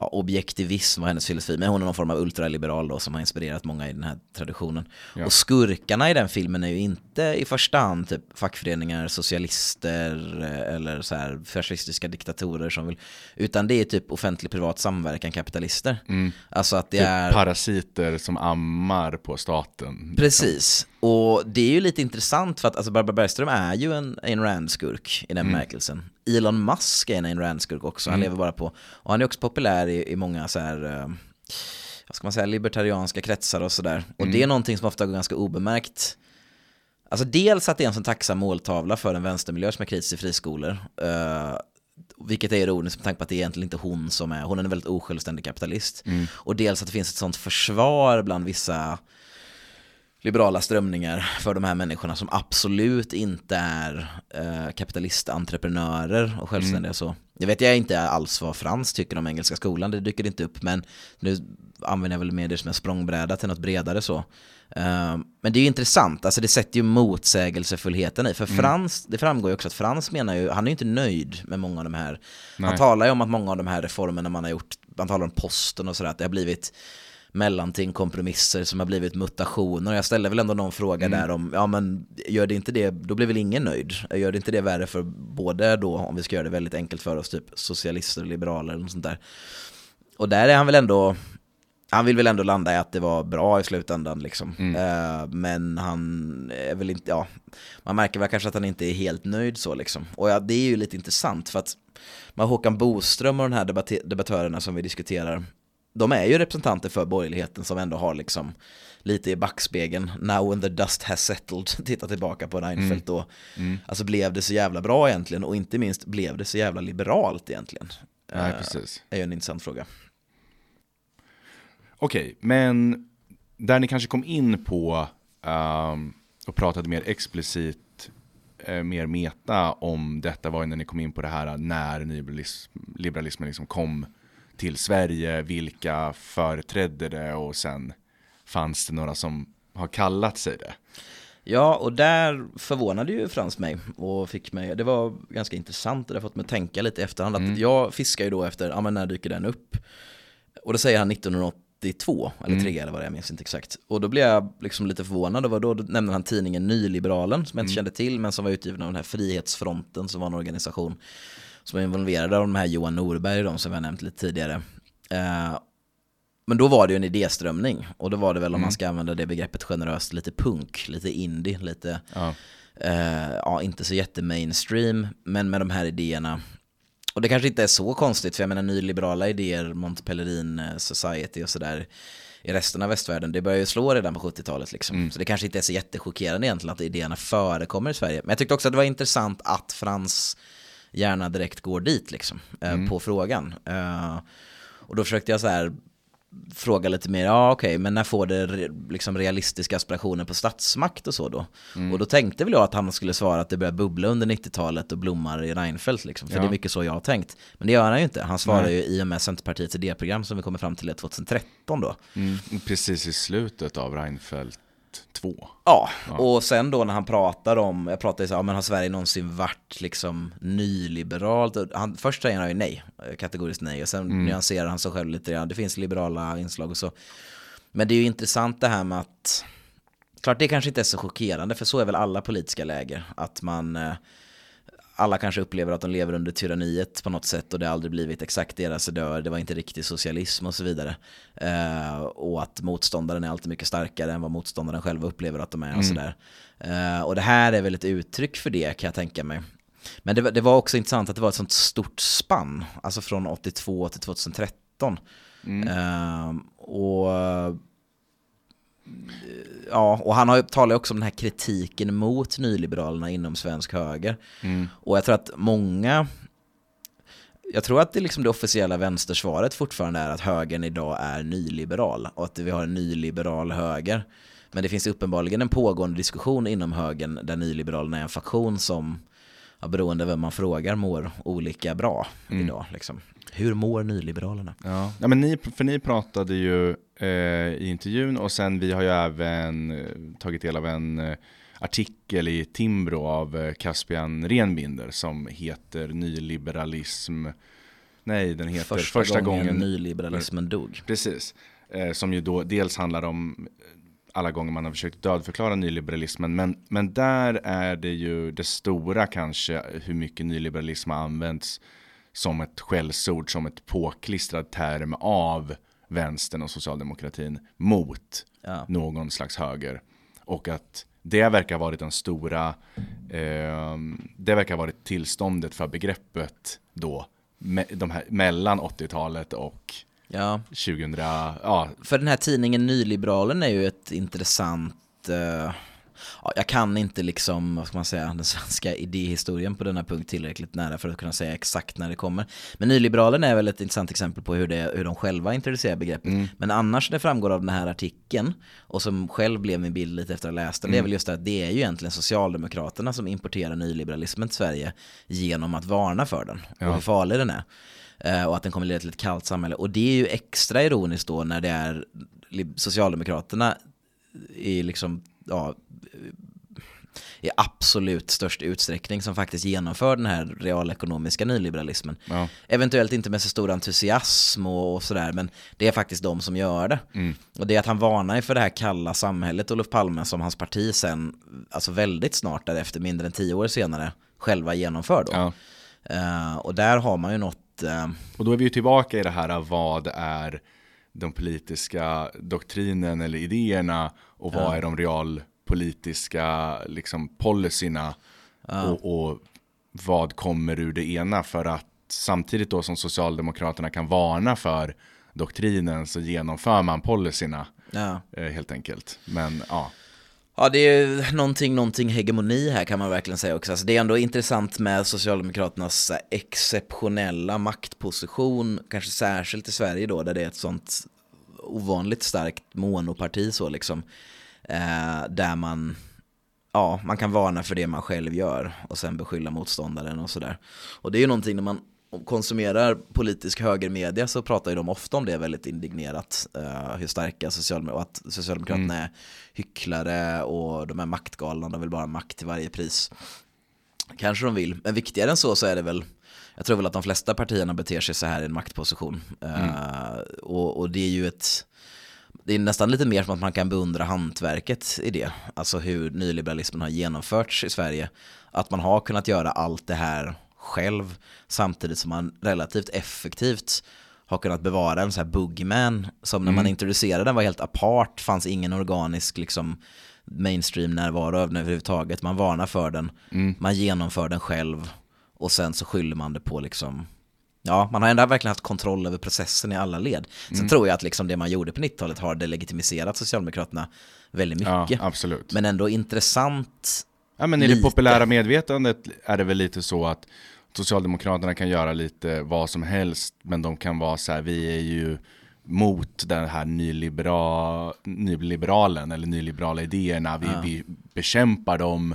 B: ja, objektivism var hennes filosofi, men hon är någon form av ultraliberal då som har inspirerat många i den här traditionen.
A: Ja.
B: Och skurkarna i den filmen är ju inte i första hand typ fackföreningar, socialister eh, eller så här fascistiska diktatorer som vill, utan det är typ offentlig-privat samverkan kapitalister.
A: Mm.
B: Alltså att det
A: Typ
B: är...
A: parasiter som ammar på staten.
B: Precis, och det är ju lite intressant för att alltså Barbara Bergström är ju en Ayn Rand-skurk i den bemärkelsen. Elon Musk är en Ayn Rand-skurk också, han lever bara på, och han är också populär i, i många så här, eh, vad ska man säga, libertarianska kretsar och sådär. Och det är någonting som ofta går ganska obemärkt. Alltså dels att det är en sån tacksam måltavla för en vänstermiljö som är kritisk till friskolor. eh, vilket är ironiskt med tanke på att det är egentligen inte hon som är, hon är en väldigt osjälvständig kapitalist. Och dels att det finns ett sånt försvar bland vissa liberala strömningar för de här människorna som absolut inte är eh, kapitalistentreprenörer och självständiga så. Jag vet jag inte alls vad Frans tycker om Engelska skolan, det dyker inte upp, men nu använder jag väl mer det som en språngbräda till något bredare så. Eh, men det är ju intressant, alltså det sätter ju motsägelsefullheten i, för Frans, det framgår ju också att Frans menar ju, han är ju inte nöjd med många av de här,
A: Nej.
B: han talar ju om att många av de här reformerna man har gjort, man talar om posten och sådär, att det har blivit mellanting, kompromisser som har blivit mutationer. Och jag ställde väl ändå någon fråga där om, ja men gör det inte det, då blir väl ingen nöjd. Gör det inte det värre för både då, om vi ska göra det väldigt enkelt för oss, typ socialister och liberaler något sånt där. Och där är han väl ändå, han vill väl ändå landa i att det var bra i slutändan liksom. Eh, men han är väl inte, ja, man märker väl kanske att han inte är helt nöjd så liksom. Och ja, det är ju lite intressant för att med Håkan Boström och den här debattörerna som vi diskuterar, de är ju representanter för borgerligheten som ändå har liksom lite i backspegeln, now when the dust has settled, titta tillbaka på Reinfeldt då. Alltså blev det så jävla bra egentligen och inte minst blev det så jävla liberalt egentligen?
A: Nej,
B: Eh,
A: precis.
B: är ju en intressant fråga.
A: Okej, men där ni kanske kom in på ehm, och pratade mer explicit, eh, mer meta om detta var ju när ni kom in på det här när nyliberalism, liberalismen liksom kom till Sverige, vilka företrädde det och sen fanns det några som har kallat sig det.
B: Ja, och där förvånade ju Frans mig och fick mig, det var ganska intressant, det har fått mig tänka lite i efterhand, att jag fiskar ju då efter, ja men när dyker den upp? Och då säger han 1982, eller 3 eller vad det är, jag minns inte exakt. Och då blev jag liksom lite förvånad, och då nämnde han tidningen Nyliberalen, som jag inte kände till, men som var utgiven av den här Frihetsfronten, som var en organisation som var involverad av de här Johan Norberg, de som jag nämnt lite tidigare. Eh, men då var det ju en idéströmning och då var det väl om man ska använda det begreppet generöst lite punk, lite indie, lite
A: Ja.
B: eh, ja, inte så jättemainstream, men med de här idéerna. Och det kanske inte är så konstigt, för jag menar nyliberala idéer, Montpellerin eh, Society och sådär i resten av västvärlden, det börjar ju slå redan på 70-talet liksom. Så det kanske inte är så jättechockerande egentligen att idéerna förekommer i Sverige. Men jag tyckte också att det var intressant att Frans gärna direkt går dit liksom, eh, på frågan. Eh, och då försökte jag så här fråga lite mer, ja okej, men när får det liksom realistiska aspirationer på statsmakt och så då? Och då tänkte väl jag att han skulle svara att det börjar bubbla under 90-talet och blommar i Reinfeldt liksom, för
A: Ja.
B: det är mycket så jag har tänkt. Men det gör han ju inte, han svarar
A: Nej.
B: ju i och med Centerpartiets idéprogram som vi kommer fram till är 2013 då.
A: Mm, precis i slutet av Reinfeldt 2.
B: Ja, och sen då när han pratar om, jag pratar ju så här, ja, men har Sverige någonsin varit liksom nyliberalt? Han, först säger han ju nej, kategoriskt nej, och sen nyanserar han sig själv lite grann, det finns liberala inslag och så. Men det är ju intressant det här med att, klart det kanske inte är så chockerande, för så är väl alla politiska läger, att man, eh, alla kanske upplever att de lever under tyranniet på något sätt och det har aldrig blivit exakt deras död, det var inte riktig socialism och så vidare. Eh, och att motståndaren är alltid mycket starkare än vad motståndaren själva upplever att de är och sådär. Eh, och det här är väl ett uttryck för det kan jag tänka mig. Men det, var- det var också intressant att det var ett sånt stort spann, alltså från 82 till 2013. Eh, och Ja, och han har, talar också om den här kritiken mot nyliberalerna inom svensk höger. Och jag tror att många, jag tror att det, liksom det officiella vänstersvaret fortfarande är att högern idag är nyliberal och att vi har en nyliberal höger. Men det finns uppenbarligen en pågående diskussion inom högern där nyliberalerna är en faktion som, ja, beroende vem man frågar, mår olika bra idag. Liksom. Hur mår nyliberalerna?
A: Ja. ja, men ni, för ni pratade ju eh, i intervjun och sen vi har ju även eh, tagit del av en eh, artikel i Timbro av eh, Caspian Renbinder som heter Nyliberalism. Nej, den heter
B: Första, gången, nyliberalismen dog.
A: Precis. Eh, som ju då dels handlar om alla gånger man har försökt dödförklara nyliberalismen. Men, men där är det ju det stora kanske hur mycket nyliberalism har använts som ett skällsord, som ett påklistrad term av vänstern och socialdemokratin mot
B: Ja.
A: någon slags höger. Och att det verkar ha varit den stora, eh, det verkar ha varit tillståndet för begreppet då, me, de här, mellan 80-talet och
B: Ja,
A: 2000, ja,
B: för den här tidningen Nyliberalen är ju ett intressant ja, jag kan inte liksom, vad ska man säga, den svenska idéhistorien på denna punkt tillräckligt nära för att kunna säga exakt när det kommer. Men Nyliberalen är väl ett intressant exempel på hur, det, hur de själva introducerar begreppet. Men annars det framgår av den här artikeln, och som själv blev min bild lite efter att ha läst den, det är väl just det att det är ju egentligen Socialdemokraterna som importerar nyliberalismen till Sverige genom att varna för den och hur farlig den är. Eh, och att den kommer leda till ett kallt samhälle. Och det är ju extra ironiskt då när det är Socialdemokraterna i liksom, ja, i absolut störst utsträckning som faktiskt genomför den här realekonomiska nyliberalismen.
A: Ja.
B: Eventuellt inte med så stor entusiasm och, och sådär, men det är faktiskt de som gör det. Och det är att han varnar för det här kalla samhället, Olof Palme, som hans parti sen, alltså väldigt snart därefter, mindre än tio år senare, själva genomför då.
A: ja.
B: Eh, och där har man ju något, eh,
A: Och då är vi ju tillbaka i det här, vad är de politiska doktrinen eller idéerna och vad är de realpolitiska liksom, policyerna och, och vad kommer ur det ena? För att samtidigt då som Socialdemokraterna kan varna för doktrinen så genomför man policyna
B: ja.
A: eh, helt enkelt. Men ja,
B: Ja, det är någonting, någonting hegemoni här kan man verkligen säga också. Alltså det är ändå intressant med Socialdemokraternas exceptionella maktposition, kanske särskilt i Sverige då, där det är ett sånt ovanligt starkt monoparti så liksom. Eh, där man, ja, man kan varna för det man själv gör och sen beskylla motståndaren och sådär. Och det är ju någonting när man konsumerar politisk högermedia så pratar ju de ofta om det väldigt indignerat. eh, hur starka Socialdemokraterna, och att Socialdemokraterna är hycklare och de är maktgalna, de vill bara ha makt till varje pris. Kanske de vill, men viktigare än så så är det väl jag tror väl att de flesta partierna beter sig så här i en maktposition. Eh, och, och det är ju ett det är nästan lite mer som att man kan beundra hantverket i det. Alltså hur nyliberalismen har genomförts i Sverige. Att man har kunnat göra allt det här själv samtidigt som man relativt effektivt har kunnat bevara en så här boogeyman som när man introducerade den var helt apart, fanns ingen organisk liksom mainstream-närvaro av den överhuvudtaget. Man varnar för den, man genomför den själv och sen så skyller man det på liksom Ja, man har ändå verkligen haft kontroll över processen i alla led. Sen tror jag att liksom det man gjorde på 90-talet har delegitimiserat Socialdemokraterna väldigt
A: ja
B: mycket.
A: absolut.
B: men ändå intressant.
A: Ja men i det
B: Lite.
A: populära medvetandet är det väl lite så att Socialdemokraterna kan göra lite vad som helst men de kan vara så här, vi är ju mot den här nylibera, nyliberalen eller nyliberala idéerna, vi, vi bekämpar dem,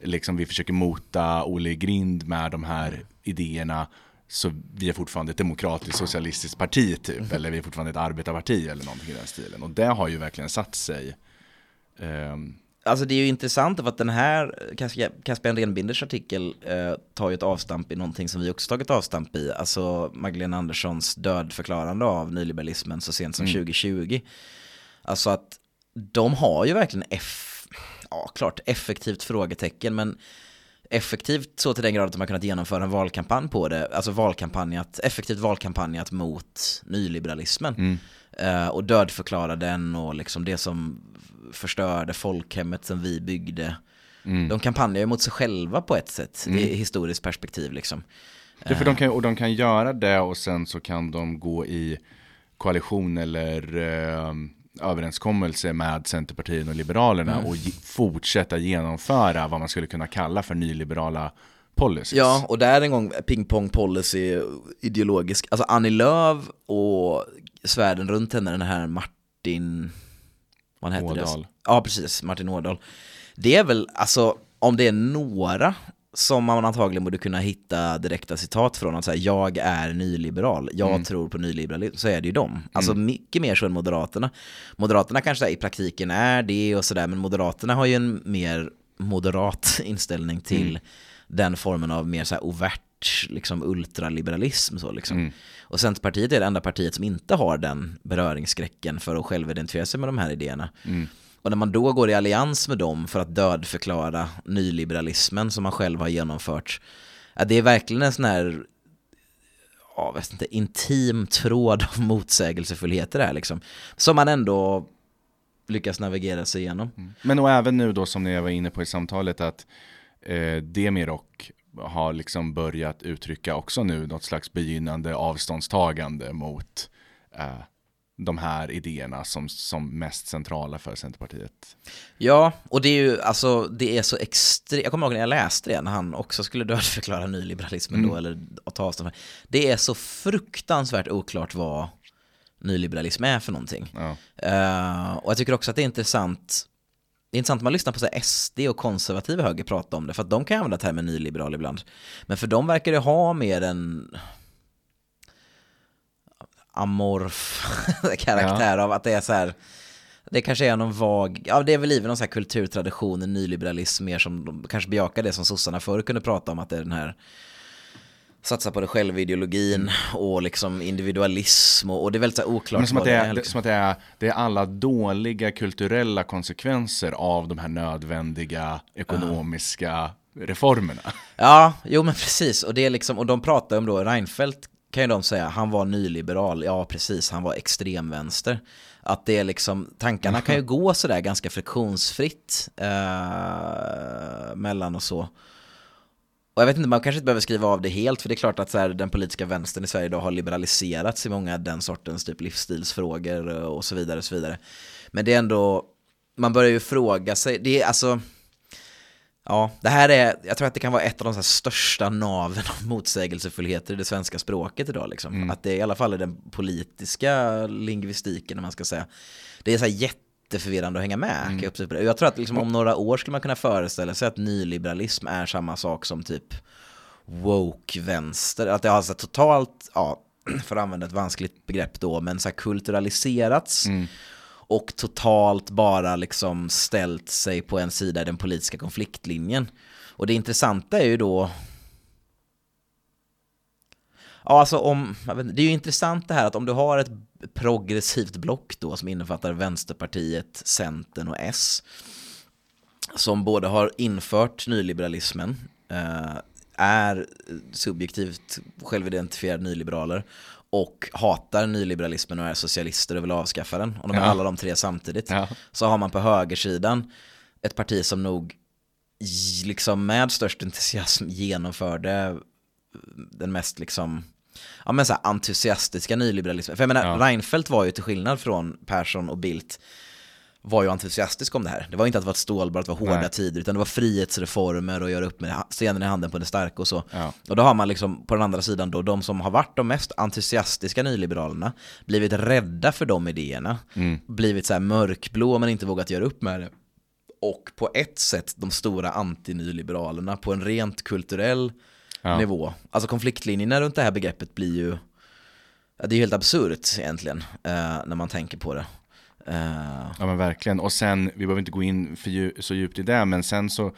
A: liksom vi försöker mota Olle grind med de här idéerna så vi är fortfarande ett demokratiskt socialistiskt parti typ, eller vi är fortfarande ett arbetarparti eller någonting i den stilen. Och det har ju verkligen satt sig. Ehm,
B: Alltså det är ju intressant för att den här Cas- Caspian Renbinders artikel eh, tar ju ett avstamp i någonting som vi också tagit avstamp i. Alltså Magdalena Anderssons dödförklarande av nyliberalismen så sent som 2020. Alltså att de har ju verkligen eff ja klart effektivt frågetecken men effektivt så till den grad att de har kunnat genomföra en valkampanj på det, alltså valkampanjat, effektivt valkampanjat mot nyliberalismen.
A: Mm.
B: Eh, och dödförklara den och liksom det som förstörde folkhemmet som vi byggde.
A: Mm.
B: De kampanjar ju mot sig själva på ett sätt, i historiskt perspektiv liksom.
A: Är för de kan, och de kan göra det och sen så kan de gå i koalition eller eh, överenskommelse med Centerpartiet och Liberalerna
B: Mm.
A: och fortsätta genomföra vad man skulle kunna kalla för nyliberala policies.
B: Ja, och där en gång pingpong policy ideologisk. Alltså Annie Lööf och svärden runt henne, den här Martin... Vad heter det?
A: Ådahl.
B: Ja, precis. Martin Ådahl. Det är väl, alltså, om det är några som man antagligen borde kunna hitta direkta citat från, att säga jag är nyliberal, jag
A: Mm.
B: tror på nyliberalism, så är det ju dem. Alltså mycket mer så än Moderaterna. Moderaterna kanske i praktiken är det och sådär, men Moderaterna har ju en mer moderat inställning till
A: Mm.
B: den formen av mer så här overt liksom ultraliberalism. Så liksom.
A: Mm.
B: Och Centerpartiet är det enda partiet som inte har den beröringsskräcken för att själv identifiera sig med de här idéerna.
A: Mm.
B: Och när man då går i allians med dem för att dödförklara nyliberalismen som man själv har genomfört, ja, det är verkligen en sån här ja, vet inte, intim tråd av motsägelsefullheter här liksom. Som man ändå lyckas navigera sig igenom.
A: Men och även nu då som ni var inne på i samtalet att eh, Demirok har liksom börjat uttrycka också nu något slags begynnande avståndstagande mot eh, de här idéerna som, som mest centrala för Centerpartiet.
B: Ja, och det är ju alltså, det är så extremt, jag kommer ihåg när jag läste det, när han också skulle dödförklara nyliberalismen då, eller ta avstånd det. är så fruktansvärt oklart vad nyliberalism är för någonting.
A: Ja.
B: Eh, och jag tycker också att det är intressant, det är intressant att man lyssnar på så SD och konservativa höger prata om det, för att de kan använda termen nyliberal ibland. Men för dem verkar det ha mer en amorf karaktär av att det är så här, det kanske är någon vag, ja det är väl i någon så här kulturtradition, nyliberalism mer som de kanske bejakar det som sossarna förr kunde prata om, att det är den här satsa på det själv-ideologin och liksom individualism och, och det är väldigt oklart
A: Men som att, det är,
B: är, liksom.
A: som att det, är, det är alla dåliga kulturella konsekvenser av de här nödvändiga ekonomiska reformerna.
B: Ja, jo men precis. Och, det är liksom, och de pratar om då, Reinfeldt kan ju de säga, han var nyliberal, ja precis, han var extremvänster. Att det är liksom, tankarna kan ju gå sådär ganska friktionsfritt eh, mellan och så. Och jag vet inte, man kanske inte behöver skriva av det helt, för det är klart att så här, den politiska vänstern i Sverige idag har liberaliserats i många den sortens typ livsstilsfrågor och så vidare. Och så vidare. Men det är ändå, man börjar ju fråga sig, det är alltså, Ja, det här är, jag tror att det kan vara ett av de här största naven av motsägelsefullheter i det svenska språket idag. Liksom. Att det i alla fall är den politiska lingvistiken, om man ska säga. Det är så här jätteförvirrande att hänga med. kan jag tror att liksom om några år skulle man kunna föreställa sig att nyliberalism är samma sak som typ woke-vänster. Att det har så här totalt, ja, för att använda ett vanskligt begrepp då, men så här kulturaliserats och totalt bara liksom ställt sig på en sida i den politiska konfliktlinjen. Och det intressanta är ju då Ja, alltså om, det är ju intressant det här att om du har ett progressivt block då som innefattar Vänsterpartiet, Centern och S som både har infört nyliberalismen, eh, är subjektivt självidentifierade nyliberaler och hatar nyliberalismen och är socialister och vill avskaffa den. Om de är
A: Ja.
B: alla de tre samtidigt.
A: Ja.
B: Så har man på högersidan ett parti som nog liksom med störst entusiasm genomförde den mest liksom ja, men så entusiastiska nyliberalismen. För jag menar,
A: Ja.
B: Reinfeldt var ju till skillnad från Persson och Bildt var ju entusiastisk om det här. Det var inte att det var ett stålbad, att det var hårda
A: Nej.
B: tider, utan det var frihetsreformer och göra upp med stenen i handen på det starka och så.
A: Ja.
B: Och då har man liksom på den andra sidan då, de som har varit de mest entusiastiska nyliberalerna, blivit rädda för de idéerna,
A: Mm.
B: blivit så här mörkblå men inte vågat göra upp med det. Och på ett sätt de stora antinyliberalerna på en rent kulturell
A: Ja.
B: nivå. Alltså konfliktlinjerna runt det här begreppet blir ju, det är ju helt absurt egentligen, eh, när man tänker på det. Eh,
A: Ja men verkligen. Och sen, vi behöver inte gå in för så djupt i det, men sen så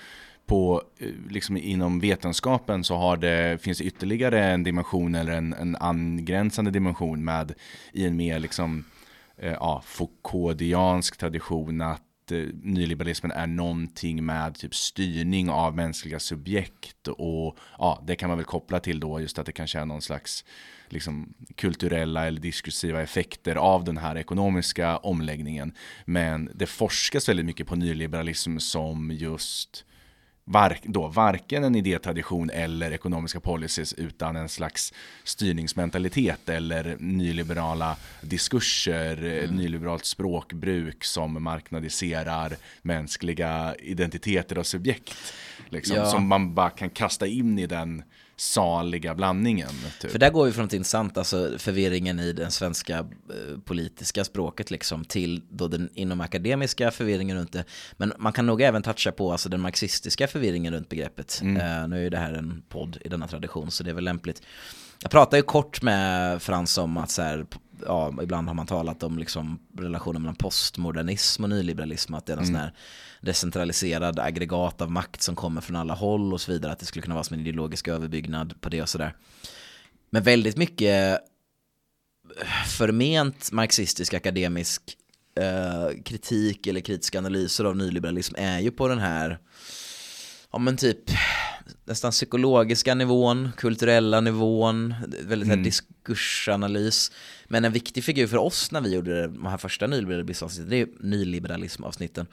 A: på, eh, liksom inom vetenskapen så har det, finns det ytterligare en dimension eller en, en angränsande dimension med i en mer liksom, eh, ja, Foucauldiansk tradition att att eh, nyliberalismen är någonting med typ styrning av mänskliga subjekt och ja, det kan man väl koppla till då just att det kanske är någon slags liksom, kulturella eller diskursiva effekter av den här ekonomiska omläggningen. Men det forskas väldigt mycket på nyliberalism som just var, då, varken en idétradition eller ekonomiska policies utan en slags styrningsmentalitet eller nyliberala diskurser, mm. nyliberalt språkbruk som marknadiserar mänskliga identiteter och subjekt. Liksom, ja. Som man bara kan kasta in i den saliga blandningen.
B: Typ. För där går vi från något intressant, alltså förvirringen i det svenska eh, politiska språket liksom till då den inom akademiska förvirringen runt det. Men man kan nog även toucha på alltså den marxistiska förvirringen runt begreppet. Mm. Uh, nu är ju det här en podd i denna tradition så det är väl lämpligt. Jag pratade ju kort med Frans om att så här, ja, ibland har man talat om liksom relationen mellan postmodernism och nyliberalism, att det är en mm. sån här decentraliserad aggregat av makt som kommer från alla håll och så vidare, att det skulle kunna vara som en ideologisk överbyggnad på det och sådär. Men väldigt mycket förment marxistisk akademisk eh, kritik eller kritiska analyser av nyliberalism är ju på den här, ja men typ nästan psykologiska nivån, kulturella nivån, väldigt mm. diskursanalys. Men en viktig figur för oss när vi gjorde de här första nyliberalismavsnitten, det är nyliberalismavsnitten.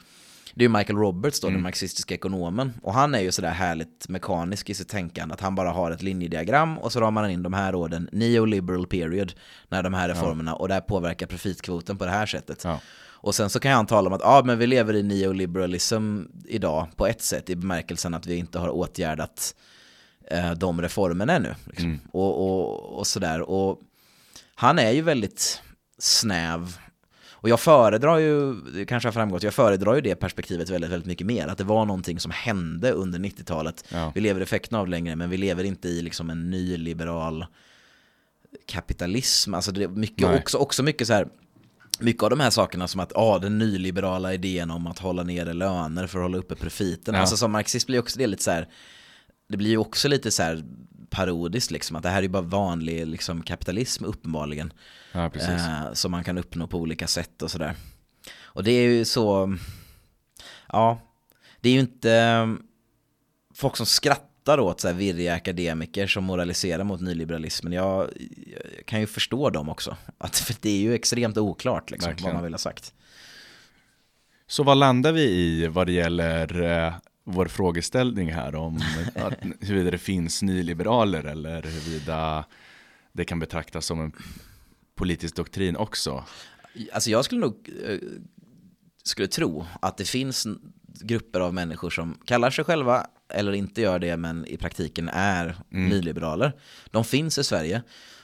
B: Det är Michael Roberts då, mm. den marxistiska ekonomen. Och han är ju sådär härligt mekanisk i sitt tänkande, att han bara har ett linjediagram och så ramar han in de här orden, neoliberal period, när de här reformerna, ja. och där påverkar profitkvoten på det här sättet. Ja. Och sen så kan han tala om att ja, men vi lever i neoliberalism idag på ett sätt i bemärkelsen att vi inte har åtgärdat eh, de reformerna ännu. Liksom. Mm. Och, och, och sådär. Och han är ju väldigt snäv. Och jag föredrar ju, det kanske har framgått, jag föredrar ju det perspektivet väldigt, väldigt mycket mer. Att det var någonting som hände under 90-talet. Ja. Vi lever effekten av längre, men vi lever inte i liksom en nyliberal kapitalism. Alltså det är mycket, också, också mycket så här, mycket av de här sakerna som att ah, den nyliberala idén om att hålla nere löner för att hålla uppe profiten. Ja. Alltså som marxist blir också det lite så här, det blir ju också lite så här parodiskt liksom, att det här är ju bara vanlig liksom, kapitalism uppenbarligen.
A: Ja, eh,
B: som man kan uppnå på olika sätt och sådär. Och det är ju så, ja, det är ju inte folk som skrattar skrattar åt så här virriga akademiker som moraliserar mot nyliberalismen. Jag, jag, kan ju förstå dem också. Att, för det är ju extremt oklart liksom, vad man vill ha sagt.
A: Så vad landar vi i vad det gäller eh, vår frågeställning här om att, huruvida det finns nyliberaler eller huruvida det kan betraktas som en politisk doktrin också?
B: Alltså jag skulle nog eh, skulle tro att det finns grupper av människor som kallar sig själva eller inte gör det men i praktiken är mm. nyliberaler. De finns i Sverige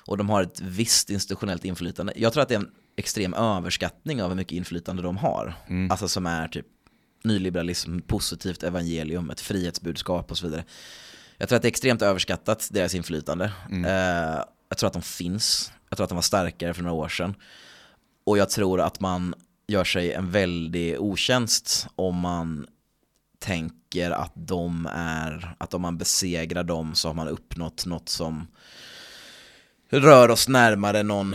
B: och de har ett visst institutionellt inflytande. Jag tror att det är en extrem överskattning av hur mycket inflytande de har. Mm. Alltså som är typ nyliberalism, positivt evangelium, ett frihetsbudskap och så vidare. Jag tror att det är extremt överskattat, deras inflytande. Mm. Uh, jag tror att de finns. Jag tror att de var starkare för några år sedan. Och jag tror att man gör sig en väldig otjänst om man tänker att de är, att om man besegrar dem så har man uppnått något som rör oss närmare någon,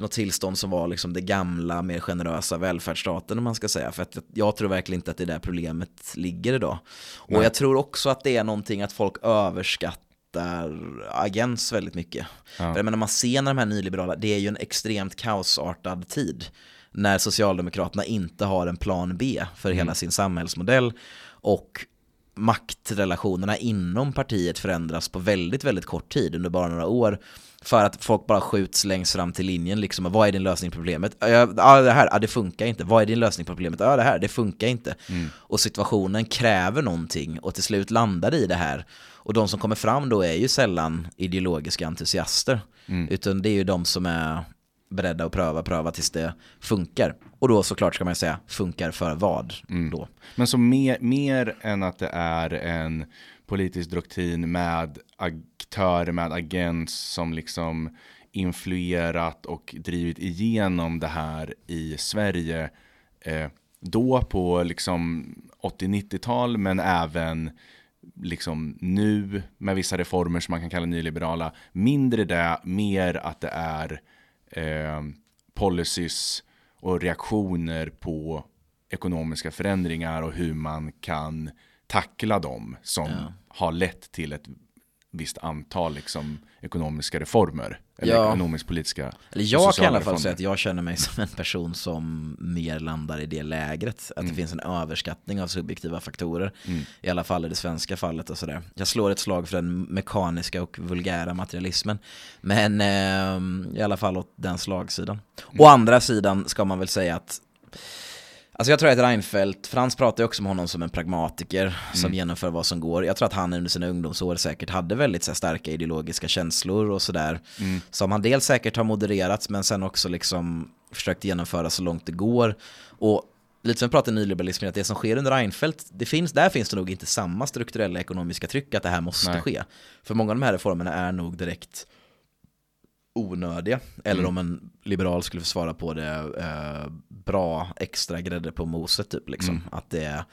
B: något tillstånd som var liksom det gamla, mer generösa välfärdsstaten om man ska säga. För att jag tror verkligen inte att det där problemet ligger idag. Och Nej. jag tror också att det är någonting att folk överskattar agens väldigt mycket. Ja. För jag menar, man ser när de här nyliberala, det är ju en extremt kaosartad tid när Socialdemokraterna inte har en plan B för mm. hela sin samhällsmodell och maktrelationerna inom partiet förändras på väldigt, väldigt kort tid under bara några år för att folk bara skjuts längst fram till linjen liksom. Vad är din lösning på problemet? Ja, det här, ja, det funkar inte. Vad är din lösning på problemet? Ja, det här, det funkar inte. Mm. Och situationen kräver någonting och till slut landar i det här. Och de som kommer fram då är ju sällan ideologiska entusiaster. Mm. Utan det är ju de som är beredda att pröva, pröva tills det funkar. Och då såklart ska man säga, funkar för vad mm. då?
A: Men så mer, mer än att det är en politisk doktrin med aktörer, med agens som liksom influerat och drivit igenom det här i Sverige. Eh, då på liksom 80-90-tal, men även liksom nu med vissa reformer som man kan kalla nyliberala. Mindre det, mer att det är eh, policies och reaktioner på ekonomiska förändringar och hur man kan tackla dem som
B: Ja.
A: har lett till ett visst antal liksom, ekonomiska reformer. Eller
B: Ja.
A: ekonomisk-politiska
B: Eller jag kan i alla fall säga att jag känner mig som en person som mer landar i det lägret. Att det finns en överskattning av subjektiva faktorer. I alla fall i det svenska fallet och sådär. Jag slår ett slag för den mekaniska och vulgära materialismen. Men ehm, i alla fall åt den slagsidan. Å andra sidan ska man väl säga att Alltså jag tror att Reinfeldt, Frans pratar ju också om honom som en pragmatiker som genomför vad som går. Jag tror att han under sina ungdomsår säkert hade väldigt här, starka ideologiska känslor och sådär. Som han dels säkert har modererat men sen också liksom försökt genomföra så långt det går. Och lite som vi pratade nyliberalismen, att det som sker under Reinfeldt, det finns, där finns det nog inte samma strukturella ekonomiska tryck att det här måste
A: Nej.
B: ske. För många av de här reformerna är nog direkt onödiga. Eller om en liberal skulle svara på det, eh, bra extra grädde på moset typ. Liksom. Att det är,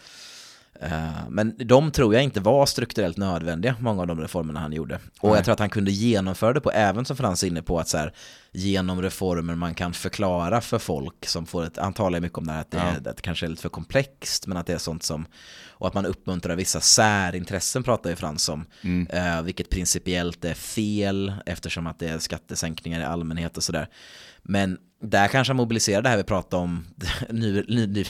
B: eh, men de tror jag inte var strukturellt nödvändiga, många av de reformerna han gjorde. Och
A: Nej.
B: jag tror att han kunde genomföra det på, även som Frans är inne på, att så här, genom reformer man kan förklara för folk som får ett, han talar ju mycket om det här att det, är, att det kanske är lite för komplext, men att det är sånt som, och att man uppmuntrar vissa särintressen pratar ju Frans om, eh, vilket principiellt är fel eftersom att det är skattesänkningar i allmänhet och sådär. Men där kanske han mobiliserar det här vi pratade om, ny, ny, ny,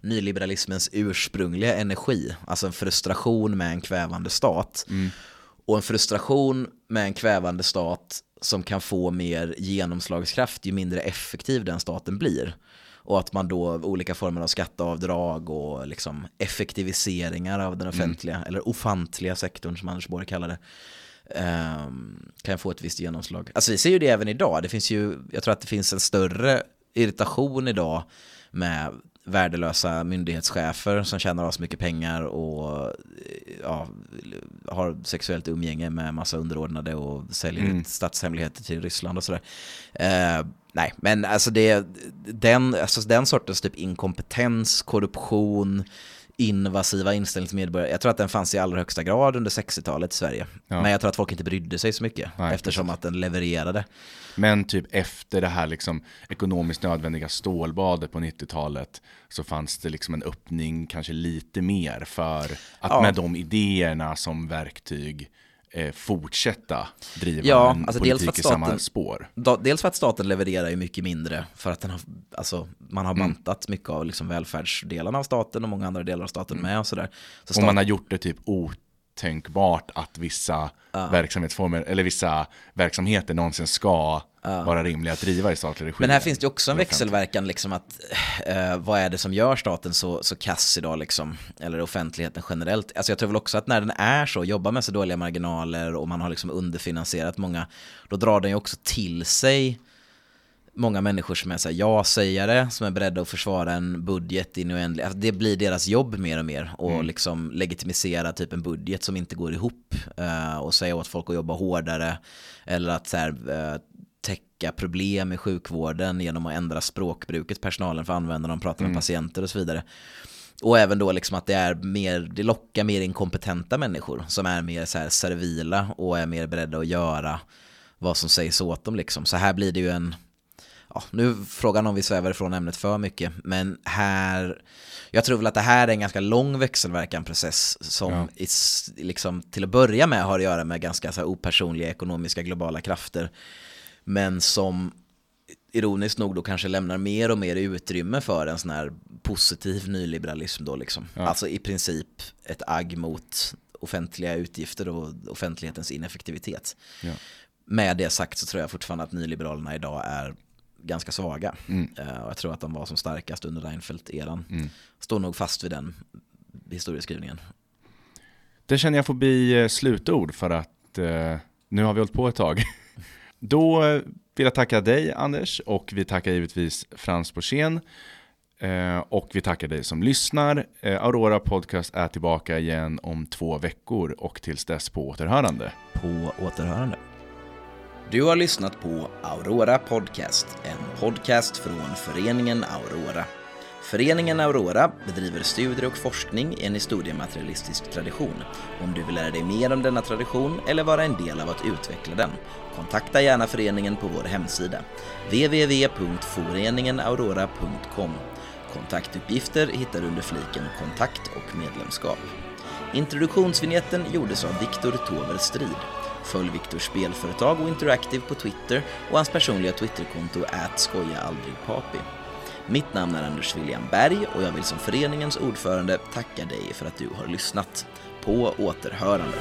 B: nyliberalismens ursprungliga energi, alltså en frustration med en kvävande stat. Och en frustration med en kvävande stat som kan få mer genomslagskraft ju mindre effektiv den staten blir. Och att man då olika former av skatteavdrag och liksom effektiviseringar av den offentliga, eller ofantliga sektorn som Anders Borg kallar det, kan få ett visst genomslag. Alltså vi ser ju det även idag. Det finns ju, jag tror att det finns en större irritation idag med värdelösa myndighetschefer som tjänar så mycket pengar och eh, ja, har sexuellt umgänge med massa underordnade och säljer ut statshemligheter till Ryssland och sådär. Eh, nej, men alltså, det, den, alltså den sortens typ inkompetens, korruption, invasiva inställning till medborgare. Jag tror att den fanns i allra högsta grad under 60-talet i Sverige.
A: Ja.
B: Men jag tror att folk inte brydde sig så mycket
A: Nej,
B: eftersom att den levererade.
A: Men typ efter det här liksom ekonomiskt nödvändiga stålbadet på 90-talet så fanns det liksom en öppning kanske lite mer för att
B: Ja.
A: med de idéerna som verktyg eh, fortsätta driva
B: Ja,
A: en
B: alltså dels för
A: politik
B: att
A: i samma
B: staten-
A: spår.
B: Da- Dels för att staten levererar ju mycket mindre för att den har, alltså, man
A: Mm.
B: har bantat mycket av liksom välfärdsdelarna av staten och många andra delar av staten
A: Mm.
B: med och sådär. Så
A: Och man har gjort det typ otänkbart att vissa verksamhetsformer eller vissa verksamheter någonsin ska vara rimliga att driva i statlig regi.
B: Men här finns det också en växelverkan, liksom att eh, vad är det som gör staten så, så kass idag, liksom, eller offentligheten generellt. Alltså jag tror väl också att när den är så, jobbar med så dåliga marginaler och man har liksom underfinansierat många, då drar den ju också till sig många människor som är så ja-sägare, som är beredda att försvara en budget in i oändlig. Alltså det blir deras jobb mer och mer och liksom legitimisera typ en budget som inte går ihop eh, och säga åt folk att jobba hårdare eller att så här, eh, täcka problem i sjukvården genom att ändra språkbruket personalen för användarna, de pratar med patienter och så vidare. Och även då liksom att det är mer, det lockar mer inkompetenta människor som är mer så här servila och är mer beredda att göra vad som sägs åt dem liksom. Så här blir det ju en, ja, nu frågan om vi svävar ifrån ämnet för mycket, men här, jag tror väl att det här är en ganska lång växelverkan-process som
A: Ja.
B: i s- liksom, till att börja med har att göra med ganska så här, opersonliga ekonomiska globala krafter, men som ironiskt nog då kanske lämnar mer och mer utrymme för en sån här positiv nyliberalism då liksom.
A: Ja.
B: Alltså i princip ett agg mot offentliga utgifter och offentlighetens ineffektivitet.
A: Ja.
B: Med det sagt så tror jag fortfarande att nyliberalerna idag är ganska svaga.
A: Mm.
B: Och jag tror att de var som starkast under Reinfeldt-eran.
A: Mm.
B: Står nog fast vid den historieskrivningen.
A: Det känner jag får bli eh, slutord för att eh, nu har vi hållit på ett tag. Då vill jag tacka dig Anders och vi tackar givetvis Frans Borssén. Eh, och vi tackar dig som lyssnar. Aurora Podcast är tillbaka igen om två veckor och tills dess på återhörande.
B: På återhörande. Du har lyssnat på Aurora Podcast, en podcast från föreningen Aurora. Föreningen Aurora bedriver studier och forskning i en historiematerialistisk tradition. Om du vill lära dig mer om denna tradition eller vara en del av att utveckla den, kontakta gärna föreningen på vår hemsida www.foreningenaurora.com. Kontaktuppgifter hittar du under fliken Kontakt och medlemskap. Introduktionsvinjetten gjordes av Viktor Tover Strid. Följ Viktors spelföretag och Interactive på Twitter och hans personliga Twitterkonto @skojaaldrigpapi. Mitt namn är Anders William Berg och jag vill som föreningens ordförande tacka dig för att du har lyssnat. På återhörande.